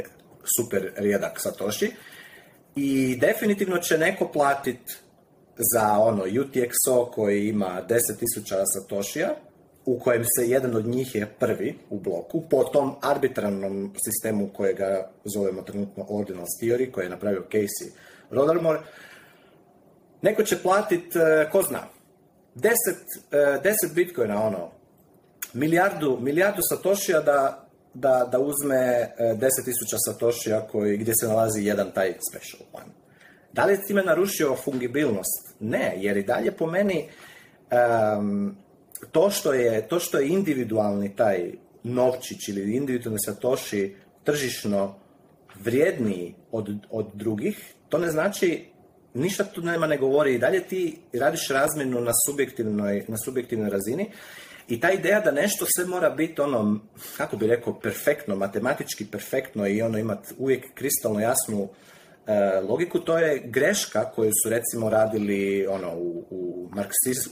Super rijedak Satoshi. I definitivno će neko platit za ono UTXO koji ima 10.000 satoshija, u kojem se jedan od njih je prvi u bloku, po tom arbitrarnom sistemu kojega zovemo trenutno Ordinal Theory, koji je napravio Casey Rodermore, neko će platit, e, ko zna, 10, 10 e, bitcoina, ono, milijardu, milijardu satoshija da da, da uzme 10.000 e, satoshija koji, gdje se nalazi jedan taj special one. Da li je time narušio fungibilnost? Ne, jer i dalje po meni to, što je, to što je individualni taj novčić ili individualni satoši tržišno vrijedniji od, od drugih, to ne znači ništa tu nema ne govori i dalje ti radiš razmjenu na subjektivnoj, na subjektivnoj razini i ta ideja da nešto sve mora biti ono, kako bi rekao, perfektno, matematički perfektno i ono imati uvijek kristalno jasnu e, logiku, to je greška koju su recimo radili ono, u, u,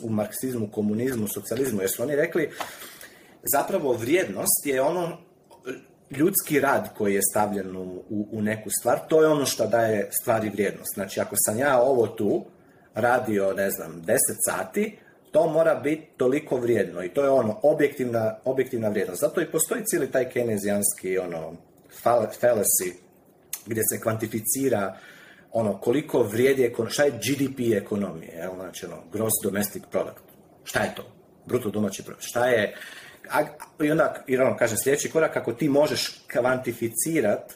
u marksizmu, komunizmu, socijalizmu, jer su oni rekli zapravo vrijednost je ono ljudski rad koji je stavljen u, u neku stvar, to je ono što daje stvari vrijednost. Znači, ako sam ja ovo tu radio, ne znam, 10 sati, to mora biti toliko vrijedno i to je ono objektivna, objektivna vrijednost. Zato i postoji cijeli taj kenezijanski ono fallacy gdje se kvantificira ono koliko vrijedi šta je GDP ekonomije, jel? znači ono, gross domestic product. Šta je to? Bruto domaći product. Šta je a, i onda i ono, kaže sljedeći korak ako ti možeš kvantificirati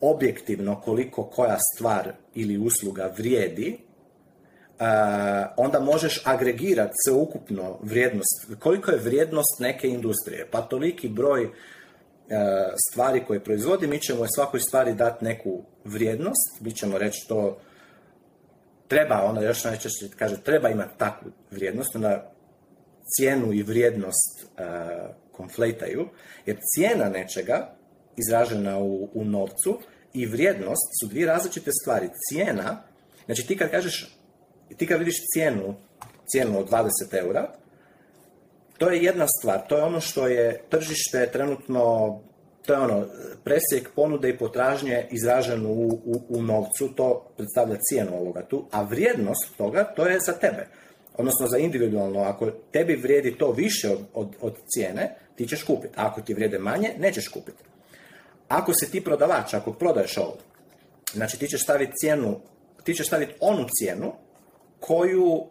objektivno koliko koja stvar ili usluga vrijedi, Eh, onda možeš agregirati ukupno vrijednost. Koliko je vrijednost neke industrije? Pa toliki broj eh, stvari koje proizvodi, mi ćemo svakoj stvari dati neku vrijednost, mi ćemo reći to treba, onda još najčešće kaže treba imati takvu vrijednost, onda cijenu i vrijednost eh, konflejtaju. jer cijena nečega izražena u, u novcu i vrijednost su dvije različite stvari. Cijena, znači ti kad kažeš i ti kad vidiš cijenu, cijenu od 20 eura, to je jedna stvar, to je ono što je tržište trenutno, to je ono, presjek ponude i potražnje izražen u, u, u, novcu, to predstavlja cijenu ovoga tu, a vrijednost toga to je za tebe. Odnosno za individualno, ako tebi vrijedi to više od, od, cijene, ti ćeš kupiti. Ako ti vrijede manje, nećeš kupiti. Ako se ti prodavač, ako prodaješ ovo, znači ti ćeš staviti cijenu, ti ćeš staviti onu cijenu koju,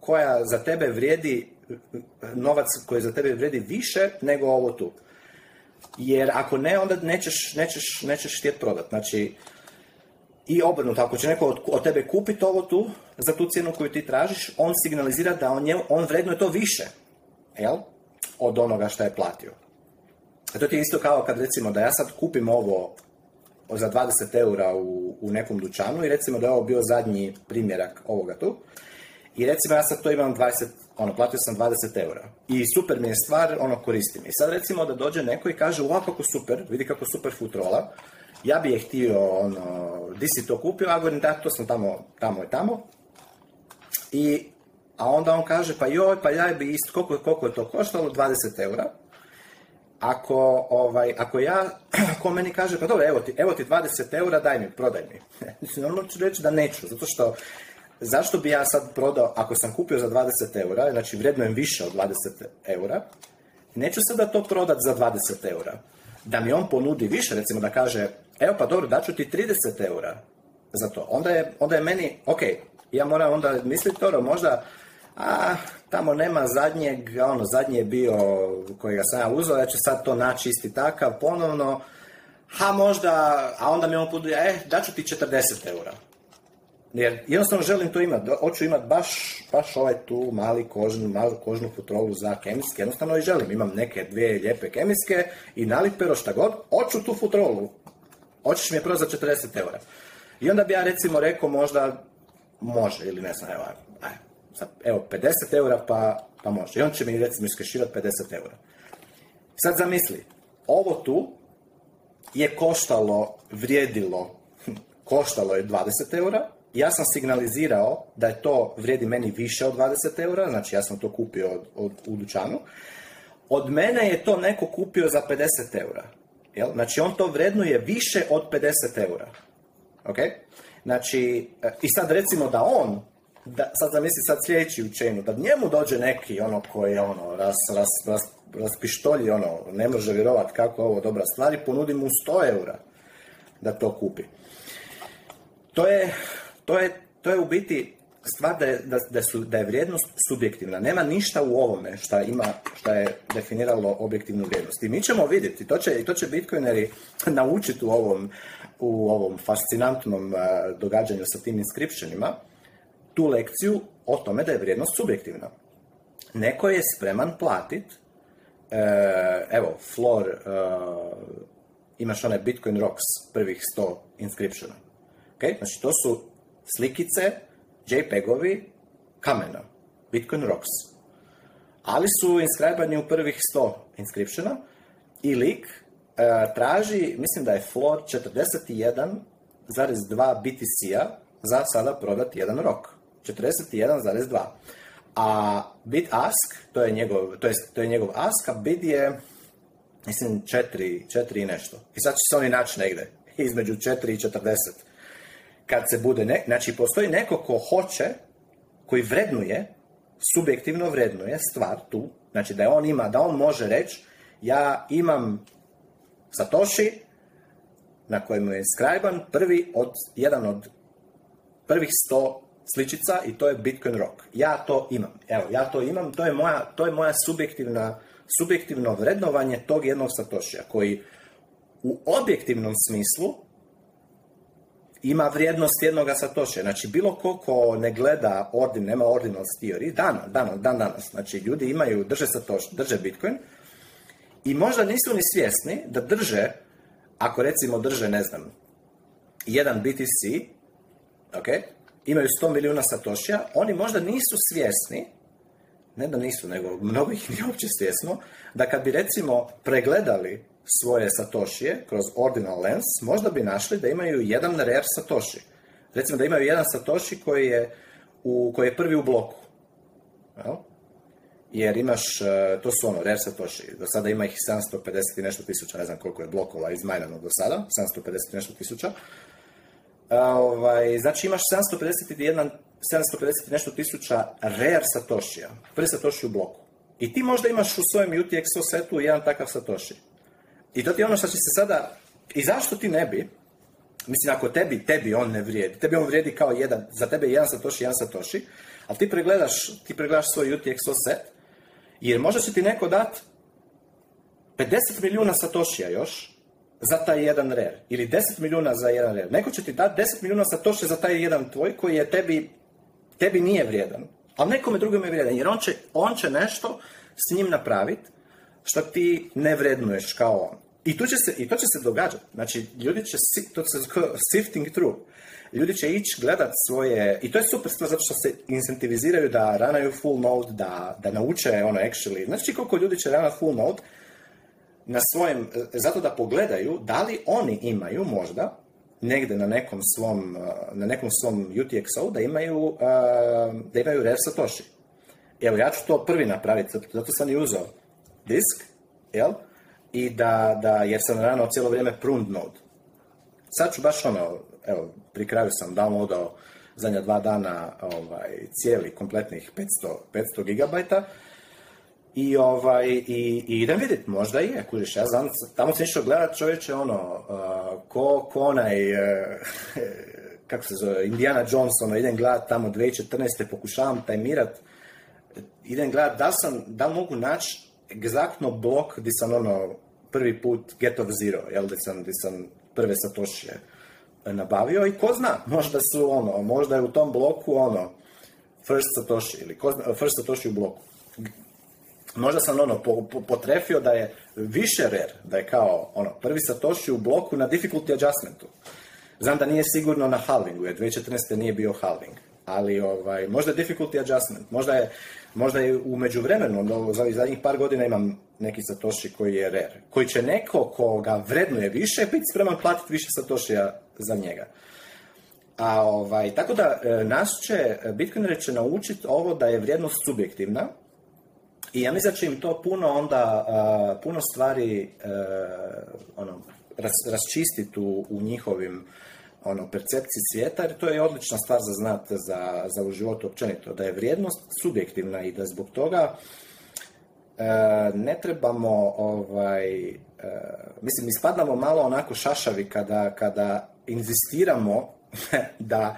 koja za tebe vrijedi, novac koji za tebe vrijedi više nego ovo tu. Jer ako ne, onda nećeš, nećeš, nećeš htjeti prodati. Znači, i obrnuto, ako će neko od, tebe kupiti ovo tu, za tu cijenu koju ti tražiš, on signalizira da on, on vrednuje to više, jel? Od onoga što je platio. A to ti je isto kao kad recimo da ja sad kupim ovo za 20 eura u, u nekom dućanu i recimo da je ovo bio zadnji primjerak ovoga tu. I recimo ja sad to imam 20, ono, platio sam 20 eura. I super mi je stvar, ono, koristim. I sad recimo da dođe neko i kaže, ovako kako super, vidi kako super futrola, ja bi je htio, ono, di si to kupio? A govorim, da, to sam tamo, tamo i tamo. I, a onda on kaže, pa joj, pa ja bi isto, koliko, koliko je to koštalo? 20 eura ako, ovaj, ako ja, ako meni kaže, pa dobro, evo ti, evo ti 20 eura, daj mi, prodaj mi. Normalno ću reći da neću, zato što zašto bi ja sad prodao, ako sam kupio za 20 eura, znači vrednujem više od 20 eura, neću sada to prodat za 20 eura. Da mi on ponudi više, recimo da kaže, evo pa dobro, daću ti 30 eura za to. Onda je, onda je meni, ok, ja moram onda misliti, dobro, možda a tamo nema zadnjeg, ono zadnji je bio kojega sam ja uzeo, ja ću sad to naći isti takav ponovno, ha možda, a onda mi on poduje, eh, daću ti 40 eura. Jer jednostavno želim to imati, hoću imati baš, baš ovaj tu mali kožnu, malu kožnu futrolu za kemijske, jednostavno i želim, imam neke dvije lijepe kemijske i nalik pero šta god, hoću tu futrolu, hoćeš mi je prvo za 40 eura. I onda bi ja recimo rekao možda može ili ne znam, evo, evo, 50 eura pa, pa može. I on će mi recimo iskeširati 50 eura. Sad zamisli, ovo tu je koštalo, vrijedilo, hm, koštalo je 20 eura, ja sam signalizirao da je to vrijedi meni više od 20 eura, znači ja sam to kupio od, od, u dućanu. Od mene je to neko kupio za 50 eura. Jel? Znači on to vrednuje više od 50 eura. Okay? Znači, e, i sad recimo da on da, sad zamisli sad sljedeći u da njemu dođe neki ono koji ono ras, raspištolji ono, ne može vjerovat kako je ovo dobra stvar i ponudi mu 100 eura da to kupi. To je, to je, to je u biti stvar da je, da, da, su, da je vrijednost subjektivna. Nema ništa u ovome šta, ima, šta je definiralo objektivnu vrijednost. I mi ćemo vidjeti, to će, to će bitcoineri naučiti u ovom, u ovom fascinantnom događanju sa tim inscriptionima, tu lekciju o tome da je vrijednost subjektivna. Neko je spreman platit, e, evo, Flor, e, imaš one Bitcoin Rocks prvih 100 inscriptiona. Znači, to su slikice, JPEG-ovi, kamena, Bitcoin Rocks. Ali su inscribani u prvih 100 inscriptiona i lik e, traži, mislim da je floor 41,2 BTC-a za sada prodati jedan rok. 41,2. A bit ask, to je njegov, to je, to je njegov ask, a bit je, mislim, 4, 4 i nešto. I sad će se oni naći negdje, između 4 i 40. Kad se bude, ne, znači postoji neko ko hoće, koji vrednuje, subjektivno vrednuje stvar tu, znači da on ima, da on može reći, ja imam Satoshi, na kojemu je skrajban prvi od, jedan od prvih 100 sličica i to je Bitcoin Rock. Ja to imam. Evo, ja to imam, to je moja, to je moja subjektivna, subjektivno vrednovanje tog jednog Satošija koji u objektivnom smislu ima vrijednost jednog Satošija. Znači, bilo ko ko ne gleda ordin, nema ordinal theory, dan, dan, dan danas. Znači, ljudi imaju, drže Satoš, drže Bitcoin i možda nisu ni svjesni da drže, ako recimo drže, ne znam, jedan BTC, ok, imaju 100 milijuna satošija, oni možda nisu svjesni, ne da nisu, nego mnogo ih nije uopće svjesno, da kad bi recimo pregledali svoje satošije kroz ordinal lens, možda bi našli da imaju jedan rare satoši. Recimo da imaju jedan satoši koji je, u, je prvi u bloku. Jel? Jer imaš, e, to su ono, rare satoshi, do sada ima ih 750 i nešto tisuća, ne znam koliko je blokova izmajnano do sada, 750 i nešto tisuća, ovaj, znači imaš 751, 750 nešto tisuća rare satoshija, prvi satoshi u bloku. I ti možda imaš u svojem UTXO setu jedan takav satoshi. I to ti je ono što će se sada... I zašto ti ne bi, mislim ako tebi, tebi on ne vrijedi, tebi on vrijedi kao jedan, za tebe jedan satoshi, jedan satoshi, ali ti pregledaš, ti pregledaš svoj UTXO set, jer možda će ti neko dati 50 milijuna satoshija još, za taj jedan rare ili 10 milijuna za jedan rare. Neko će ti dati 10 milijuna sa toše za taj jedan tvoj koji je tebi, tebi nije vrijedan. Ali nekome drugom je vrijedan jer on će, on će nešto s njim napraviti što ti ne vrednuješ kao on. I, tu će se, I to će se događati. Znači, ljudi će, to se sifting through. Ljudi će ići gledat svoje, i to je super stvar zato što se incentiviziraju da ranaju full mode, da, da nauče ono actually. Znači koliko ljudi će rana full mode na svojem, e, zato da pogledaju da li oni imaju možda negdje na nekom svom, e, na nekom svom UTXO da imaju, e, da imaju Rev Evo, ja ću to prvi napraviti, zato sam i uzeo disk, jel? I da, da, jer sam rano cijelo vrijeme pruned node. Sad ću baš ono, evo, pri kraju sam downloadao zadnja dva dana ovaj, cijeli kompletnih 500, 500 gigabajta i, ovaj, i, i idem vidit, možda i je, kužiš, ja znam, tamo sam išao gledat čovječe, ono, uh, ko, ko onaj, e, kako se zove, Indiana Jones, ono, idem gledat tamo 2014. pokušavam tajmirat, idem gledat da sam, da mogu naći egzaktno blok gdje sam, ono, prvi put Get of Zero, jel, gdje sam, gdje sam prve satošije nabavio i ko zna, možda su, ono, možda je u tom bloku, ono, First satoši, ili ko zna, First Satoshi u bloku možda sam ono potrefio da je više rare, da je kao ono prvi Satoshi u bloku na difficulty adjustmentu. Znam da nije sigurno na halvingu, jer 2014. nije bio halving. Ali ovaj, možda je difficulty adjustment, možda je, možda je u međuvremenu, ono, za zadnjih par godina imam neki Satoshi koji je rare, koji će neko ko ga vrednuje više, biti spreman platiti više Satoshija za njega. A ovaj, tako da e, nas će Bitcoinere će naučiti ovo da je vrijednost subjektivna, i ja mislim da će im to puno onda, puno stvari uh, ono, ras, u, njihovim ono, percepciji svijeta, jer to je odlična stvar za znat za, za u životu općenito, da je vrijednost subjektivna i da zbog toga e, ne trebamo, ovaj, e, mislim, ispadamo malo onako šašavi kada, kada inzistiramo da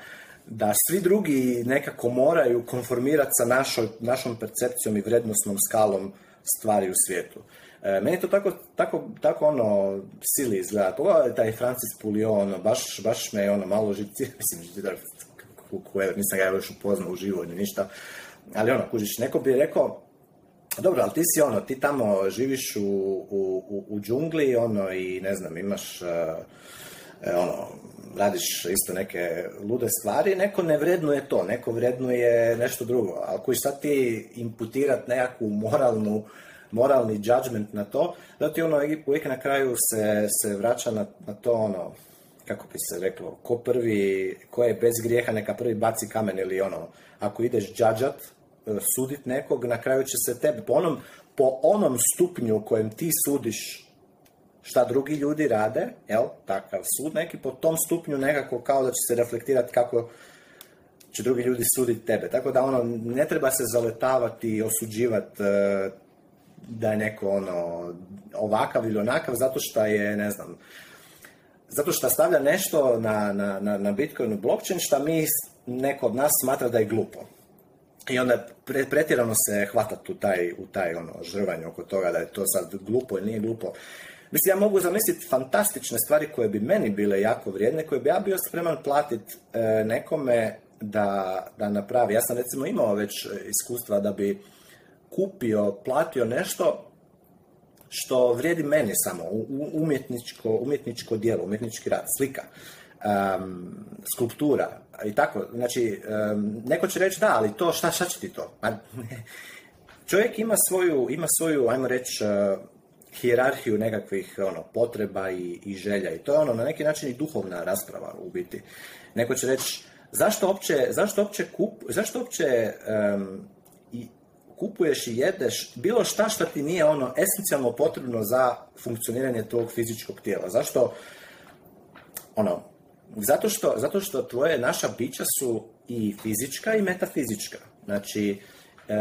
da svi drugi nekako moraju konformirati sa našoj, našom percepcijom i vrednostnom skalom stvari u svijetu. E, meni to tako, tako, tako ono sili izgleda. Pogledaj taj Francis Poulion, ono, baš, baš me je ono malo žici mislim, nisam ga još upoznao u živo ništa, ali ono, kužiš, neko bi rekao, dobro, ali ti si ono, ti tamo živiš u, u, u, džungli, ono, i ne znam, imaš... E, E, ono, radiš isto neke lude stvari, neko ne vrednuje to, neko vrednuje nešto drugo. Ali koji sad ti imputirat nekakvu moralnu, moralni judgment na to, da ti ono uvijek na kraju se, se vraća na, na to ono, kako bi se reklo, ko prvi, ko je bez grijeha, neka prvi baci kamen ili ono, ako ideš đađat e, sudit nekog, na kraju će se tebe, po onom, po onom stupnju kojem ti sudiš šta drugi ljudi rade, jel, takav sud neki po tom stupnju nekako kao da će se reflektirati kako će drugi ljudi suditi tebe. Tako da ono, ne treba se zaletavati i osuđivati e, da je neko ono ovakav ili onakav zato što je, ne znam, zato što stavlja nešto na, na, na, na Bitcoinu blockchain što mi neko od nas smatra da je glupo. I onda pre, pretjerano se hvata u taj, u taj ono, žrvanje oko toga da je to sad glupo ili nije glupo. Mislim, ja mogu zamisliti fantastične stvari koje bi meni bile jako vrijedne, koje bi ja bio spreman platiti e, nekome da, da napravi. Ja sam recimo imao već e, iskustva da bi kupio, platio nešto što vrijedi meni samo, umjetničko, umjetničko dijelo, umjetnički rad, slika, skulptura i tako. Znači, um, neko će reći da, ali to, šta, šta će ti to? čovjek ima svoju, ima svoju, ajmo reći, hijerarhiju nekakvih ono, potreba i, i želja. I to je ono na neki način i duhovna rasprava u biti. Neko će reći zašto opće, zašto opće, kup, zašto opće i kupuješ i jedeš bilo šta što ti nije ono esencijalno potrebno za funkcioniranje tvog fizičkog tijela. Zašto ono, zato što, zato što tvoje naša bića su i fizička i metafizička. Znači, E,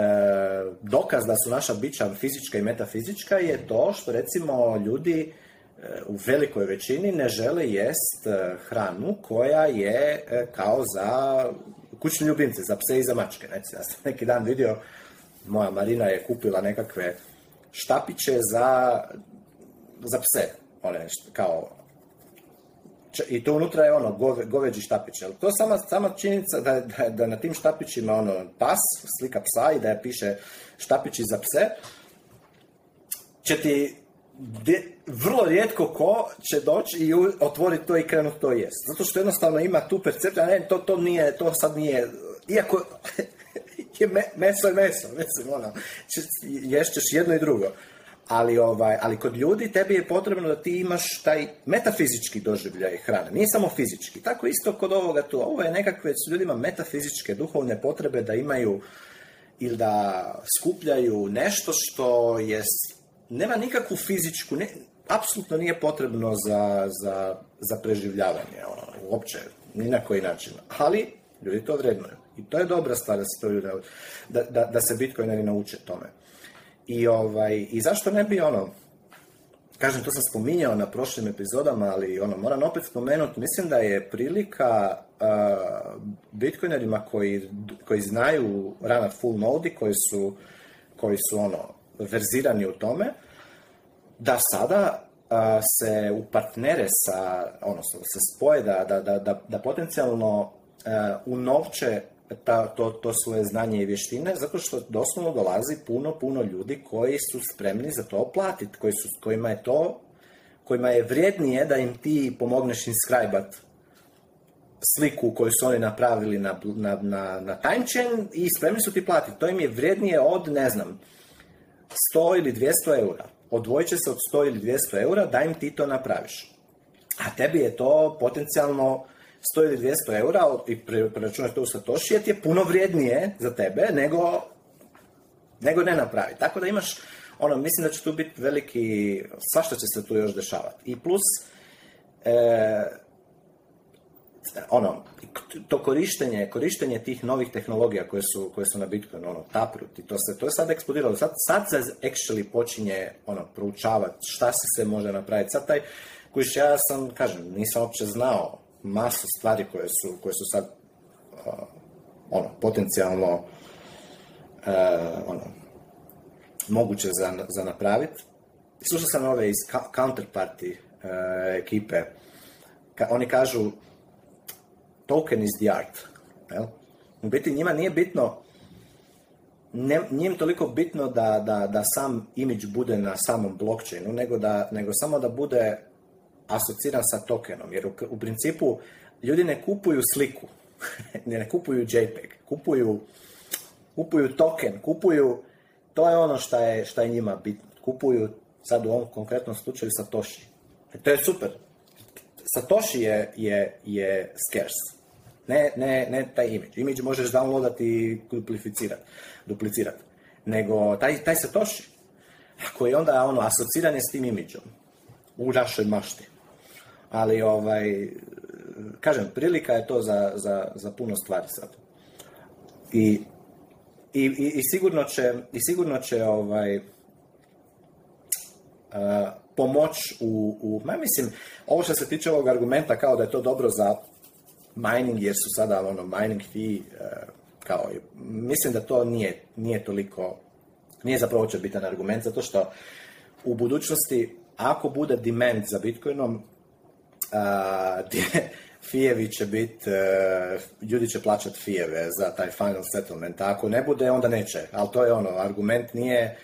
dokaz da su naša bića fizička i metafizička je to što recimo ljudi e, u velikoj većini ne žele jest e, hranu koja je kao za kućne ljubimce, za pse i za mačke. ja sam neki dan vidio, moja Marina je kupila nekakve štapiće za, za pse, one kao i to unutra je ono gove, goveđi štapić. Ali to sama, sama činjenica da, da, da, na tim štapićima ono pas, slika psa i da je piše štapići za pse, će ti vrlo rijetko ko će doći i otvoriti to i krenuti to jest. Zato što jednostavno ima tu percepciju, a ne, to, to nije, to sad nije, iako je me, meso je meso, mislim, ono, ješćeš jedno i drugo ali, ovaj, ali kod ljudi tebi je potrebno da ti imaš taj metafizički doživljaj hrane, nije samo fizički. Tako isto kod ovoga tu, ovo je nekakve su ljudima metafizičke duhovne potrebe da imaju ili da skupljaju nešto što je, nema nikakvu fizičku, ne, apsolutno nije potrebno za, za, za preživljavanje, ono, uopće, ni na koji način. Ali ljudi to vrednuju i to je dobra stvar da se to ljudi, da, da, da se Bitcoineri nauče tome. I, ovaj, I zašto ne bi ono, kažem, to sam spominjao na prošlim epizodama, ali ono, moram opet spomenuti, mislim da je prilika uh, bitcoinerima koji, koji znaju rana full node koji su, koji su ono, verzirani u tome, da sada se u partnere sa, ono, se spoje, da, da, da, da potencijalno uh, novče ta, to, to svoje znanje i vještine, zato što doslovno dolazi puno, puno ljudi koji su spremni za to platiti, koji kojima je to kojima je vrijednije da im ti pomogneš inskrajbat sliku koju su oni napravili na, na, na, na i spremni su ti platiti. To im je vrijednije od, ne znam, 100 ili 200 eura. Odvojit će se od 100 ili 200 eura da im ti to napraviš. A tebi je to potencijalno 100 ili 200 eura i preračunaš to u Satoshi, jer ti je puno vrijednije za tebe nego, nego ne napravi. Tako da imaš, ono, mislim da će tu biti veliki, svašta će se tu još dešavati. I plus, e, ono, to korištenje, korištenje tih novih tehnologija koje su, koje su na Bitcoin ono, Taproot i to se, to je sad eksplodiralo. Sad, sad se actually počinje, ono, proučavati šta se se može napraviti. Sad taj, kojiš ja sam, kažem, nisam uopće znao masu stvari koje su, koje su sad uh, ono, potencijalno uh, ono, moguće za, za napraviti. Slušao sam ove iz counterparty uh, ekipe. Ka, oni kažu token is the art. Jel? U biti njima nije bitno ne, nije im toliko bitno da, da, da sam imidž bude na samom blockchainu, nego, da, nego samo da bude asocira sa tokenom, jer u, principu ljudi ne kupuju sliku, ne kupuju JPEG, kupuju, kupuju token, kupuju, to je ono što je, šta je njima bitno, kupuju sad u ovom konkretnom slučaju Satoshi. E, to je super. Satoshi je, je, je scarce. Ne, ne, ne taj image. Imidž možeš downloadati i duplicirati. Duplicirat. Nego taj, taj Satoshi koji onda ono asociran je s tim imidžom u našoj mašti ali ovaj, kažem, prilika je to za, za, za puno stvari sad. I, i, i sigurno će, i sigurno će ovaj, e, pomoć u, u ma mislim, ovo što se tiče ovog argumenta kao da je to dobro za mining jer su sada ono mining fee e, kao mislim da to nije, nije toliko nije zapravo će bitan argument zato što u budućnosti ako bude demand za Bitcoinom gdje fijevi će biti, e, ljudi će plaćati fijeve za taj final settlement, a ako ne bude, onda neće. Ali to je ono, argument nije,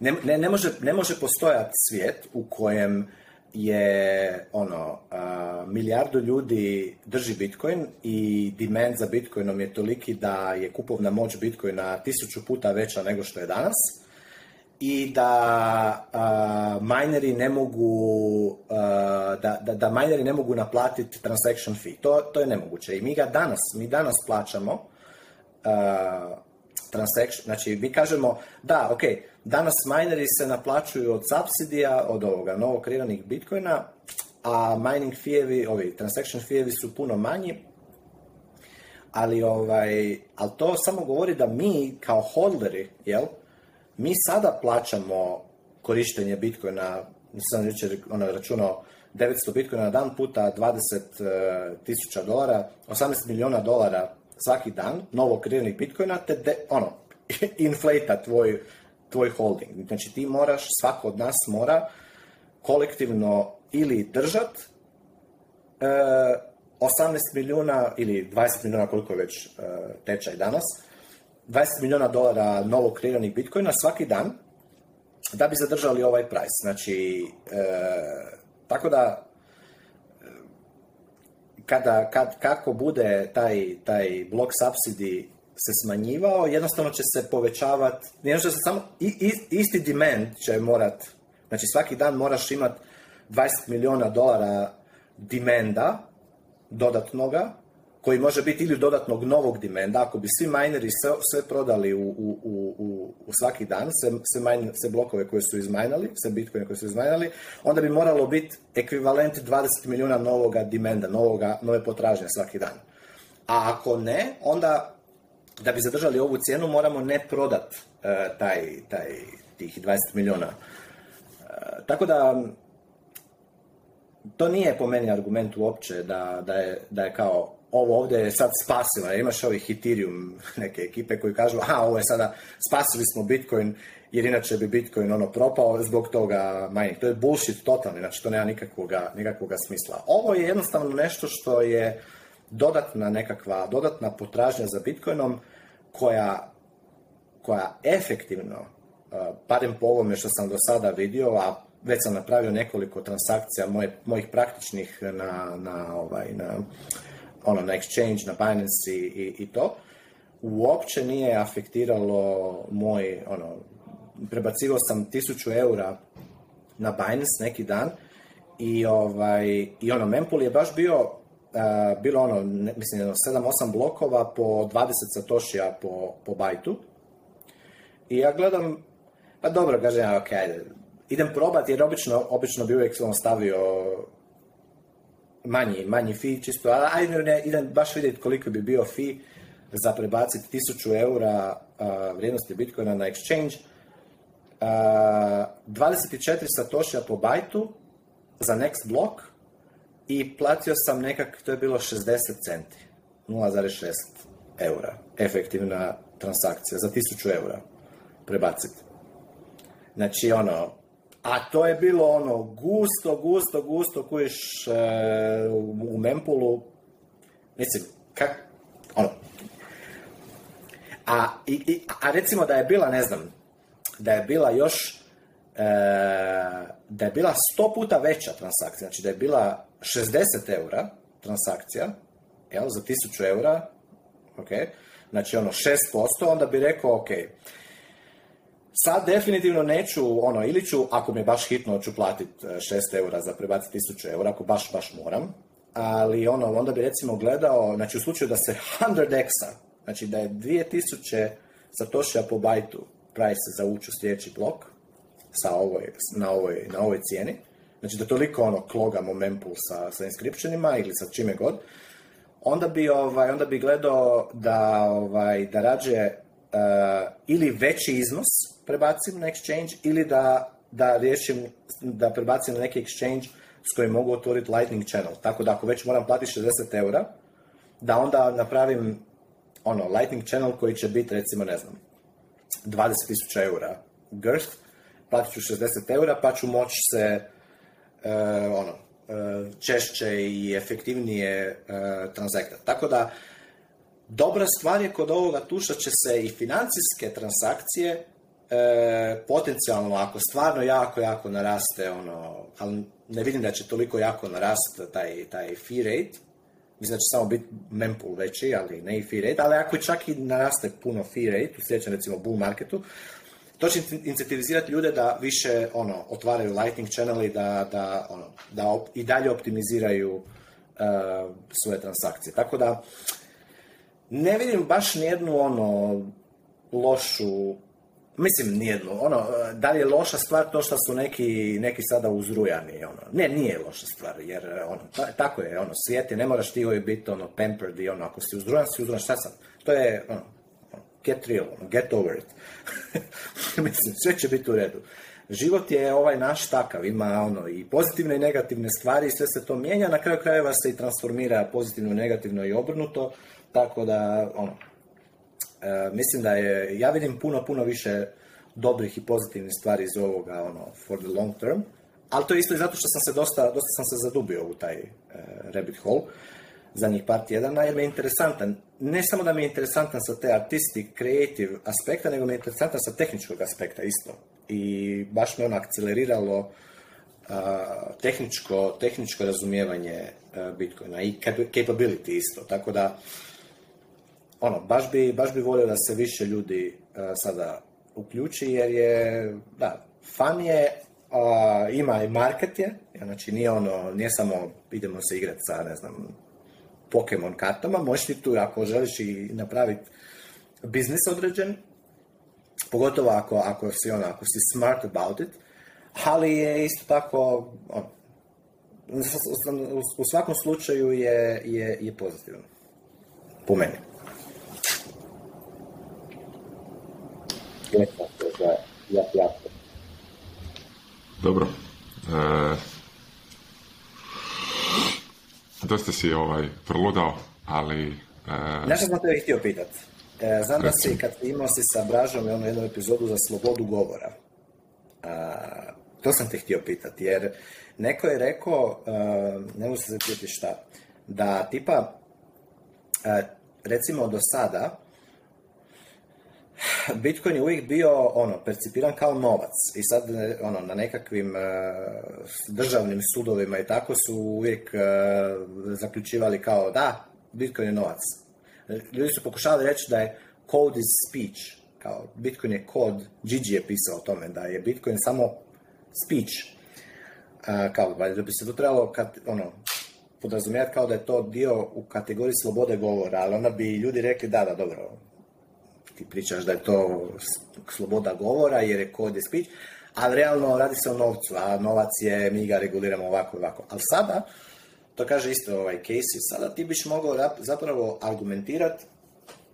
ne, može, ne postojati svijet u kojem je ono, milijardu ljudi drži Bitcoin i demand za Bitcoinom je toliki da je kupovna moć Bitcoina tisuću puta veća nego što je danas i da uh, mineri ne mogu da, da, da mineri ne mogu naplatiti transaction fee. To, to je nemoguće i mi ga danas, mi danas plaćamo uh, transaction, znači mi kažemo da, ok, danas mineri se naplaćuju od subsidija, od ovoga novo bitcoina, a mining fijevi, ovi transaction fijevi su puno manji, ali ovaj, ali to samo govori da mi kao holderi jel, mi sada plaćamo korištenje bitcoina, sam jučer ono, računao 900 bitcoina na dan puta 20.000 e, dolara, 18 milijuna dolara svaki dan novo kreiranih bitcoina, te de, ono, inflata tvoj, tvoj holding. Znači ti moraš, svako od nas mora kolektivno ili držat 18 e, milijuna ili 20 milijuna koliko je već e, tečaj danas, 20 milijuna dolara novo kreiranih bitcoina svaki dan da bi zadržali ovaj price. Znači, e, tako da e, kada, kako bude taj, taj blok subsidi se smanjivao, jednostavno će se povećavati, jednostavno samo, isti demand će morat, znači svaki dan moraš imati 20 milijuna dolara demanda dodatnoga koji može biti ili dodatnog novog dimenda, ako bi svi mineri sve, sve prodali u, u, u, u svaki dan, sve, sve, mine, blokove koje su izmajnali, sve bitcoine koje su izmajnali, onda bi moralo biti ekvivalent 20 milijuna novoga dimenda, novoga, nove potražnje svaki dan. A ako ne, onda da bi zadržali ovu cijenu moramo ne prodat e, taj, taj, tih 20 milijuna. E, tako da to nije po meni argument uopće da je kao ovo ovdje je sad spasila. Imaš ovih hitirium neke ekipe koji kažu, aha, ovo je sada, spasili smo Bitcoin, jer inače bi Bitcoin ono propao zbog toga mining. To je bullshit totalni, znači to nema nikakvoga, smisla. Ovo je jednostavno nešto što je dodatna nekakva, dodatna potražnja za Bitcoinom koja, koja efektivno, barem po ovome što sam do sada vidio, a već sam napravio nekoliko transakcija mojih praktičnih na, na, ovaj, na ono na exchange, na Binance i, i, i to, uopće nije afektiralo moj, ono, prebacivao sam 1000 eura na Binance neki dan i ovaj, i ono, mempool je baš bio, bilo ono, ne, mislim, 7-8 blokova po 20 satošija po, po bajtu. I ja gledam, pa dobro, kažem, ok, idem probati jer obično, obično bi uvijek on stavio manji, manji fi, čisto, a ajde, idem baš vidjeti koliko bi bio fi za prebaciti 1000 eura vrijednosti Bitcoina na exchange. 24 satošija po bajtu za next block i platio sam nekak, to je bilo 60 centi, 0,6 eura, efektivna transakcija za 1000 eura prebaciti. Znači, ono, a to je bilo ono gusto, gusto, gusto kuješ e, u Mempulu. Mislim, kak, ono. A, i, i, recimo da je bila, ne znam, da je bila još e, da je bila sto puta veća transakcija, znači da je bila 60 eura transakcija, jel, za 1000 eura, ok, znači ono 6%, onda bi rekao, ok, Sad definitivno neću, ono, ili ću, ako mi je baš hitno, ću platiti 6 e, eura za prebaciti 1000 eura, ako baš, baš moram. Ali ono, onda bi recimo gledao, znači u slučaju da se 100 x znači da je 2000 satoshija po bajtu price za uču u sljedeći blok sa na, ovoj, cijeni, znači da toliko ono klogamo mempool sa, sa inscriptionima ili sa čime god, onda bi, ovaj, onda bi gledao da, ovaj, da rađe Eh, ili veći iznos prebacim na exchange ili da, da da prebacim na neki exchange s kojim mogu otvoriti Lightning Channel. Tako da ako već moram platiti 60 eura, da onda napravim ono, Lightning Channel koji će biti recimo, ne znam, 20.000 eura girth, platit ću 60 eura pa ću moći se eh, ono, eh, češće i efektivnije uh, Tako da Dobra stvar je kod ovoga tu će se i financijske transakcije e, potencijalno, ako stvarno jako, jako naraste, ono, ali ne vidim da će toliko jako narast taj, taj fee rate, mislim da će samo biti mempool veći, ali ne i fee rate, ali ako čak i naraste puno fee rate u sljedećem recimo bull marketu, to će incentivizirati ljude da više ono otvaraju lightning channel i da, da, ono, da i dalje optimiziraju e, svoje transakcije. Tako da ne vidim baš nijednu ono lošu Mislim, nijednu, Ono, e, da li je loša stvar to što su neki, neki sada uzrujani? Ono. Ne, nije loša stvar, jer e, ono, tako je, ono, svijet je, ne moraš ti uvijek biti ono, pampered i ono, ako si uzrujan, si uzrujan, šta sam? To je, ono, get real, ono, get over it. Mislim, sve će biti u redu. Život je ovaj naš takav, ima ono i pozitivne i negativne stvari i sve se to mijenja, na kraju krajeva se i transformira pozitivno, negativno i obrnuto tako da, ono, e, mislim da je, ja vidim puno, puno više dobrih i pozitivnih stvari iz ovoga, ono, for the long term, ali to je isto i zato što sam se dosta, dosta sam se zadubio u taj e, rabbit hole za njih par tjedana, jer mi je interesantan. Ne samo da mi je interesantan sa te artistic, creative aspekta, nego mi je interesantan sa tehničkog aspekta isto. I baš me ono akceleriralo tehničko, tehničko razumijevanje e, Bitcoina i capability isto. Tako da ono, baš bi, baš bi volio da se više ljudi e, sada uključi, jer je, da, fan je, ima i market je, znači nije ono, nije samo idemo se igrati sa, ne znam, Pokemon kartama, možeš ti tu, ako želiš i napraviti biznis određen, pogotovo ako, ako si ono, ako si smart about it, ali je isto tako, ono, u svakom slučaju je, je, je pozitivno, po meni. Dobro. E, dosta si ovaj prludao, ali... E, ja sam na htio pitat. E, znam da si, kad imao si sa Bražom ono jednu epizodu za slobodu govora. E, to sam te htio pitati, jer neko je rekao, e, ne mogu se zapitati šta, da tipa, recimo do sada, Bitcoin je uvijek bio ono percipiran kao novac i sad e, ono na nekakvim e, državnim sudovima i tako su uvijek e, zaključivali kao da Bitcoin je novac. Ljudi su pokušali reći da je code is speech, kao Bitcoin je kod, Gigi je pisao o tome da je Bitcoin samo speech. kao da bi se to trebalo kad ono podrazumijevati kao da je to dio u kategoriji slobode govora, ali onda bi ljudi rekli da, da, dobro, ti pričaš da je to sloboda govora jer je code speech, ali realno radi se o novcu, a novac je, mi ga reguliramo ovako i ovako. Ali sada, to kaže isto ovaj Casey, sada ti biš mogao zapravo argumentirati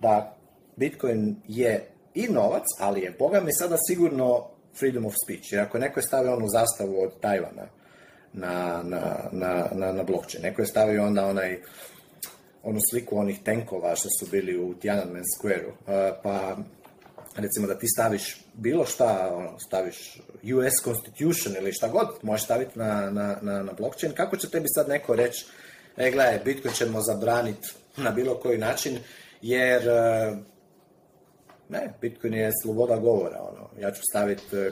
da Bitcoin je i novac, ali je, boga mi sada sigurno freedom of speech. Jer ako neko je stavio onu zastavu od Tajvana na, na, na, na blockchain, neko je stavio onda onaj onu sliku onih tenkova što su bili u Tiananmen Square-u. E, pa recimo da ti staviš bilo šta, ono, staviš US Constitution ili šta god možeš staviti na, na, na, na blockchain, kako će tebi sad neko reći, e gledaj, Bitcoin ćemo zabraniti na bilo koji način, jer e, ne, Bitcoin je sloboda govora, ono, ja ću staviti e,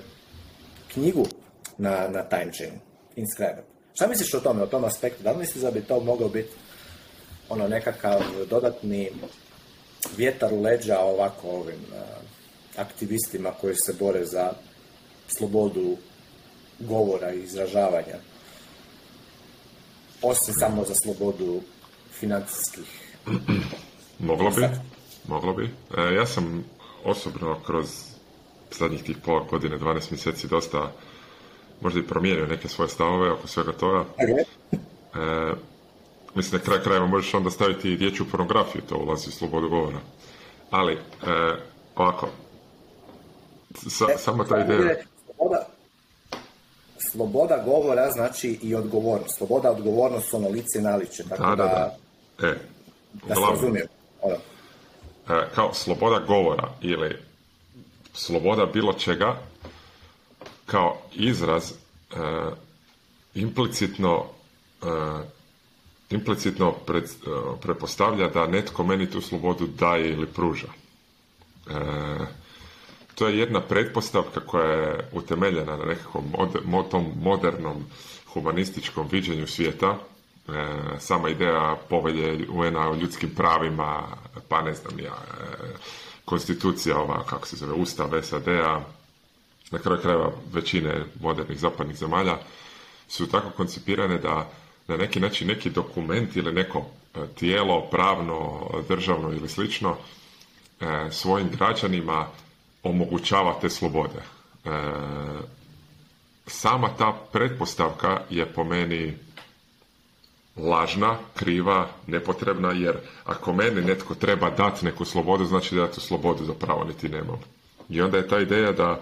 knjigu na, na time chain, Šta misliš o tome, o tom aspektu? Da li misliš da bi to mogao biti ono nekakav dodatni vjetar u leđa ovako ovim e, aktivistima koji se bore za slobodu govora i izražavanja. Osim samo za slobodu financijskih. Moglo bi, moglo bi. E, ja sam osobno kroz zadnjih tih pola godine, 12 mjeseci, dosta možda i promijenio neke svoje stavove oko svega toga. E, mislim na kraj krajeva možeš onda staviti i dječju pornografiju, to ulazi u slobodu govora. Ali, e, ovako, sa, e, samo ta ideja... Sloboda, sloboda govora znači i odgovornost. Sloboda, odgovornost ono lice naliče, tako da... Da, E, da se ono. e, kao sloboda govora ili sloboda bilo čega kao izraz e, implicitno implicitno pred, eh, prepostavlja da netko meni tu slobodu daje ili pruža. Eh, to je jedna pretpostavka koja je utemeljena na nekakvom tom modernom humanističkom viđenju svijeta. Eh, sama ideja povelje un o ljudskim pravima, pa ne znam ja, konstitucija ova, kako se zove, Ustav SAD-a, na kraju krajeva većine modernih zapadnih zemalja su tako koncipirane da na neki način neki dokument ili neko e, tijelo pravno, državno ili slično e, svojim građanima omogućava te slobode. E, sama ta pretpostavka je po meni lažna, kriva, nepotrebna, jer ako meni netko treba dati neku slobodu, znači da ja tu slobodu zapravo niti nemam. I onda je ta ideja da...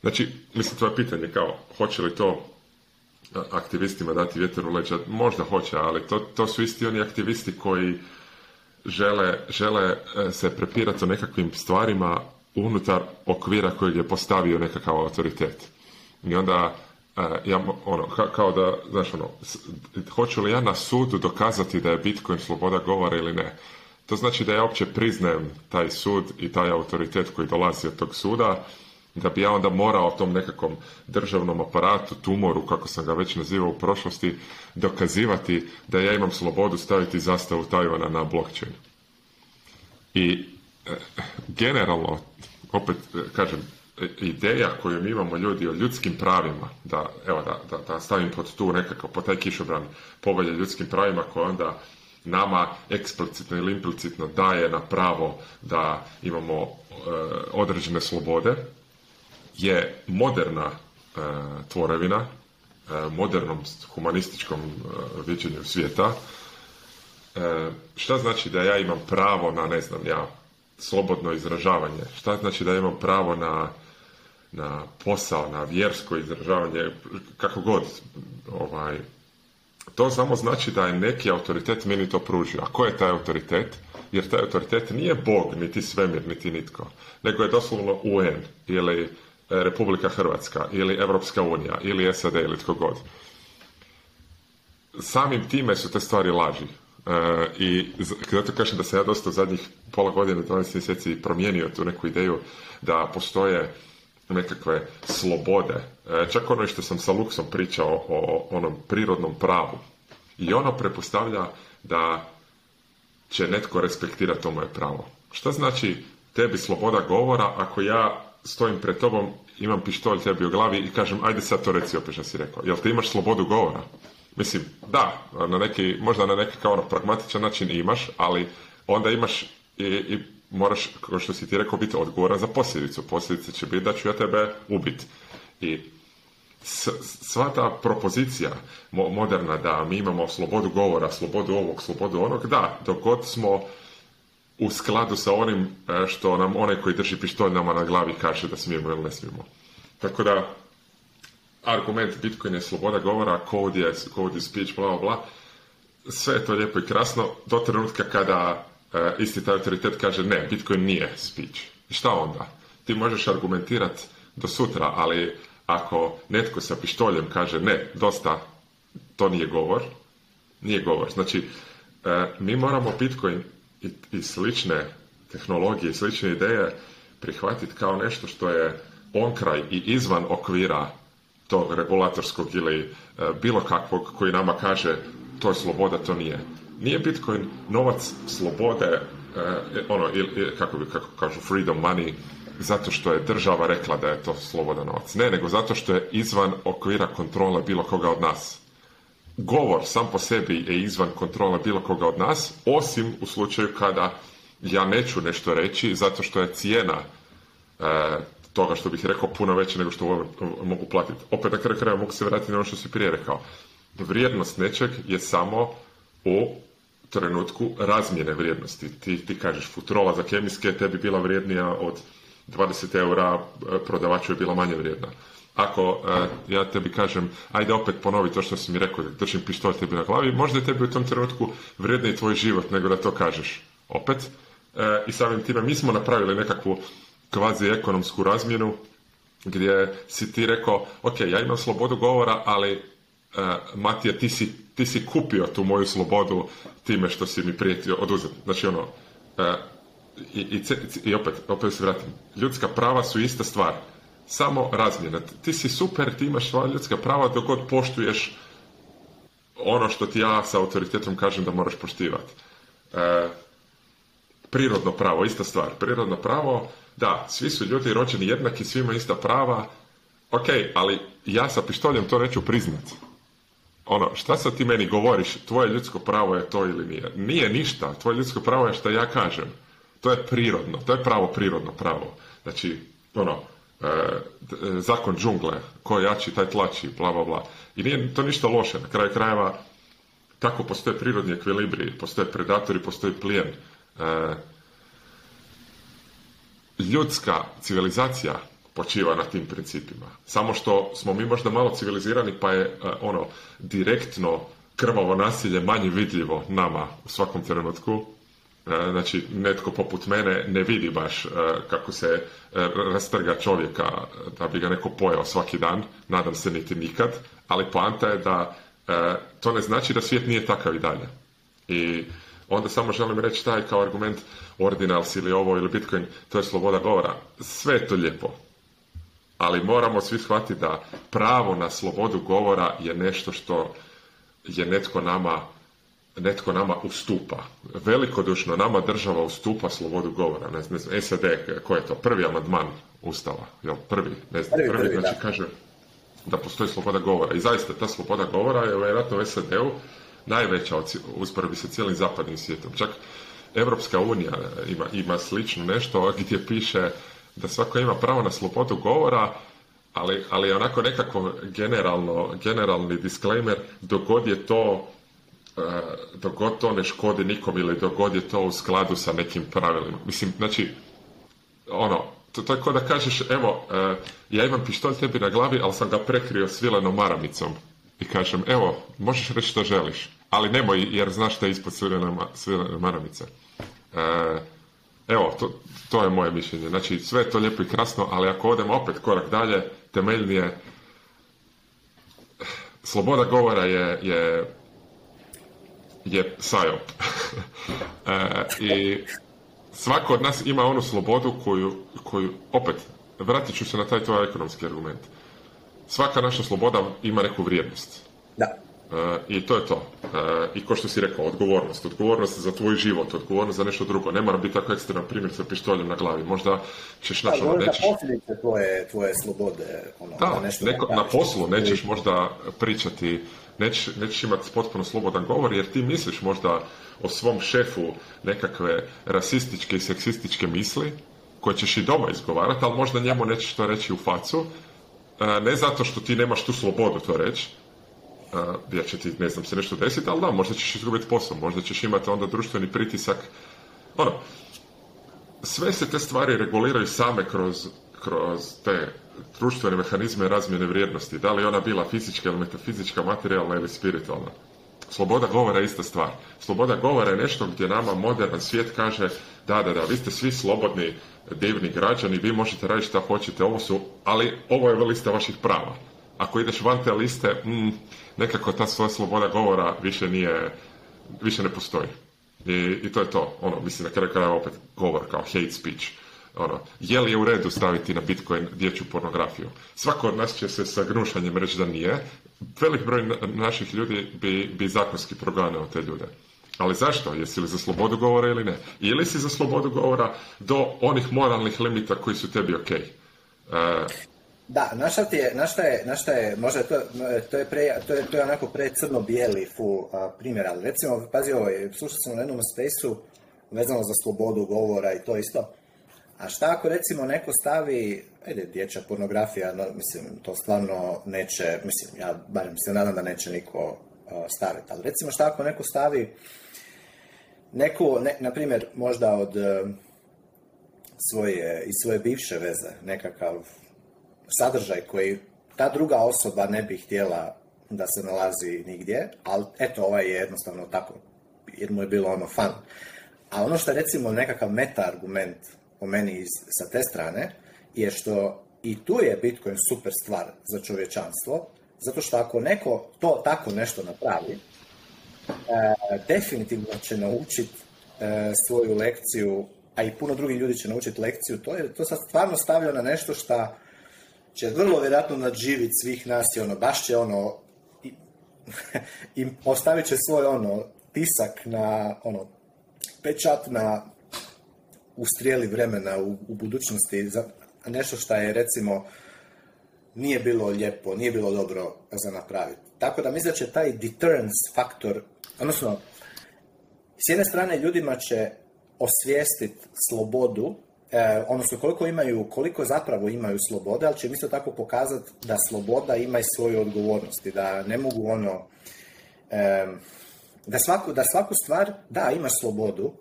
znači, mislim, tvoje pitanje kao, hoće li to aktivistima dati vjetar u leđa. Možda hoće, ali to, to su isti oni aktivisti koji žele, žele e, se prepirati o nekakvim stvarima unutar okvira kojeg je postavio nekakav autoritet. I onda e, ja, ono, kao da, znaš, ono, hoću li ja na sudu dokazati da je Bitcoin sloboda govora ili ne? To znači da ja uopće priznajem taj sud i taj autoritet koji dolazi od tog suda, da bi ja onda morao tom nekakvom državnom aparatu, tumoru, kako sam ga već nazivao u prošlosti, dokazivati da ja imam slobodu staviti zastavu Tajvana na blockchain. I e, generalno, opet e, kažem, e, ideja koju mi imamo ljudi o ljudskim pravima, da, evo, da, da, da stavim pod tu nekako, pod taj kišobran povelje ljudskim pravima koja onda nama eksplicitno ili implicitno daje na pravo da imamo određene slobode, je moderna e, tvorevina e, modernom humanističkom e, viđenju svijeta. E, šta znači da ja imam pravo na, ne znam, ja slobodno izražavanje? Šta znači da imam pravo na, na posao, na vjersko izražavanje, kako god, ovaj, to samo znači da je neki autoritet meni to pružio. A ko je taj autoritet? Jer taj autoritet nije Bog, niti svemir, niti nitko. Nego je doslovno UN ili Eh, Republika Hrvatska ili Europska unija ili SAD ili tko god. Samim time su te stvari laži. Eh, I zato kažem da se ja dosta u zadnjih pola godine, 12 mjeseci promijenio tu neku ideju da postoje nekakve slobode. Eh, čak ono što sam sa Luksom pričao o onom prirodnom pravu. I ono prepostavlja da će netko respektirati to moje pravo. Šta znači tebi sloboda govora ako ja stojim pred tobom, imam pištolj tebi u glavi i kažem, ajde sad to reci opet što si rekao. Jel ti imaš slobodu govora? Mislim, da, na neki, možda na neki kao ono pragmatičan način imaš, ali onda imaš i, i moraš, kao što si ti rekao, biti odgovoran za posljedicu. Posljedice će biti da ću ja tebe ubiti. I sva ta propozicija moderna da mi imamo slobodu govora, slobodu ovog, slobodu onog, da, dok god smo u skladu sa onim e, što nam onaj koji drži pištolj nama na glavi kaže da smijemo ili ne smijemo. Tako da, argument Bitcoin je sloboda govora, code je, code speech, bla, bla, Sve je to lijepo i krasno do trenutka kada e, isti taj autoritet kaže ne, Bitcoin nije speech. I šta onda? Ti možeš argumentirati do sutra, ali ako netko sa pištoljem kaže ne, dosta, to nije govor, nije govor. Znači, e, mi moramo Bitcoin i, slične tehnologije i slične ideje prihvatiti kao nešto što je onkraj i izvan okvira tog regulatorskog ili e, bilo kakvog koji nama kaže to je sloboda, to nije. Nije Bitcoin novac slobode, e, ono, ili, kako, bi, kako kažu, freedom money, zato što je država rekla da je to sloboda novac. Ne, nego zato što je izvan okvira kontrole bilo koga od nas govor sam po sebi je izvan kontrole bilo koga od nas, osim u slučaju kada ja neću nešto reći zato što je cijena e, toga što bih rekao puno veća nego što mogu platiti. Opet na kraju kraja mogu se vratiti na ono što si prije rekao. Vrijednost nečeg je samo u trenutku razmjene vrijednosti. Ti, ti kažeš futrola za kemijske, tebi bila vrijednija od 20 eura, e, prodavaču je bila manje vrijedna ako e, ja tebi kažem, ajde opet ponovi to što si mi rekao, držim pištolj tebi na glavi, možda je tebi u tom trenutku vredniji tvoj život nego da to kažeš opet. E, I samim time mi smo napravili nekakvu kvazi ekonomsku razmjenu gdje si ti rekao, ok, ja imam slobodu govora, ali e, Matija, ti si, ti si kupio tu moju slobodu time što si mi prijetio oduzeti. Znači ono, i, i, i opet, opet se vratim, ljudska prava su ista stvar samo razmjena. Ti si super, ti imaš ljudska prava dok god poštuješ ono što ti ja sa autoritetom kažem da moraš poštivati. E, prirodno pravo, ista stvar. Prirodno pravo, da, svi su ljudi rođeni jednaki, svima ista prava. Ok, ali ja sa pištoljem to neću priznati. Ono, šta sad ti meni govoriš, tvoje ljudsko pravo je to ili nije? Nije ništa, tvoje ljudsko pravo je što ja kažem. To je prirodno, to je pravo prirodno pravo. Znači, ono, Eh, zakon džungle, ko je jači, taj tlači, bla, bla, bla. I nije to ništa loše, na kraju krajeva tako postoje prirodni ekvilibri, postoje predatori, postoji plijen. Eh, ljudska civilizacija počiva na tim principima. Samo što smo mi možda malo civilizirani pa je eh, ono direktno krvavo nasilje manje vidljivo nama u svakom trenutku E, znači, netko poput mene ne vidi baš e, kako se e, rastrga čovjeka da bi ga neko pojao svaki dan, nadam se niti nikad, ali poanta je da to ne znači da svijet nije takav i dalje. I onda samo želim reći taj kao argument Ordinals ili ovo ili Bitcoin, to je sloboda govora. Sve je to lijepo. Ali moramo svi shvatiti da pravo na slobodu govora je nešto što je netko nama netko nama ustupa. Velikodušno nama država ustupa slobodu govora. Ne znam, SAD, koji je to? Prvi amandman Ustava. Jel? Prvi, ne znam, prvi, znači kaže da postoji sloboda govora. I zaista, ta sloboda govora je vjerojatno u SAD-u najveća usporedbi sa cijelim zapadnim svijetom. Čak Evropska unija ima, ima slično nešto gdje piše da svako ima pravo na slobodu govora, ali, ali onako nekako generalno, generalni disclaimer, dogod je to E, dok god to ne škodi nikom ili dok je to u skladu sa nekim pravilima. Mislim, znači, ono, to, to je kao da kažeš, evo, e, ja imam pištolj tebi na glavi, ali sam ga prekrio svilenom maramicom. I kažem, evo, možeš reći što želiš, ali nemoj jer znaš što je ispod svilene maramice. E, evo, to, to, je moje mišljenje. Znači, sve je to lijepo i krasno, ali ako odemo opet korak dalje, temeljnije, sloboda govora je, je je e, I svako od nas ima onu slobodu koju, koju, opet, vratit ću se na taj tvoj ekonomski argument. Svaka naša sloboda ima neku vrijednost. Da. E, I to je to. E, I ko što si rekao, odgovornost. Odgovornost za tvoj život, odgovornost za nešto drugo. Ne mora biti tako ekstremno primjer sa pištoljem na glavi. Možda ćeš našao ono nećeš... tvoje, tvoje slobode. Ono, da, na poslu nećeš možda pričati, nećeš, nećeš imati potpuno slobodan govor jer ti misliš možda o svom šefu nekakve rasističke i seksističke misli koje ćeš i doma izgovarati, ali možda njemu nećeš to reći u facu. E, ne zato što ti nemaš tu slobodu to reći, ja će ti, ne znam, se nešto desiti, ali da, možda ćeš izgubiti posao, možda ćeš imati onda društveni pritisak. Ono, sve se te stvari reguliraju same kroz, kroz te društvene mehanizme razmjene vrijednosti, da li ona bila fizička ili metafizička, materijalna ili spiritualna. Sloboda govora je ista stvar. Sloboda govora je nešto gdje nama modern svijet kaže da, da, da, vi ste svi slobodni, divni građani, vi možete raditi šta hoćete, ovo ali ovo je lista vaših prava ako ideš van te liste, mm, nekako ta svoja sloboda govora više nije, više ne postoji. I, i to je to. Ono, mislim, na kraju kraja opet govor kao hate speech. Ono, je li je u redu staviti na Bitcoin dječju pornografiju? Svako od nas će se sa gnušanjem reći da nije. Velik broj naših ljudi bi, bi zakonski proganao te ljude. Ali zašto? Jesi li za slobodu govora ili ne? Ili si za slobodu govora do onih moralnih limita koji su tebi ok? Da, naša ti je, šta je, šta je, možda to, to je, pre, to je, to je onako pre crno-bijeli full primjer, ali recimo, pazi ovo, ovaj, slušao sam na jednom space vezano za slobodu govora i to isto, a šta ako recimo neko stavi, ajde, dječja pornografija, mislim, to stvarno neće, mislim, ja barem se nadam da neće niko staviti, ali recimo šta ako neko stavi neku, na primjer, možda od e, svoje, iz svoje bivše veze, nekakav sadržaj koji ta druga osoba ne bi htjela da se nalazi nigdje, ali eto, ovaj je jednostavno tako, jer mu je bilo ono fan. A ono što je recimo nekakav meta-argument po meni iz, sa te strane, je što i tu je Bitcoin super stvar za čovječanstvo, zato što ako neko to tako nešto napravi, e, definitivno će naučiti e, svoju lekciju, a i puno drugih ljudi će naučiti lekciju, to je to sad stvarno stavlja na nešto što će vrlo vjerojatno nadživiti svih nas i ono, baš će ono, i, i će svoj ono, tisak na, ono, pečat na ustrijeli vremena u, budućnosti za nešto što je recimo nije bilo lijepo, nije bilo dobro za napraviti. Tako da mislim da će taj deterrence faktor, odnosno, s jedne strane ljudima će osvijestiti slobodu e, odnosno koliko imaju, koliko zapravo imaju slobode, ali će im isto tako pokazati da sloboda ima i svoju odgovornost i da ne mogu ono, e, da, svaku, da svaku stvar, da, imaš slobodu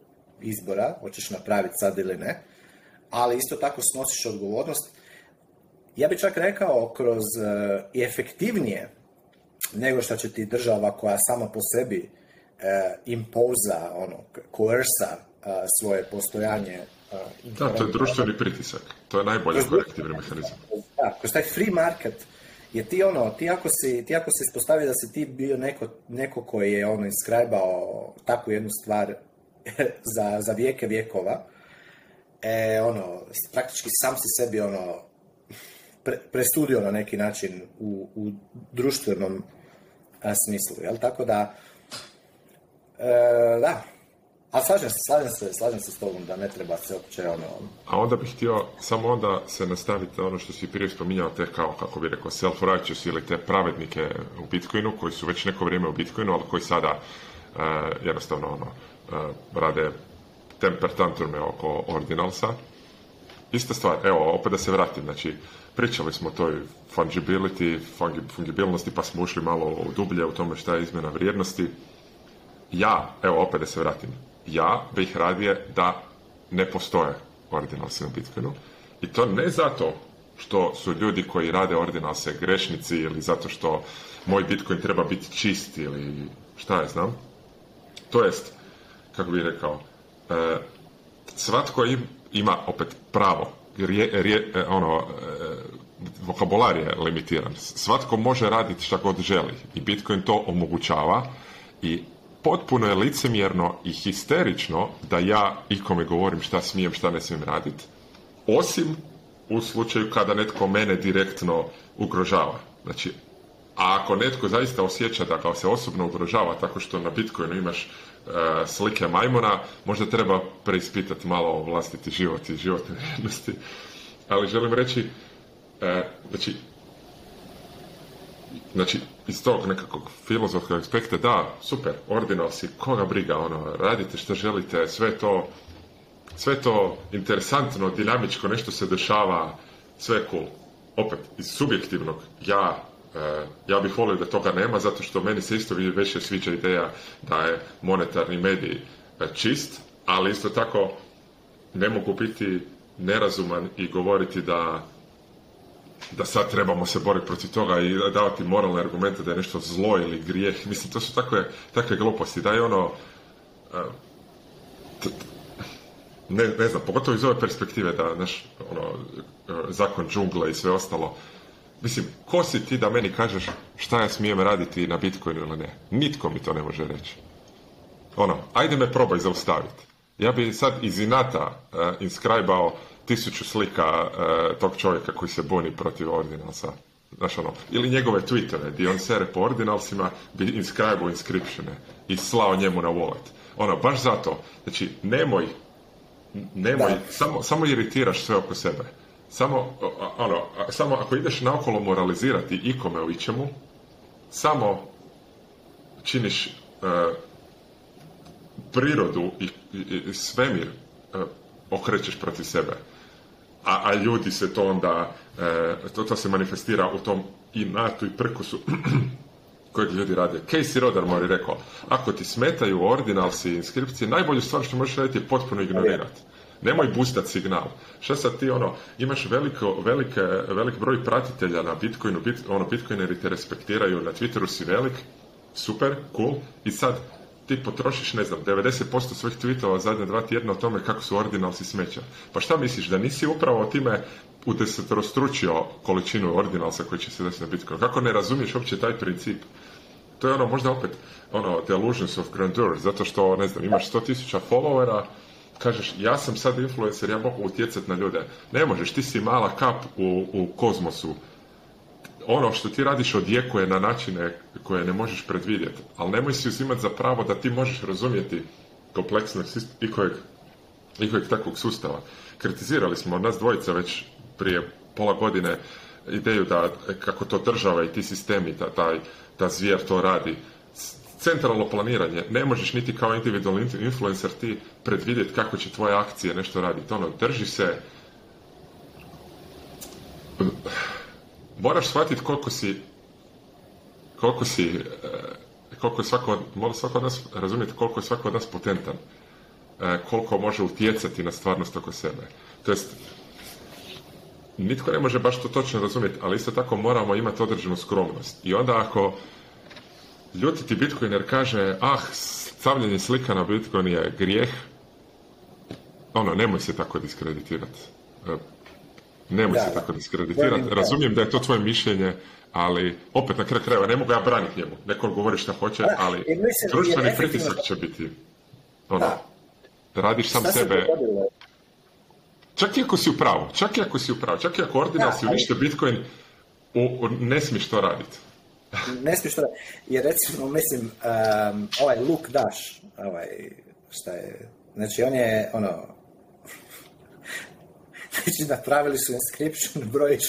izbora, hoćeš napraviti sad ili ne, ali isto tako snosiš odgovornost. Ja bi čak rekao kroz e, i efektivnije nego što će ti država koja sama po sebi e, impoza, ono, koersa e, svoje postojanje da, to je društveni pritisak. To je najbolji korektivni mehanizam. Da, kroz taj free market, je ti ono, ti ako se ti da si ti bio neko, koji je ono iskrajbao takvu jednu stvar za, vijeke vijekova, e, ono, praktički sam si sebi ono, prestudio na neki način u, društvenom smislu, jel? Tako da, e, da, a slažem se, slažem se, slažem se s tobom da ne treba se uopće ono... A onda bih htio samo onda se nastaviti ono što si prije spominjao, te kao, kako bi rekao, self-righteous ili te pravednike u Bitcoinu, koji su već neko vrijeme u Bitcoinu, ali koji sada e, jednostavno ono, e, rade temper oko ordinalsa. Ista stvar, evo, opet da se vratim, znači, pričali smo o toj fungibility, fungibilnosti, pa smo ušli malo dublje u tome šta je izmjena vrijednosti. Ja, evo, opet da se vratim, ja bih radije da ne postoje ordinalse na Bitcoinu. I to ne zato što su ljudi koji rade ordinalse grešnici ili zato što moj Bitcoin treba biti čist ili šta je znam. To jest, kako bih rekao, e, svatko ima opet pravo. E, ono, e, vokabular je limitiran. Svatko može raditi šta god želi i Bitcoin to omogućava i potpuno je licemjerno i histerično da ja ikome govorim šta smijem, šta ne smijem raditi, osim u slučaju kada netko mene direktno ugrožava. Znači, a ako netko zaista osjeća da kao se osobno ugrožava tako što na Bitcoinu imaš e, slike majmona, možda treba preispitati malo vlastiti život i životne vrijednosti. Ali želim reći, e, znači, znači, iz tog nekakvog filozofskog aspekta, da, super, ordinal si, koga briga, ono, radite što želite, sve to, sve to interesantno, dinamičko, nešto se dešava, sve cool. Opet, iz subjektivnog, ja, e, ja bih volio da toga nema, zato što meni se isto više sviđa ideja da je monetarni medij e, čist, ali isto tako ne mogu biti nerazuman i govoriti da da sad trebamo se boriti protiv toga i davati moralne argumente da je nešto zlo ili grijeh. Mislim, to su takve, takve gluposti. Da je ono... E, ne, ne znam, pogotovo iz ove perspektive da, znaš, ono, e, zakon džungla i sve ostalo. Mislim, ko si ti da meni kažeš šta ja smijem raditi na Bitcoinu ili ne? Nitko mi to ne može reći. Ono, ajde me probaj zaustaviti. Ja bi sad iz inata uh, inskrajbao tisuću slika e, tog čovjeka koji se buni protiv ordinalsa. Znaš ono, ili njegove twittere gdje on sere po ordinalsima bi inscribe inscriptione i slao njemu na wallet. Ono, baš zato. Znači, nemoj, nemoj, samo, samo iritiraš sve oko sebe. Samo, ono, samo ako ideš naokolo moralizirati ikome u ičemu, samo činiš e, prirodu i, svemir e, okrećeš protiv sebe a, ljudi se to onda, e, to, to se manifestira u tom i natu i prkosu kojeg ljudi rade. Casey rodar je rekao, ako ti smetaju ordinalsi i inskripcije, najbolju stvar što možeš raditi je potpuno ignorirati. Nemoj boostati signal. Šta sad ti ono, imaš veliko, velik broj pratitelja na Bitcoinu, ono, Bitcoineri te respektiraju, na Twitteru si velik, super, cool, i sad ti potrošiš, ne znam, 90% svojih tweetova zadnje dva tjedna o tome kako su ordinalci smeća. Pa šta misliš, da nisi upravo time udesetrostručio količinu ordinalsa koji će se desiti na Bitcoinu? Kako ne razumiješ uopće taj princip? To je ono, možda opet, ono, delusions of grandeur, zato što, ne znam, imaš 100.000 followera, kažeš, ja sam sad influencer, ja mogu utjecati na ljude. Ne možeš, ti si mala kap u, u kozmosu ono što ti radiš odjekuje na načine koje ne možeš predvidjeti, ali nemoj si uzimati za pravo da ti možeš razumjeti kompleksnost i kojeg, takvog sustava. Kritizirali smo nas dvojica već prije pola godine ideju da e, kako to država i ti sistemi, da taj da zvijer to radi. Centralno planiranje, ne možeš niti kao individualni influencer ti predvidjeti kako će tvoje akcije nešto raditi. Ono, drži se moraš shvatiti koliko si, koliko si, e, koliko je svako, mora svako od nas razumjeti koliko je svako od nas potentan, e, koliko može utjecati na stvarnost oko sebe. To jest, nitko ne može baš to točno razumjeti, ali isto tako moramo imati određenu skromnost. I onda ako ljutiti jer kaže, ah, stavljanje slika na Bitcoin je grijeh, ono, nemoj se tako diskreditirati. E, Nemoj se tako diskreditirati. Razumijem da je to tvoje mišljenje, ali opet na kraju krajeva ne mogu ja braniti njemu. Neko govori šta hoće, ali društveni pritisak će biti. Ono, Radiš sam sebe. čak i ako si u pravu, čak i ako si u pravu, čak i ako ordinal si Bitcoin, ne smiješ to raditi. ne smiješ to raditi. Jer recimo, mislim, ovaj Luke Dash, ovaj, šta je, znači on je, ono, Znači, napravili su inscription broj 666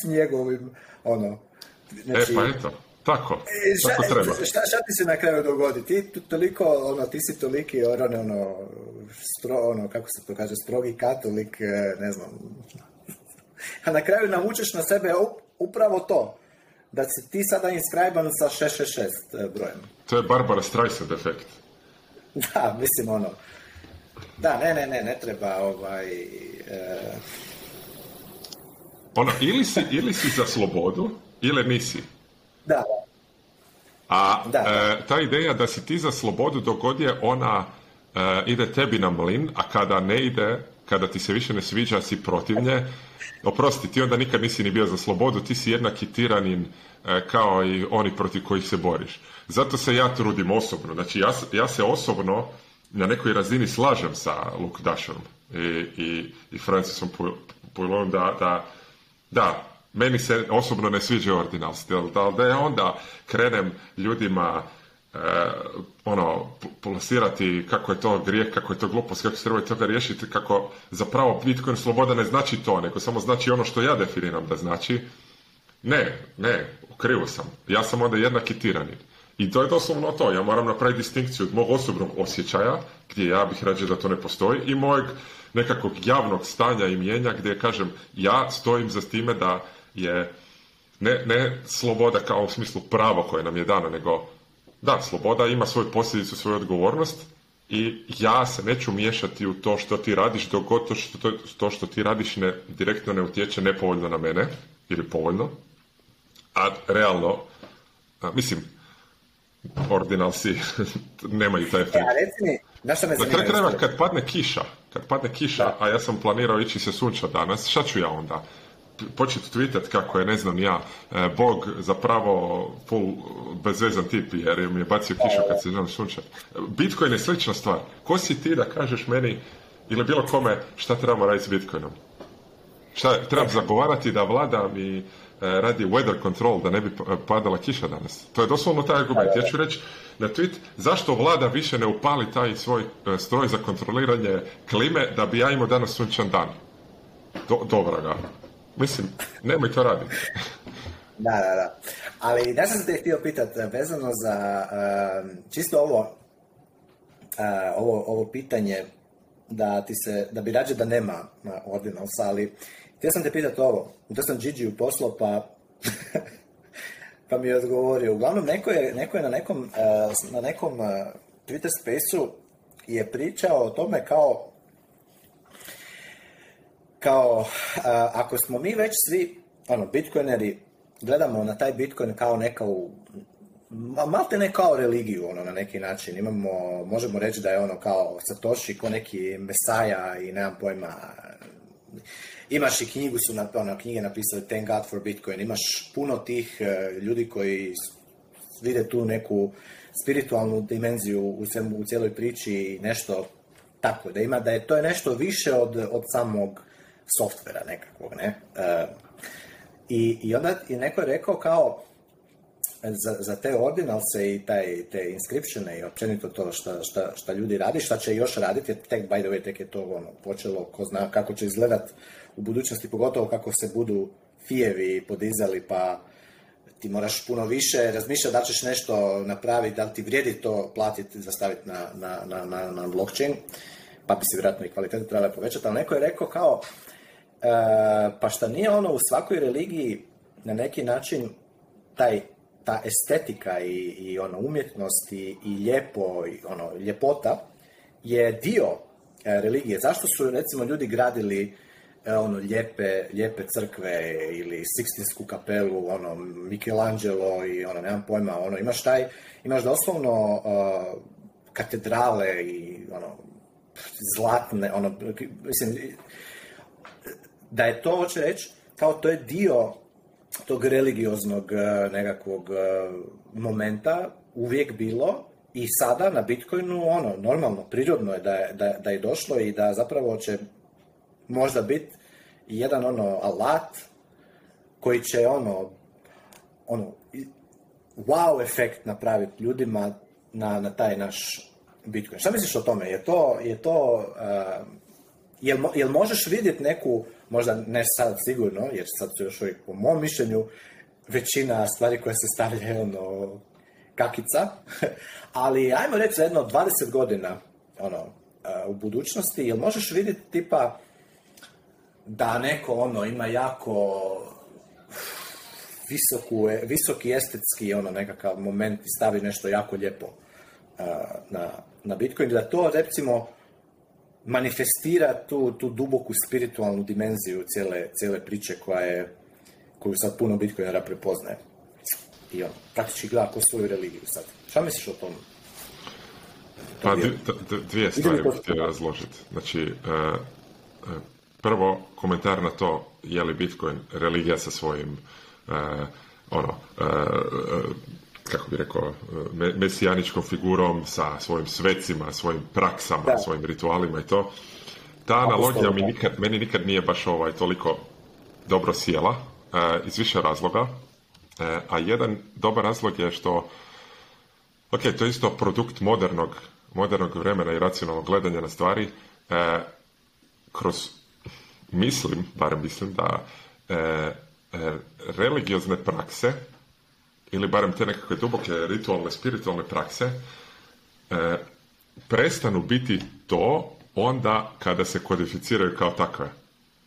s njegovim, ono... Znači, e, pa eto, tako, e, tako treba. Šta, ti se na kraju dogodi? Ti toliko, ono, ti si toliki, ono, ono, stro, ono, kako se to kaže, strogi katolik, e, ne znam. A na kraju naučiš na sebe upravo to da si ti sada inscriban sa 666 e, brojem. To je Barbara Streisand efekt. Da, mislim ono, da, ne, ne, ne, ne treba ovaj... E. Ono, ili si, ili si za slobodu, ili nisi. Da. A e, ta ideja da si ti za slobodu dogod je ona e, ide tebi na mlin, a kada ne ide, kada ti se više ne sviđa, si protiv nje. Oprosti, ti onda nikad nisi ni bio za slobodu, ti si jednaki tiranin kao i oni protiv kojih se boriš. Zato se ja trudim osobno. Znači, ja, ja se osobno na nekoj razini slažem sa Luke i, i, i Francisom Pujlovom da, da, da, meni se osobno ne sviđa ordinal stil, da ja onda krenem ljudima e, ono, plasirati kako je to grijeh, kako je to glupost, kako se treba toga riješiti, kako zapravo Bitcoin sloboda ne znači to, nego samo znači ono što ja definiram da znači. Ne, ne, krivo sam. Ja sam onda jednak i tiranin. I to je doslovno to. Ja moram napraviti distinkciju od mog osobnog osjećaja, gdje ja bih rađe da to ne postoji, i mojeg nekakvog javnog stanja i mijenja gdje kažem ja stojim za time da je ne, ne sloboda kao u smislu pravo koje nam je dano, nego da, sloboda ima svoju posljedicu, svoju odgovornost i ja se neću miješati u to što ti radiš dok to što, to što ti radiš ne, direktno ne utječe nepovoljno na mene ili povoljno, a realno, mislim, ordinalci nemaju taj efekt. Ja, reci me Na kraju kad padne kiša, kad padne kiša, a ja sam planirao ići se sunča danas, šta ću ja onda? početi tweetat kako je, ne znam ja, e, Bog zapravo full bezvezan tip jer mi je bacio kišu kad se znam sunče. Bitcoin je slična stvar. Ko si ti da kažeš meni ili bilo kome šta trebamo raditi s Bitcoinom? Šta, trebam e. zagovarati da vlada i E, radi weather control, da ne bi e, padala kiša danas. To je doslovno taj argument. Ja ću reći na tweet, zašto vlada više ne upali taj svoj e, stroj za kontroliranje klime da bi ja imao danas sunčan dan? dobra ga. Mislim, nemoj to raditi. da, da, da. Ali da sam te htio pitati, vezano za čisto ovo, ovo, pitanje da ti se, da bi rađe da nema ordina ali sali, Htio sam te pitati ovo, da sam Gigi poslao pa... pa mi je odgovorio. Uglavnom, neko je, neko je na nekom, eh, na nekom eh, Twitter space-u je pričao o tome kao kao eh, ako smo mi već svi ono, bitcoineri gledamo na taj bitcoin kao neka malte ne kao religiju ono na neki način imamo možemo reći da je ono kao Satoshi ko neki mesaja i nemam pojma Imaš i knjigu, su na, ono, knjige napisali Thank God for Bitcoin. Imaš puno tih e, ljudi koji vide tu neku spiritualnu dimenziju u, u cijeloj priči i nešto tako. Da ima, da je to je nešto više od, od samog softvera nekakvog, ne? E, i, I onda je neko je rekao kao, za, za te ordinalce i taj, te inscriptione i općenito to šta, ljudi radi, šta će još raditi, tek by the way, tek je to ono, počelo, ko zna kako će izgledat u budućnosti, pogotovo kako se budu fijevi podizali, pa ti moraš puno više razmišljati da ćeš nešto napraviti, da li ti vrijedi to platiti za staviti na, na, na, na, blockchain, pa bi se vjerojatno i kvalitetu trebala povećati, ali neko je rekao kao, e, pa šta nije ono u svakoj religiji na neki način taj ta estetika i, i ono umjetnost i, i lijepo i ono ljepota je dio e, religije. Zašto su recimo ljudi gradili E, ono lijepe, lijepe crkve ili Sixtinsku kapelu, ono Michelangelo i ono nemam pojma, ono imaš taj imaš doslovno uh, katedrale i ono zlatne, ono mislim da je to hoće reći kao to je dio tog religioznog e, nekakvog e, momenta uvijek bilo i sada na Bitcoinu ono normalno prirodno je da je, da, da je došlo i da zapravo će možda biti jedan ono alat koji će ono, ono wow efekt napraviti ljudima na, na taj naš Bitcoin. Šta misliš o tome? Je to, je to uh, jel, jel, možeš vidjeti neku, možda ne sad sigurno, jer sad su još uvijek po mom mišljenju većina stvari koje se stavljaju ono, kakica, ali ajmo reći za jedno 20 godina ono, eh, u budućnosti, jel možeš vidjeti tipa da neko ono ima jako visoku, e, visoki estetski ono nekakav moment i stavi nešto jako lijepo e, na, na Bitcoin, da to recimo manifestira tu, tu duboku spiritualnu dimenziju cijele, priče koja je, koju sad puno Bitcoinera prepoznaje. I on praktički gleda ko svoju religiju sad. Šta misliš o tom? Pa dvije stvari bih razložiti. Znači, e, Prvo, komentar na to je li Bitcoin religija sa svojim eh, ono, eh, eh, kako bi rekao, mesijaničkom figurom, sa svojim svecima, svojim praksama, svojim ritualima i to. Ta analogija mi nikad, meni nikad nije baš ovaj toliko dobro sjela, iz više razloga. A jedan dobar razlog je što, ok, to je isto produkt modernog, modernog vremena i racionalnog gledanja na stvari, kroz mislim, barem mislim da e, e, religiozne prakse ili barem te nekakve duboke ritualne, spiritualne prakse e, prestanu biti to onda kada se kodificiraju kao takve.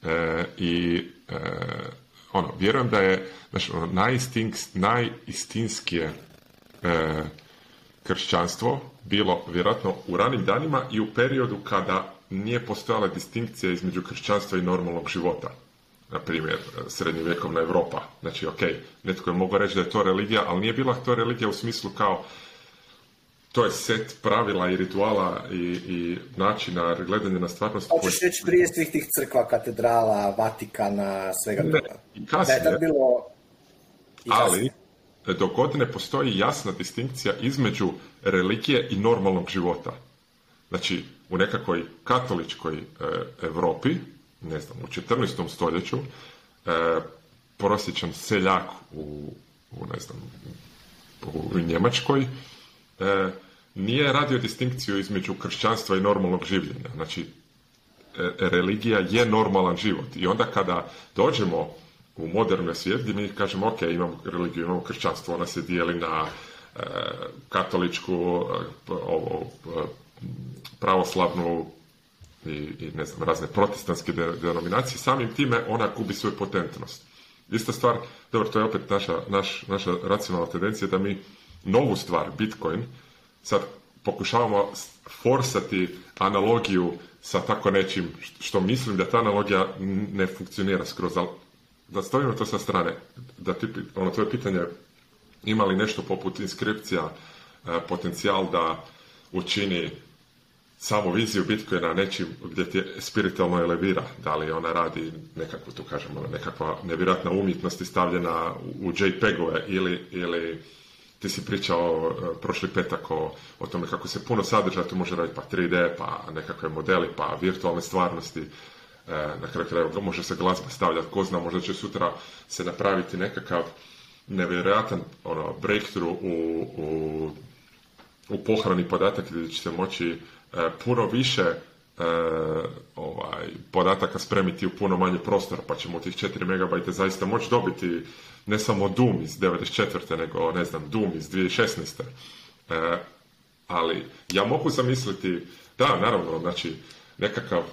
E, I e, ono, vjerujem da je znači, ono, najistinskije kršćanstvo bilo vjerojatno u ranim danima i u periodu kada nije postojala distinkcija između kršćanstva i normalnog života. Na primjer, e, srednjovjekovna Europa. Znači, ok, netko je mogao reći da je to religija, ali nije bila to religija u smislu kao to je set pravila i rituala i, i načina gledanja na stvarnost. Hoćeš reći prije svih tih crkva, katedrala, Vatikana, svega ne, toga. da je bilo... ali, do godine postoji jasna distinkcija između religije i normalnog života. Znači, u nekakvoj katoličkoj Europi, ne znam, u 14. stoljeću, e, prosječan seljak u, u ne znam, u Njemačkoj, e, nije radio distinkciju između kršćanstva i normalnog življenja. Znači, e, religija je normalan život. I onda kada dođemo u moderno svijet gdje mi kažemo, ok, imamo religiju, imamo kršćanstvo, ona se dijeli na katoličku, ovo, pravoslavnu i, i ne znam, razne protestanske denominacije, samim time ona gubi svoju potentnost. Ista stvar, dobro, to je opet naša, naša racionalna tendencija da mi novu stvar, Bitcoin, sad pokušavamo forsati analogiju sa tako nečim što mislim da ta analogija ne funkcionira skroz, ali da stavimo to sa strane, da ti, ono, to je pitanje ima li nešto poput inskripcija eh, potencijal da učini samo viziju Bitcoina nečim gdje ti spiritualno elevira, da li ona radi nekakvu, tu kažemo, nekakva nevjerojatna umjetnost i stavljena u JPEG-ove ili, ili ti si pričao e, prošli petak o, o tome kako se puno sadržaja tu može raditi, pa 3D, pa nekakve modeli, pa virtualne stvarnosti, e, na kraju krajeva može se glazba stavljati, ko zna, možda će sutra se napraviti nekakav nevjerojatan ono, breakthrough u, u u pohrani podataka gdje ćete moći e, puno više e, ovaj, podataka spremiti u puno manje prostora, pa ćemo tih 4 MB zaista moći dobiti ne samo Doom iz 94. nego, ne znam, Doom iz 2016. E, ali ja mogu zamisliti, da, naravno, znači, nekakav,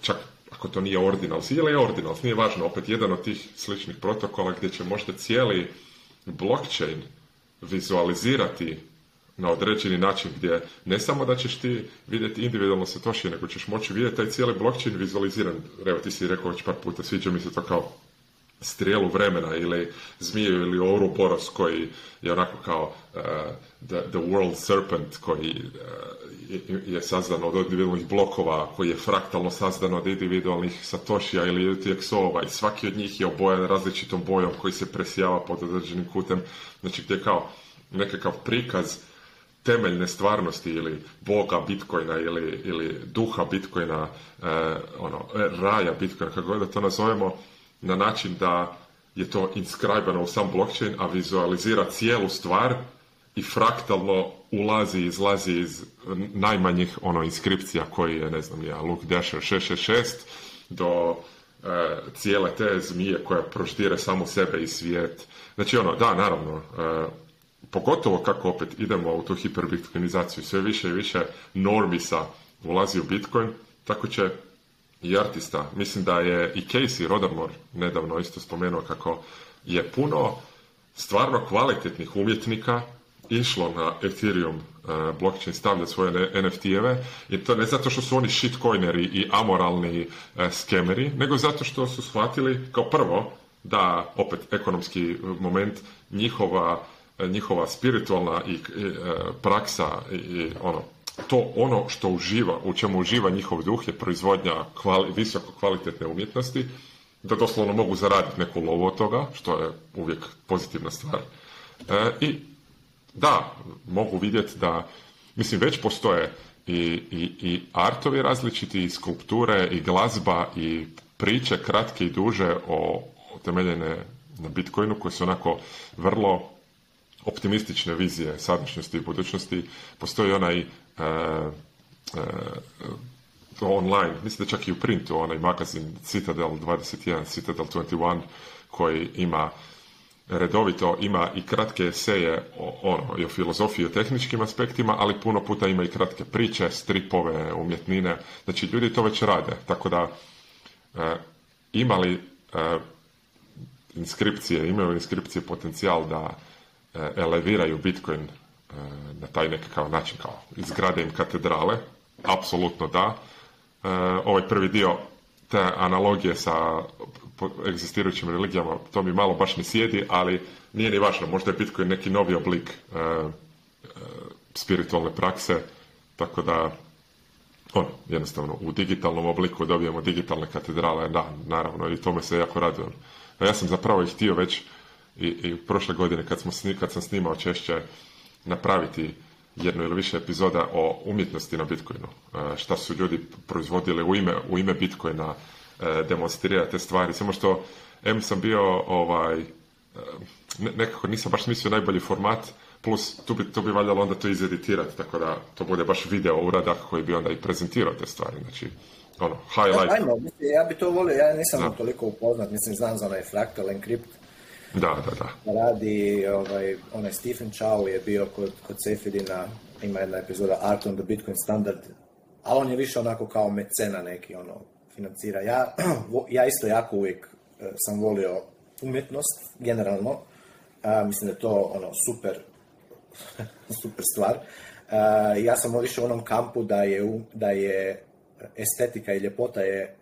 čak ako to nije ordinals ili je ordinals, nije važno, opet jedan od tih sličnih protokola gdje će možda cijeli blockchain vizualizirati na određeni način gdje ne samo da ćeš ti vidjeti individualno satoshi, nego ćeš moći vidjeti taj cijeli blockchain vizualiziran. Evo ti si rekao već par puta, sviđa mi se to kao strijelu vremena ili zmiju ili Ouroboros koji je onako kao eh, the, World Serpent koji eh, je sazdan od individualnih blokova, koji je fraktalno sazdan od individualnih satošija ili UTX-ova i svaki od njih je obojen različitom bojom koji se presjava pod određenim kutem. Znači gdje kao nekakav prikaz temeljne stvarnosti ili boga Bitcoina ili, ili duha Bitcoina, e, ono, e, raja Bitcoina, kako god da to nazovemo, na način da je to inskribano u sam blockchain, a vizualizira cijelu stvar i fraktalno ulazi i izlazi iz najmanjih ono inskripcija koji je, ne znam ja, Luke Dasher 666 do e, cijele te zmije koja proštire samo sebe i svijet. Znači ono, da, naravno, pogotovo kako opet idemo u tu hiperbitcoinizaciju, sve više i više normisa ulazi u Bitcoin, tako će i artista. Mislim da je i Casey Rodamore nedavno isto spomenuo kako je puno stvarno kvalitetnih umjetnika išlo na Ethereum e, blockchain stavlja svoje NFT-eve i to ne zato što su oni shitcoineri i amoralni e, skemeri, nego zato što su shvatili kao prvo da opet ekonomski moment njihova E, njihova spiritualna i e, praksa i ono to ono što uživa, u čemu uživa njihov duh je proizvodnja kvali, visoko kvalitetne umjetnosti, da doslovno mogu zaraditi neku lovu od toga, što je uvijek pozitivna stvar. E, I da, mogu vidjeti da, mislim, već postoje i, i, i artovi različiti, i skulpture, i glazba, i priče kratke i duže o, o temeljene na Bitcoinu koje su onako vrlo optimistične vizije sadašnjosti i budućnosti, postoji onaj e, e, online, mislim da čak i u printu, onaj magazin Citadel 21, Citadel 21, koji ima redovito ima i kratke eseje o, ono, i o filozofiji i o tehničkim aspektima, ali puno puta ima i kratke priče, stripove, umjetnine. Znači, ljudi to već rade. Tako da, e, imali e, inskripcije, imaju inskripcije potencijal da Eh, eleviraju Bitcoin eh, na taj nekakav način kao izgrade im katedrale, apsolutno da. Eh, ovaj prvi dio te analogije sa egzistirajućim religijama, to mi malo baš ne sjedi, ali nije ni važno, možda je Bitcoin neki novi oblik spiritualne prakse, tako da ono, jednostavno u digitalnom obliku dobijemo digitalne katedrale, da, naravno, i tome se jako radujem. Ja sam zapravo i htio već i, i prošle godine kad, smo sni, sam snimao češće napraviti jednu ili više epizoda o umjetnosti na Bitcoinu. E, šta su ljudi proizvodili u ime, u ime Bitcoina, e, demonstrirati te stvari. Samo što, M sam bio ovaj, e, nekako nisam baš mislio najbolji format, plus tu bi, tu bi valjalo onda to izeditirati, tako da to bude baš video uradak koji bi onda i prezentirao te stvari. Znači, ono, highlight. Ajmo, ja bi to volio, ja nisam toliko upoznat, mislim, znam za onaj fractal encrypt, da, da, da. Radi, ovaj, onaj Stephen Chow je bio kod, kod ima jedna epizoda Art on the Bitcoin Standard, a on je više onako kao mecena neki, ono, financira. Ja, ja isto jako uvijek e, sam volio umjetnost, generalno. A, e, mislim da je to ono super, super stvar. E, ja sam više u onom kampu da je, da je estetika i ljepota je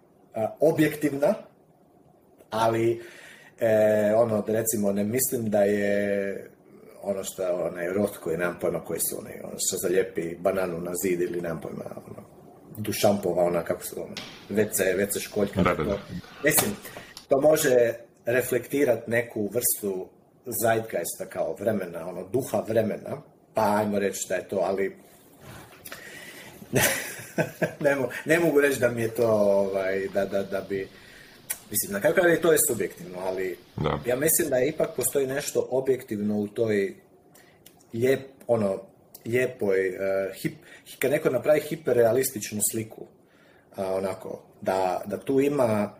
objektivna, ali E, ono, recimo, ne mislim da je ono što onaj rot koji nemam pojma koji su oni, ono što zalijepi bananu na zid ili nemam pojma, ono, dušampova, ona kako se ono, WC, WC školjka. Da, da, Mislim, to može reflektirat neku vrstu zeitgeista kao vremena, ono, duha vremena, pa ajmo reći da je to, ali ne, mogu reći da mi je to, ovaj, da bi Mislim, na kraju kraju to je subjektivno, ali ja mislim da je ipak postoji nešto objektivno u toj lijep, ono, lijepoj, uh, hip, kad neko napravi hiperrealističnu sliku, onako, da, da tu ima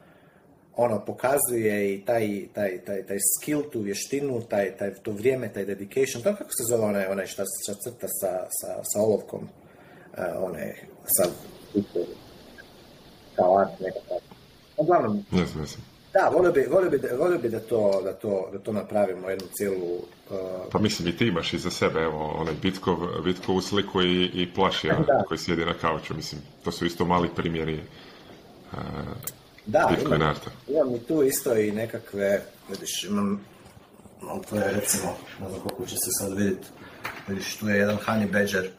ono, pokazuje i taj, taj, taj, taj skill, tu vještinu, taj, to vrijeme, taj dedication, to kako se zove onaj, onaj šta, crta sa, sa, sa olovkom, uh, sa... Kao art, uglavnom, ne znam. Da, volio bi, volio bi, da, volio bi da, to, da, to, da to napravimo, jednu cijelu... Uh... Pa mislim i ti imaš iza sebe, evo, onaj Bitkov, Bitkov sliku i, i plašija koji sjedi na kauču, mislim, to su isto mali primjeri uh, da, Bitcoin imam, arta. imam i tu isto i nekakve, vidiš, imam, no to je recimo, ne znam koliko će se sad vidjeti, vidiš, tu je jedan Honey Badger,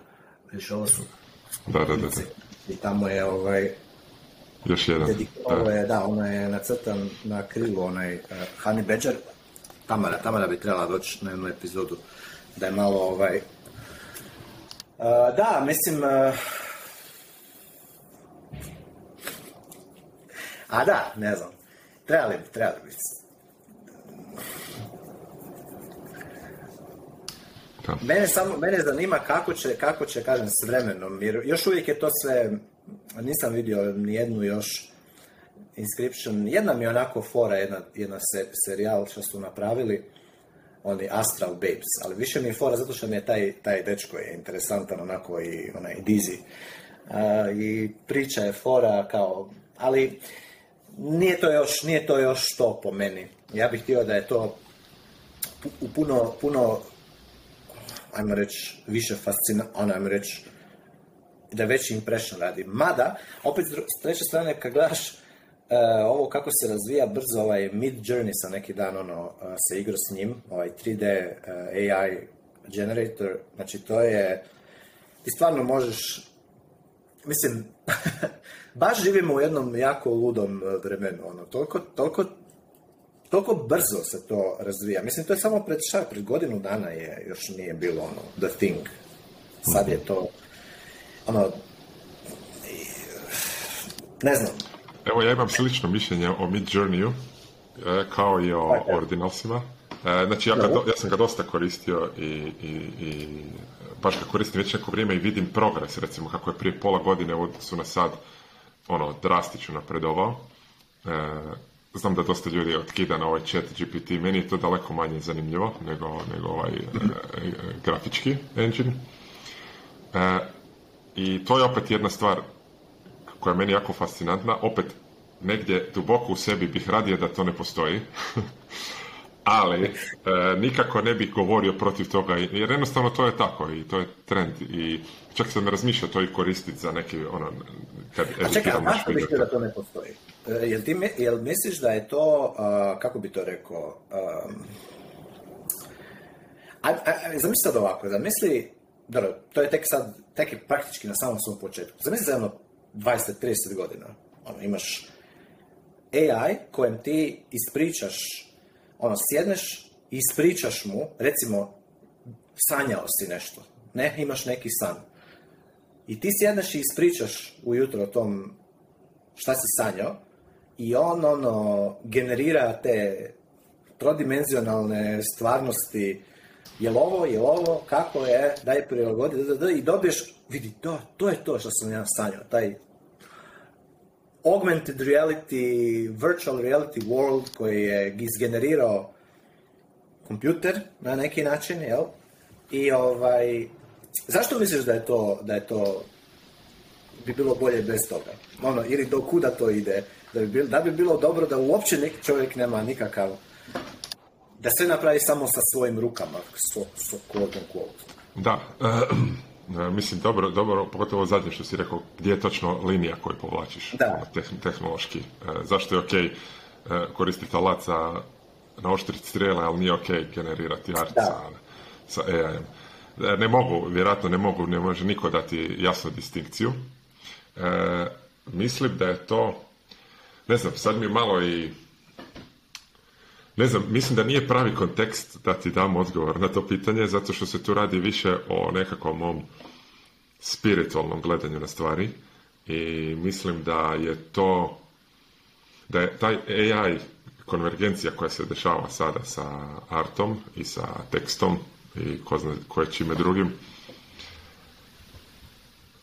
vidiš, ovo su... Da, da, da, da. I tamo je ovaj, još jedan. Ovo je, da, ono je nacrtan na krilu, onaj uh, eh, Hani Badger, Tamara, Tamara bi trebala doći na jednu epizodu, da je malo ovaj... Eh, da, mislim... Eh, a da, ne znam. Trebali bi, trebali bi. Mene, samo, mene zanima kako će, kako će, kažem, s vremenom, jer još uvijek je to sve nisam vidio jednu još Inscription, jedna mi je onako fora, jedna, jedna se, serijal što su napravili, oni Astral Babes, ali više mi je fora zato što mi je taj, taj dečko je interesantan onako i onaj Dizzy. I priča je fora kao, ali nije to još, nije to još to po meni. Ja bih htio da je to u puno, puno ajmo reći, više fascina, ono, ajmo reći, da veći impression radi. Mada, opet s treće strane, kad gledaš e, ovo kako se razvija brzo, ovaj Mid Journey sa neki dan ono, e, se igrao s njim, ovaj 3D e, AI generator, znači to je, ti stvarno možeš, mislim, baš živimo u jednom jako ludom vremenu, ono, toliko, toliko, toliko brzo se to razvija. Mislim, to je samo pred šta, pred godinu dana je, još nije bilo ono, the thing. Sad je to ono, ne znam. Evo, ja imam slično mišljenje o Mid Journey-u e, kao i o Ordinalsima. E, znači, ja, sam ga dosta koristio i, i, baš ga koristim već neko vrijeme i vidim progres, recimo, kako je prije pola godine u odnosu na sad, ono, drastično napredovao. E, znam da dosta ljudi otkida na ovaj chat GPT, meni je to daleko manje zanimljivo nego, nego ovaj grafički engine. I to je opet jedna stvar koja je meni jako fascinantna. Opet, negdje duboko u sebi bih radije da to ne postoji. ali e, nikako ne bih govorio protiv toga, jer jednostavno to je tako i to je trend i čak sam razmišljao to i koristiti za neki ono, A čekaj, a da to ne postoji? E, jel, ti, misliš da je to, kako bi to rekao, um, zamisli sad ovako, zamisli dobro, to je tek sad, tek je praktički na samom svom početku. Zamisli za jedno 20-30 godina. Ono, imaš AI kojem ti ispričaš, ono, sjedneš i ispričaš mu, recimo, sanjao si nešto, ne, imaš neki san. I ti sjedneš i ispričaš ujutro o tom šta si sanjao i on, ono, generira te trodimenzionalne stvarnosti jel ovo, jel ovo, kako je, daj prilagodi, da, da, da, i dobiješ, vidi, to, to je to što sam ja sanjao, taj augmented reality, virtual reality world koji je izgenerirao kompjuter na neki način, jel? I ovaj, zašto misliš da je to, da je to bi bilo bolje bez toga? Ono, ili do kuda to ide? Da bi bilo, da bi bilo dobro da uopće neki čovjek nema nikakav da sve napravi samo sa svojim rukama, so, so, kodom. Da, e, mislim, dobro, dobro, pogotovo zadnje što si rekao, gdje je točno linija koju povlačiš ono, tehnološki. E, zašto je ok e, koristiti alat za naoštriti strela, ali nije ok generirati art sa, ai Ne mogu, vjerojatno ne mogu, ne može niko dati jasnu distinkciju. mislim da je to, ne znam, sad mi malo i ne znam, mislim da nije pravi kontekst da ti dam odgovor na to pitanje, zato što se tu radi više o nekakvom mom spiritualnom gledanju na stvari i mislim da je to, da je taj AI konvergencija koja se dešava sada sa artom i sa tekstom i ko zna, koje čime drugim,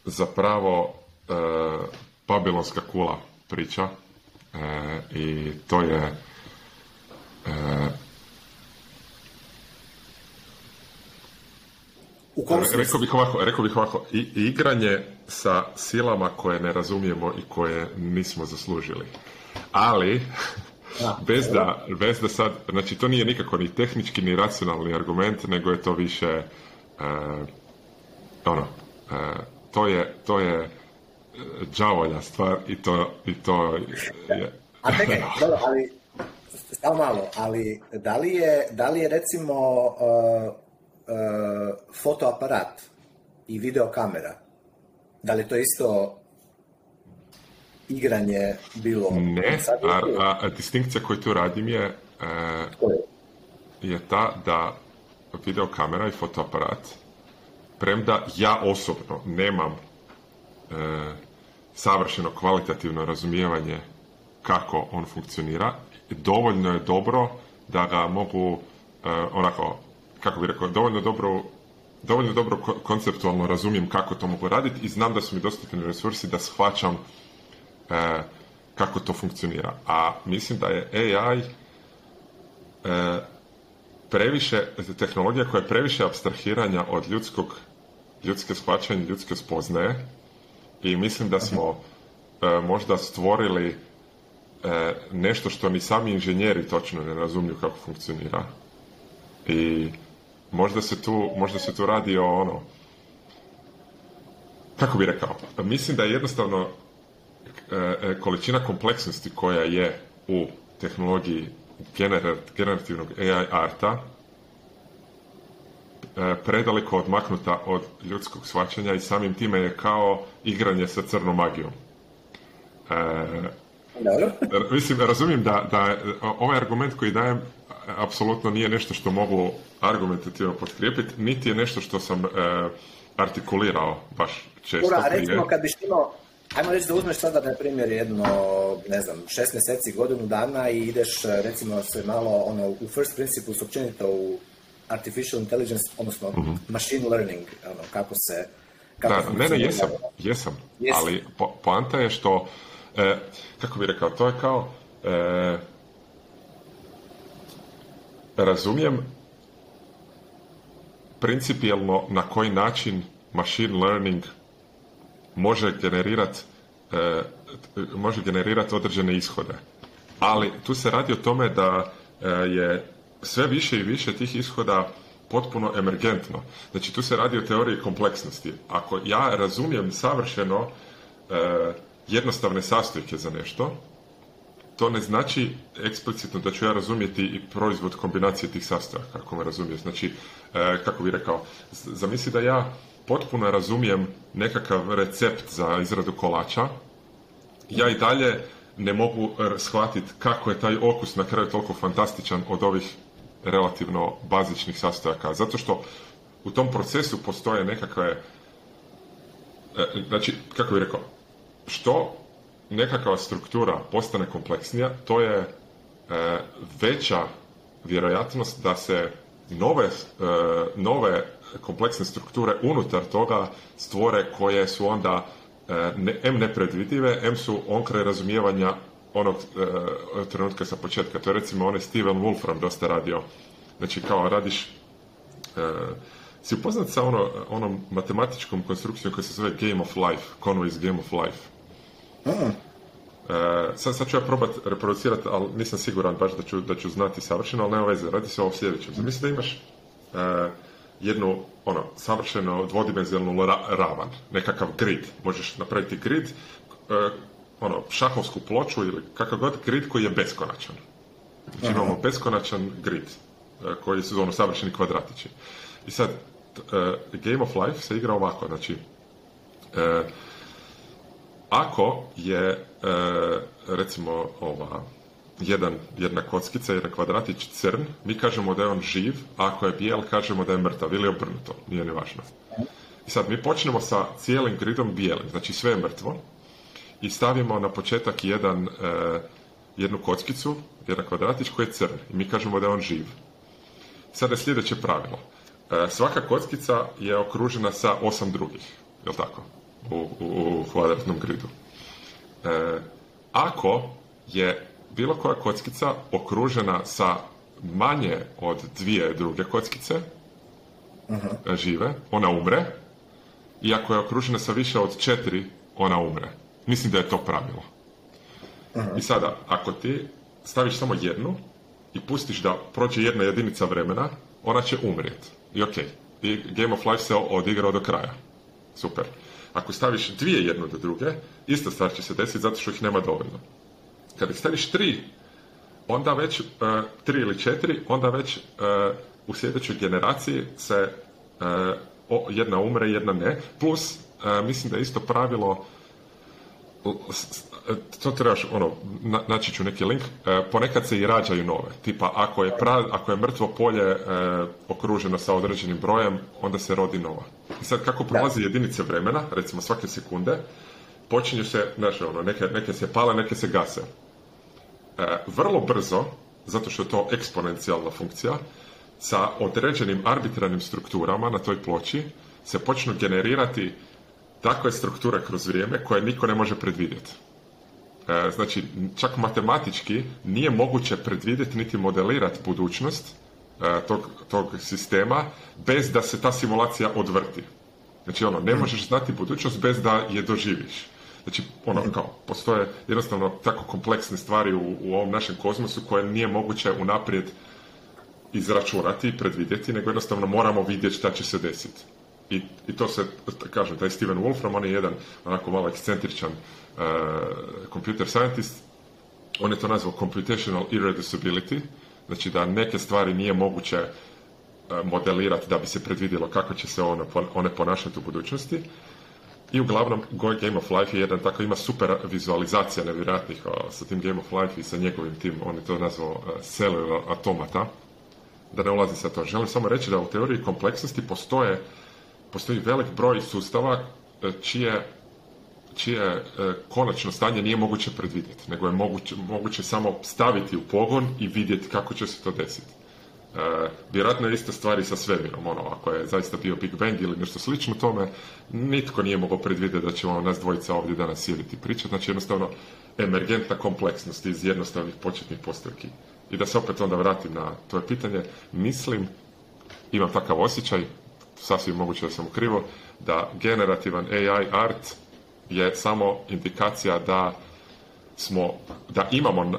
zapravo e, eh, babilonska kula priča eh, i to je u rekao bih ovako, rekao bih ovako, igranje sa silama koje ne razumijemo i koje nismo zaslužili. Ali, bez, da, bez da sad, znači to nije nikako ni tehnički ni racionalni argument, nego je to više, eh, ono, eh, to je, to je džavolja eh, stvar i to, i to je... A ali samo malo, ali da li je, da li je recimo uh, uh, fotoaparat i videokamera, da li je to isto igranje bilo? Ne, a, distinkcija koju tu radim je, uh, je ta da videokamera i fotoaparat, premda ja osobno nemam savršeno kvalitativno razumijevanje kako on funkcionira, dovoljno je dobro da ga mogu eh, onako, kako bi rekao, dovoljno dobro dovoljno dobro konceptualno razumijem kako to mogu raditi i znam da su mi dostupni resursi da shvaćam eh, kako to funkcionira. A mislim da je AI e, eh, previše, tehnologija koja je previše abstrahiranja od ljudskog, ljudske shvaćanja, ljudske spoznaje i mislim da smo možda stvorili E, nešto što ni sami inženjeri točno ne razumiju kako funkcionira. I možda se tu, možda se tu radi o ono, kako bi rekao, mislim da je jednostavno e, e, količina kompleksnosti koja je u tehnologiji generativnog AI arta predaleko odmaknuta od ljudskog shvaćanja i samim time je kao igranje sa crnom magijom. Mislim, razumijem da, da e, ovaj argument koji dajem apsolutno nije nešto što mogu argumentativno potkrijepiti, niti je nešto što sam e, artikulirao baš često. Ura, prije. recimo kad biš imao, ajmo reći da uzmeš sada na primjer jedno, ne znam, šest mjeseci, godinu dana i ideš e, recimo sve malo ono, u first principles općenito u artificial intelligence, odnosno mhm. machine learning, ono, kako se... Kako da, ne, ne, jesam, jesam, ali po, poanta je što e, kako bih rekao, to je kao e, razumijem principijelno na koji način machine learning može generirati e, može određene ishode. Ali tu se radi o tome da e, je sve više i više tih ishoda potpuno emergentno. Znači tu se radi o teoriji kompleksnosti. Ako ja razumijem savršeno e, jednostavne sastojke za nešto, to ne znači eksplicitno da ću ja razumjeti i proizvod kombinacije tih sastojaka, znači, e, kako me razumije. Znači, kako bih rekao, zamisli da ja potpuno razumijem nekakav recept za izradu kolača, ja i dalje ne mogu shvatiti kako je taj okus na kraju toliko fantastičan od ovih relativno bazičnih sastojaka. Zato što u tom procesu postoje nekakve, e, znači, kako bih rekao, što nekakva struktura postane kompleksnija, to je e, veća vjerojatnost da se nove, e, nove kompleksne strukture unutar toga stvore koje su onda e, ne, M nepredvidive, M su onkraj razumijevanja onog trenutka sa početka. To je recimo onaj Steven Wolfram dosta radio. Znači kao radiš si upoznat sa ono, onom matematičkom konstrukcijom koja se zove Game of Life, Conway's Game of Life uh sad, sad ću ja probat reproducirati, ali nisam siguran baš da ću, da ću znati savršeno, ali nema veze, radi se o sljedećem. Zamisli da imaš jednu, ono, savršeno dvodimenzijalnu ra- ravan, nekakav grid. Možeš napraviti grid, ono, šahovsku ploču ili kakav god grid koji je beskonačan. Znači imamo beskonačan grid, koji su ono savršeni kvadratići. I sad, Game of Life se igra ovako, znači, ako je, e, recimo, ova, jedan, jedna kockica, jedan kvadratić crn, mi kažemo da je on živ, a ako je bijel, kažemo da je mrtav ili obrnuto, nije ni važno. I sad mi počnemo sa cijelim gridom bijelim, znači sve je mrtvo, i stavimo na početak jedan, e, jednu kockicu, jedan kvadratić koji je crn i mi kažemo da je on živ. Sada je sljedeće pravilo. E, svaka kockica je okružena sa osam drugih, je li tako? u, u kvadratnom gridu. E, ako je bilo koja kockica okružena sa manje od dvije druge kockice uh žive, ona umre. I ako je okružena sa više od četiri, ona umre. Mislim da je to pravilo. Mhm. I sada, ako ti staviš samo jednu i pustiš da prođe jedna jedinica vremena, ona će umrijeti. I ok, i Game of Life se odigrao do kraja. Super. Ako staviš dvije jedno do druge, ista stvar će se desiti zato što ih nema dovoljno. Kada ih staviš tri, onda već, e, tri ili četiri, onda već e, u sljedećoj generaciji se e, jedna umre, jedna ne. Plus, mislim da je isto pravilo E, to trebaš, ono, naći ću neki link, e, ponekad se i rađaju nove. Tipa, ako je, ako je mrtvo polje e, okruženo sa određenim brojem, onda se rodi nova. I sad, kako prolazi jedinice vremena, recimo svake sekunde, počinju se, znaš, ono, neke, neke se pale, neke se gase. vrlo brzo, zato što je to eksponencijalna funkcija, sa određenim arbitranim strukturama na toj ploči se počnu generirati takve strukture kroz vrijeme koje niko ne može predvidjeti. E, znači čak matematički nije moguće predvidjeti niti modelirati budućnost e, tog, tog sistema bez da se ta simulacija odvrti. Znači ono, ne mm. možeš znati budućnost bez da je doživiš. Znači, ono, mm. kao, postoje jednostavno tako kompleksne stvari u, u ovom našem kozmosu koje nije moguće unaprijed izračunati i predvidjeti, nego jednostavno moramo vidjeti šta će se desiti. I, I, to se, kažem, taj Steven Wolfram, on je jedan onako malo ekscentričan Eh, computer scientist, on je to nazvao computational irreducibility, znači da neke stvari nije moguće eh, modelirati da bi se predvidjelo kako će se ono one ponašati u budućnosti. I uglavnom, Game of Life je jedan tako, ima super vizualizacija nevjerojatnih sa tim Game of Life i sa njegovim tim, on je to nazvao eh, cellular atomata, da ne ulazim sa to. Želim samo reći da u teoriji kompleksnosti postoje, postoji velik broj sustava čije čije e, konačno stanje nije moguće predvidjeti, nego je moguće, samo staviti u pogon i vidjeti kako će se to desiti. E, vjerojatno je ista stvari sa svemirom, ono, ako je zaista bio Big Bang ili nešto slično tome, nitko nije mogao predvidjeti da ćemo nas dvojica ovdje danas sjediti i pričati, znači jednostavno emergentna kompleksnost iz jednostavnih početnih postavki. I da se opet onda vratim na to pitanje, mislim, imam takav osjećaj, sasvim moguće da sam krivo, da generativan AI art je samo indikacija da smo, da imamo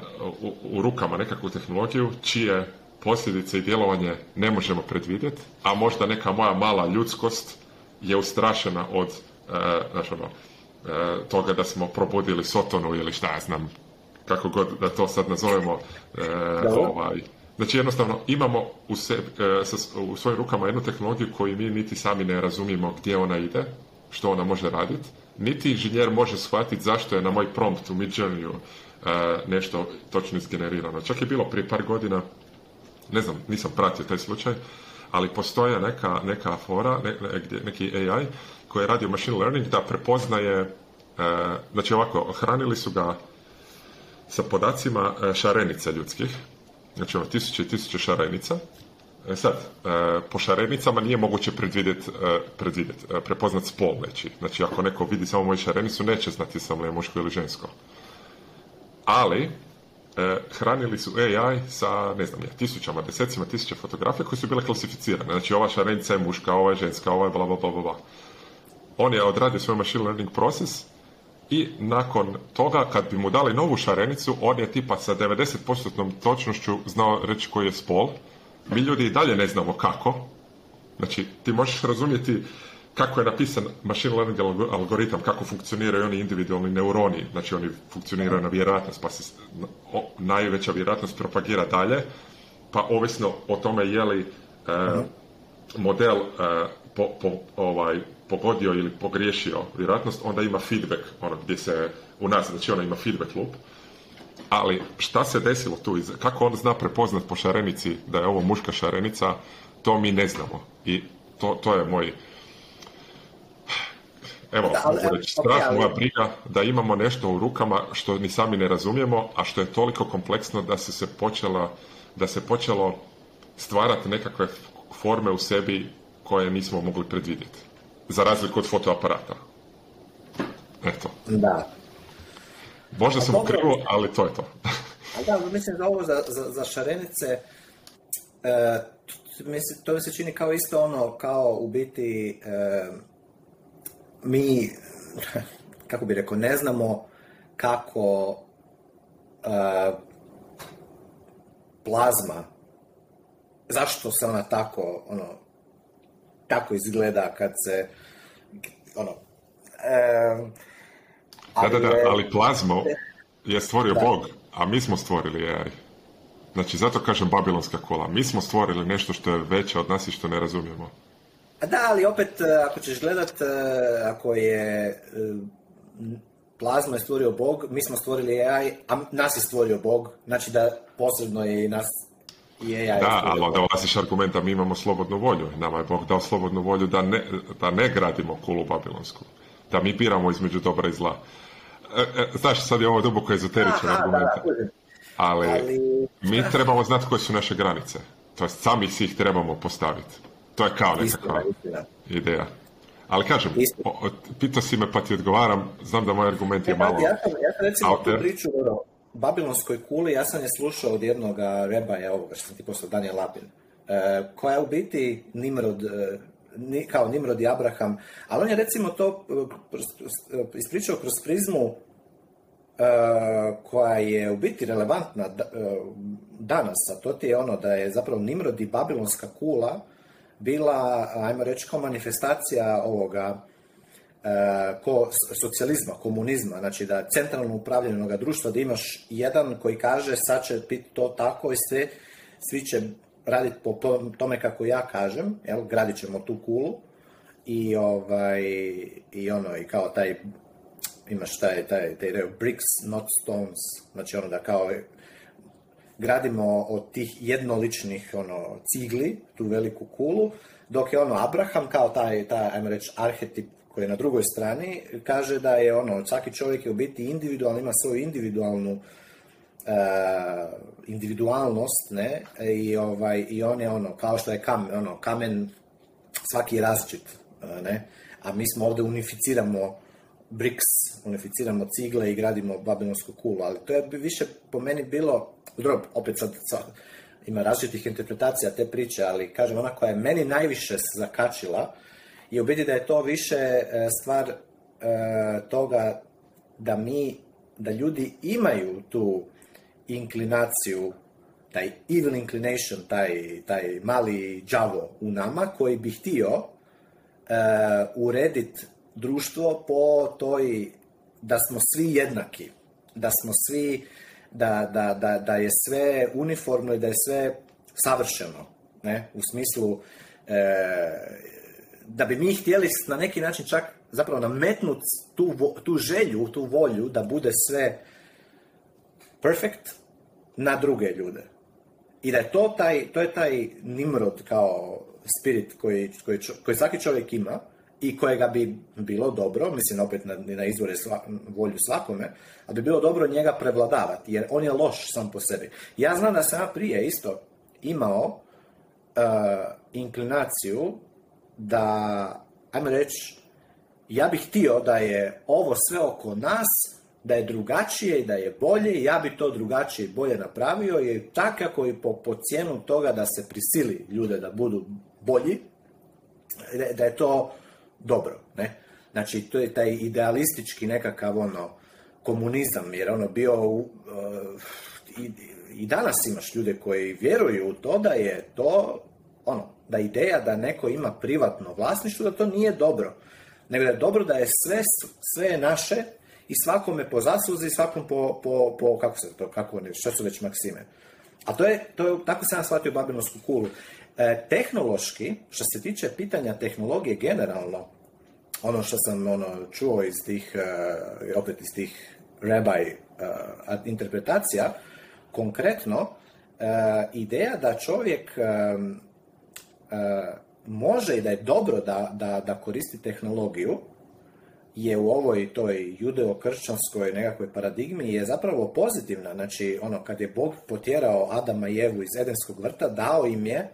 u, rukama nekakvu tehnologiju čije posljedice i djelovanje ne možemo predvidjeti, a možda neka moja mala ljudskost je ustrašena od e, ono, e, toga da smo probudili Sotonu ili šta ja znam, kako god da to sad nazovemo. E, ovaj. Znači jednostavno imamo u, sebi, u svojim rukama jednu tehnologiju koju mi niti sami ne razumijemo gdje ona ide, što ona može raditi, niti inženjer može shvatiti zašto je na moj prompt u Midjourneyu e, nešto točno izgenerirano. Čak je bilo prije par godina, ne znam, nisam pratio taj slučaj, ali postoje neka, neka fora, neki AI koji je radio machine learning da prepoznaje, e, znači ovako, hranili su ga sa podacima e, šarenica ljudskih, znači ono, tisuće i tisuće šarenica, E sad, e, po šarenicama nije moguće predvidjeti, predvidjet, e, e, prepoznat spol neći. Znači, ako neko vidi samo moju šarenicu, neće znati sam li je muško ili žensko. Ali, hranili su AI sa, ne znam ja, tisućama, desecima tisuća fotografija koje su bile klasificirane. Znači, ova šarenica je muška, ova je ženska, ova je bla, bla, bla, bla. On je odradio svoj machine learning proces i nakon toga, kad bi mu dali novu šarenicu, on je tipa sa 90% točnošću znao reći koji je spol, mi ljudi i dalje ne znamo kako. Znači, ti možeš razumjeti kako je napisan machine learning algoritam, kako funkcioniraju oni individualni neuroni. Znači, oni funkcioniraju na vjerojatnost, pa se najveća vjerojatnost propagira dalje, pa ovisno o tome je li e, model e, ovaj, pogodio ili pogriješio vjerojatnost, onda ima feedback, ono gdje se u nas, znači ona ima feedback loop, ali šta se desilo tu? Kako on zna prepoznat po šarenici da je ovo muška šarenica, to mi ne znamo. I to, to je moj... Evo, reći, strah, moja briga da imamo nešto u rukama što ni sami ne razumijemo, a što je toliko kompleksno da se, se počela, da se počelo stvarati nekakve forme u sebi koje nismo mogli predvidjeti. Za razliku od fotoaparata. Eto. Da. Možda sam ukrivo, ali to je to. da, mislim da ovo za, za, šarenice, e, mislim, to mi se čini kao isto ono, kao u biti e, mi, kako bi rekao, ne znamo kako e, plazma, zašto se ona tako, ono, tako izgleda kad se, ono, e, da, da, da, ali plazmo je stvorio Bog, a mi smo stvorili AI. Znači, zato kažem babilonska kola. Mi smo stvorili nešto što je veće od nas i što ne razumijemo. da, ali opet, e, ako ćeš gledat, e, ako je e, plazma je stvorio Bog, mi smo stvorili AI, a nas je stvorio Bog. Znači da posebno je i nas i AI. Da, ali onda ulaziš argument da mi imamo slobodnu volju. Nama je Bog dao slobodnu volju da ne, da ne gradimo kulu babilonsku. Da mi biramo između dobra i zla. E, e, znaš, sad je ovo duboko ezoteričan argument. Ali, mi trebamo znati koje su naše granice. To jest, sami si ih trebamo postaviti. To je kao nekakva ideja. Ali kažem, pitao si me pa ti odgovaram, znam da moj argument je e, pa, malo... Ja sam, ja sam recimo tu priču o ono, Babilonskoj kuli, ja sam je slušao od jednog rebaja ovoga što sam ti poslao, Daniel Lapin, koja je u biti Nimrod kao Nimrod i Abraham, ali on je recimo to eh, ispričao kroz prizmu eh, koja je u biti relevantna eh, danas, a to ti je ono da je zapravo Nimrod i Babilonska kula bila, ajmo reći, kao manifestacija ovoga ko socijalizma, komunizma, znači da centralno upravljenog društva, da imaš jedan koji kaže sad će biti to tako i sve, svi će raditi po tome kako ja kažem, jel, gradit ćemo tu kulu i ovaj, i ono, i kao taj, imaš taj, taj, taj bricks, not stones, znači ono da kao gradimo od tih jednoličnih ono, cigli, tu veliku kulu, dok je ono Abraham kao taj, taj ajmo reći, arhetip koji je na drugoj strani, kaže da je ono, svaki čovjek je u biti individualan, ima svoju individualnu E, individualnost, ne, e, i, ovaj, i on je ono, kao što je kamen, ono, kamen svaki je različit, e, ne, a mi smo ovdje unificiramo briks, unificiramo cigle i gradimo babilonsku kulu, ali to je više po meni bilo, drob, opet sad, sad ima različitih interpretacija te priče, ali kažem, ona koja je meni najviše zakačila i u biti da je to više stvar toga da mi, da ljudi imaju tu inklinaciju, taj evil inclination, taj, taj mali džavo u nama koji bi htio e, urediti društvo po toj da smo svi jednaki, da smo svi, da, da, da, da je sve uniformno i da je sve savršeno, ne, u smislu e, da bi mi htjeli na neki način čak zapravo nametnuti tu, tu želju, tu volju da bude sve perfect, na druge ljude. I da je to taj, to je taj nimrod kao spirit koji, koji, koji svaki čovjek ima i kojega bi bilo dobro, mislim opet na, na izvore volju svakome, ali bi bilo dobro njega prevladavati, jer on je loš sam po sebi. Ja znam da sam prije isto imao uh, inklinaciju da, ajmo reći, ja bih htio da je ovo sve oko nas da je drugačije i da je bolje i ja bi to drugačije i bolje napravio je takako i po, po cijenu toga da se prisili ljude da budu bolji, da je to dobro. Ne? Znači, to je taj idealistički nekakav ono, komunizam, jer ono bio e, i, danas imaš ljude koji vjeruju u to da je to ono, da ideja da neko ima privatno vlasništvo, da to nije dobro. Nego da je dobro da je sve, sve naše, i svakome po zasluzi, svakom po, po, po kako se to, kako ne, šta su već maksime. A to je, to je, tako sam ja shvatio Babilonsku kulu. E, tehnološki, što se tiče pitanja tehnologije generalno, ono što sam ono, čuo iz tih, e, opet iz tih rabaj e, interpretacija, konkretno, e, ideja da čovjek može i da je dobro da, da koristi tehnologiju, je u ovoj toj judeo-kršćanskoj nekakvoj paradigmi je zapravo pozitivna. Znači, ono, kad je Bog potjerao Adama i Evu iz Edenskog vrta, dao im je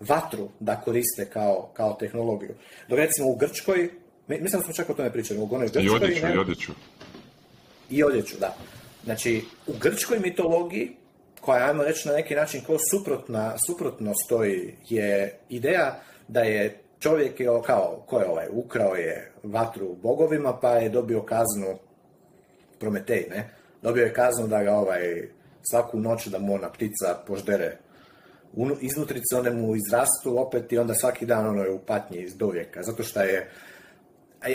vatru da koriste kao, kao tehnologiju. Dok recimo u Grčkoj, mislim da smo čak o tome pričali, u onoj Grčkoj... I odjeću, i odjeću. I odjeću, da. Znači, u grčkoj mitologiji, koja, ajmo reći, na neki način kao suprotna, suprotno stoji, je ideja da je čovjek je kao, ko je ovaj, ukrao je vatru bogovima pa je dobio kaznu, Prometej, ne, dobio je kaznu da ga ovaj, svaku noć da mu ona ptica poždere iznutrice, one mu izrastu opet i onda svaki dan ono je u patnji iz dovijeka, zato što je,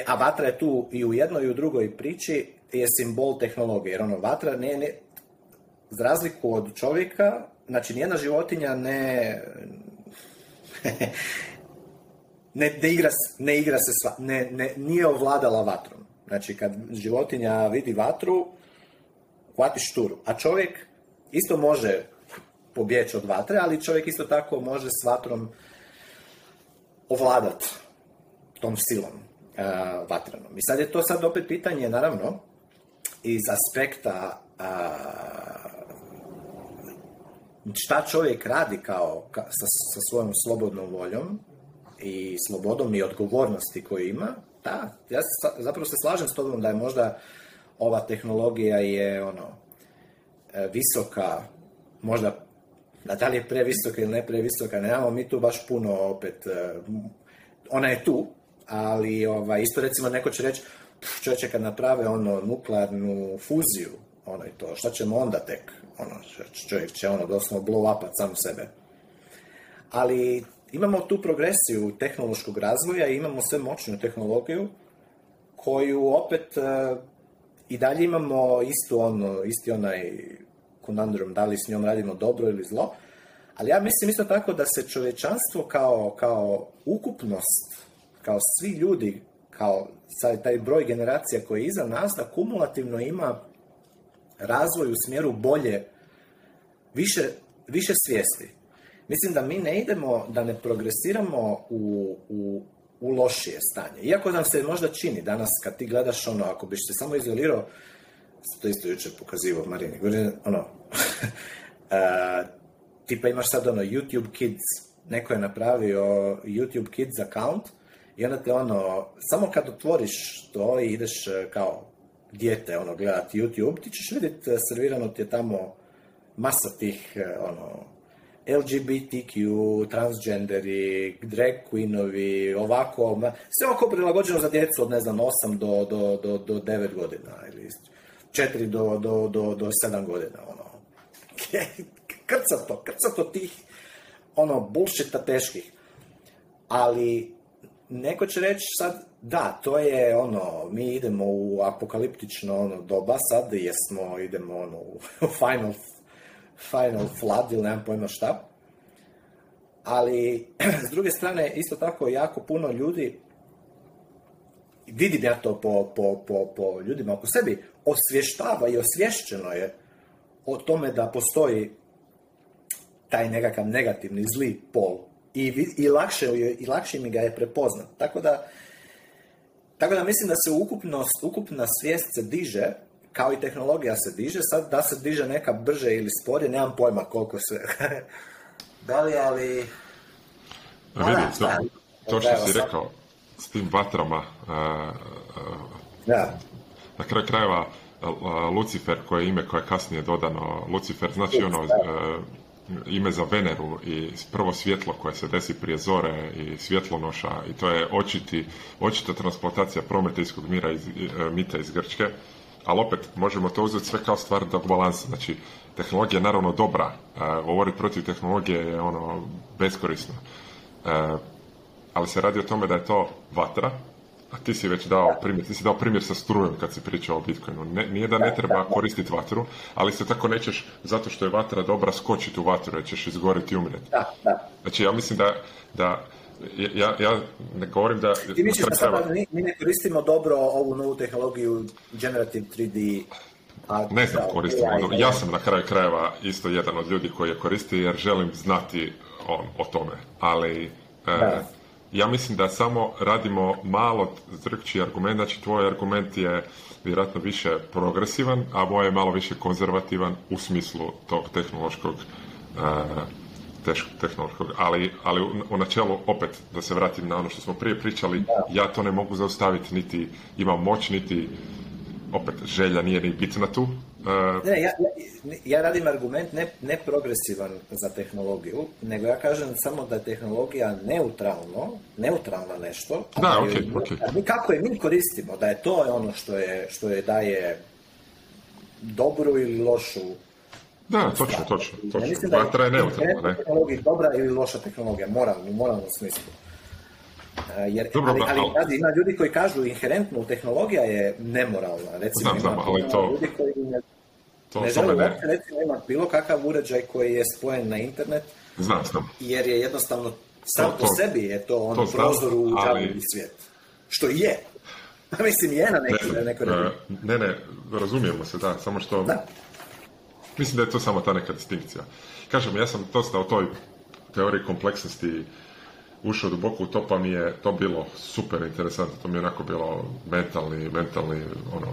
a vatra je tu i u jednoj i u drugoj priči je simbol tehnologije, jer ono vatra ne, ne za razliku od čovjeka, znači nijedna životinja ne, ne, ne, igra, ne igra se sva, ne, ne, nije ovladala vatrom. Znači, kad životinja vidi vatru, hvati šturu. A čovjek isto može pobjeći od vatre, ali čovjek isto tako može s vatrom ovladat tom silom uh, vatrenom. I sad je to sad opet pitanje, naravno, iz aspekta šta čovjek radi kao sa, sa svojom slobodnom voljom i slobodom i odgovornosti koju ima, da, ja se, zapravo se slažem s tobom da je možda ova tehnologija je ono e, visoka, možda da li je previsoka ili ne previsoka, nemamo mi tu baš puno opet, e, ona je tu, ali ovaj, isto recimo neko će reći, čovječe kad naprave ono nuklearnu fuziju, ono i to, šta ćemo onda tek, ono, čovjek će ono doslovno blow upat sam sebe. Ali imamo tu progresiju tehnološkog razvoja i imamo sve moćnu tehnologiju koju opet e, i dalje imamo istu ono, isti onaj konandrum, da li s njom radimo dobro ili zlo, ali ja mislim isto tako da se čovječanstvo kao, kao ukupnost, kao svi ljudi, kao taj broj generacija koji je iza nas, da kumulativno ima razvoj u smjeru bolje, više, više svijesti mislim da mi ne idemo, da ne progresiramo u, u, u lošije stanje. Iako nam se možda čini danas kad ti gledaš ono, ako biš se samo izolirao, to isto jučer pokazivo, Marini, ono, ti pa imaš sad ono YouTube Kids, neko je napravio YouTube Kids account i onda te ono, samo kad otvoriš to i ideš e, kao dijete ono gledati YouTube, ti ćeš vidjeti e, servirano ti je tamo masa tih e, ono LGBTQ, transgenderi, drag queenovi, ovako, sve oko prilagođeno za djecu od, ne znam, 8 do, do, 9 godina ili 4 do, do, do, 7 godina, ono. krcato, krcato tih, ono, bullshita teških. Ali, neko će reći sad, da, to je ono, mi idemo u apokaliptično ono, doba sad, jesmo, idemo ono, u Final Final Flood ili nemam pojma šta. Ali, s druge strane, isto tako jako puno ljudi, vidim ja to po, po, po, po ljudima oko sebi, osvještava i osvješćeno je o tome da postoji taj nekakav negativni zli pol i, i, lakše, i lakše mi ga je prepoznat. Tako da, tako da mislim da se ukupnost, ukupna svijest se diže kao i tehnologija se diže, sad da se diže neka brže ili sporije, nemam pojma koliko se... da li, ali... Vidi, to, to što si rekao, s tim vatrama, e, e, na kraju krajeva, e, Lucifer, koje je ime koje je kasnije dodano, Lucifer znači ono ime za Veneru i prvo svjetlo koje se desi prije zore i svjetlonoša i to je očiti, očita transportacija prometejskog mira iz, mita iz Grčke ali opet možemo to uzeti sve kao stvar do balansa. Znači, tehnologija je naravno dobra, e, govoriti protiv tehnologije je ono beskorisno. E, ali se radi o tome da je to vatra, a ti si već dao primjer, ti si dao primjer sa strujem kad si pričao o Bitcoinu. Ne, nije da ne treba koristiti vatru, ali se tako nećeš zato što je vatra dobra skočiti u vatru, jer ćeš izgoriti i umrijeti. Znači, ja mislim da, da ja, ja ne govorim da... Ti misliš mi, ne koristimo dobro ovu novu tehnologiju Generative 3D pa ne znam koristimo. Ono. ja sam na kraju krajeva isto jedan od ljudi koji je koristi jer želim znati o tome. Ali e, ja mislim da samo radimo malo drugčiji argument. Znači tvoj argument je vjerojatno više progresivan, a moj je malo više konzervativan u smislu tog tehnološkog e, tehnološkog, ali, ali u, načelu opet da se vratim na ono što smo prije pričali, ja to ne mogu zaustaviti, niti imam moć, niti opet želja nije ni bitna tu. Eh. Ne, ja, ja, radim argument ne, ne progresivan za tehnologiju, nego ja kažem samo da je tehnologija neutralno, neutralno nešto. Da, kako je mi koristimo, da je to ono što je, što je daje dobru ili lošu da, točno, točno. točno. Ja mislim da Vatra je neutralna, ne? tehnologija dobra ili loša tehnologija, moralno, u moralnom smislu. E, jer, Dobro, ali, pa- ali, ali ima ljudi koji kažu inherentno tehnologija je nemoralna. Recimo, znam, znam, ali to... Ljudi koji ne, to ne žele uopće, recimo, ima bilo kakav uređaj koji je spojen na internet, znam, znam. jer je jednostavno sam po sebi je to on to prozor u ali... svijet. Što je. Mislim, je na neki, ne, neko ne, e, ne, ne, razumijemo se, da, samo što... Da Mislim da je to samo ta neka distinkcija. Kažem, ja sam dosta o toj teoriji kompleksnosti ušao duboko u to, pa mi je to bilo super interesantno, to mi je onako bilo mentalni, mentalni, ono,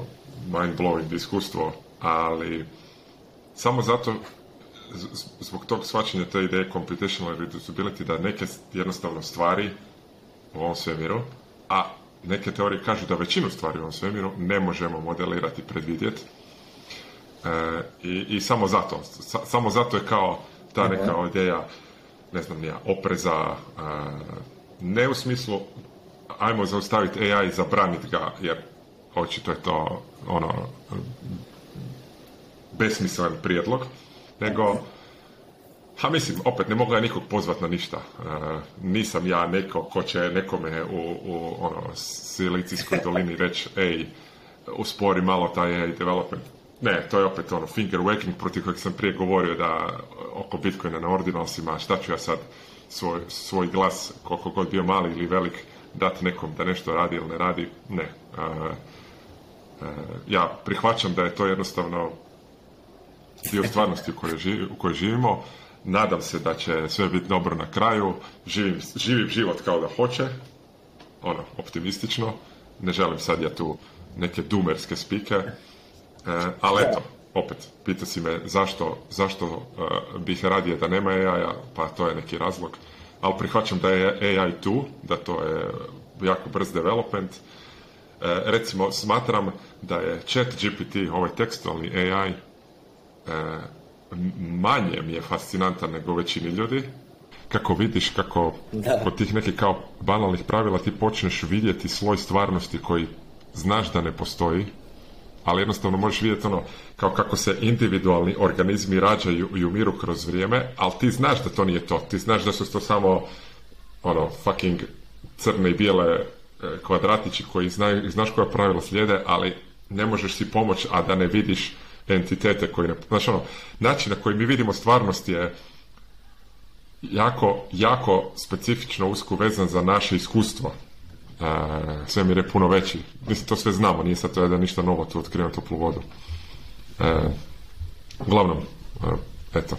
mind-blowing iskustvo, ali samo zato, zbog tog shvaćanja te ideje computational reducibility, da neke jednostavno stvari u ovom svemiru, a neke teorije kažu da većinu stvari u ovom svemiru ne možemo modelirati, predvidjeti, E, i, i, samo zato, samo zato je kao ta neka ideja, ne znam ja, opreza, e, ne u smislu ajmo zaustaviti AI i zabraniti ga, jer očito je to ono besmislen prijedlog, nego ha mislim, opet ne mogu ja nikog pozvati na ništa. E, nisam ja neko ko će nekome u, u ono, Silicijskoj dolini reći ej, uspori malo taj AI development. Ne, to je opet ono finger wagging protiv kojeg sam prije govorio da oko Bitcoina na ordinalsima, šta ću ja sad svoj, svoj glas, koliko god bio mali ili velik, dati nekom da nešto radi ili ne radi, ne. E, e, ja prihvaćam da je to jednostavno dio stvarnosti u kojoj, živimo. Nadam se da će sve biti dobro na kraju. Živim, živim život kao da hoće. Ono, optimistično. Ne želim sad ja tu neke dumerske spike. Eh, ali eto, opet, pita si me zašto, zašto eh, bih radije da nema AI-a, pa to je neki razlog, ali prihvaćam da je AI tu, da to je jako brz development. Eh, recimo, smatram da je chat GPT, ovaj tekstualni AI, manje mi je fascinantan nego većini ljudi. Kako vidiš, kako kod tih nekih kao banalnih pravila ti počneš vidjeti svoj stvarnosti koji znaš da ne postoji, ali jednostavno možeš vidjeti ono kao kako se individualni organizmi rađaju i umiru kroz vrijeme, ali ti znaš da to nije to. Ti znaš da su to samo ono, fucking crne i bijele e, kvadratići koji znaš koja pravila slijede, ali ne možeš si pomoć, a da ne vidiš entitete koji ne... Znaš, ono, način na koji mi vidimo stvarnost je jako, jako specifično usko vezan za naše iskustvo. E, svemir je puno veći. Mislim, to sve znamo, nije sad to da ništa novo tu otkrivam toplu vodu. E, uglavnom, e, eto.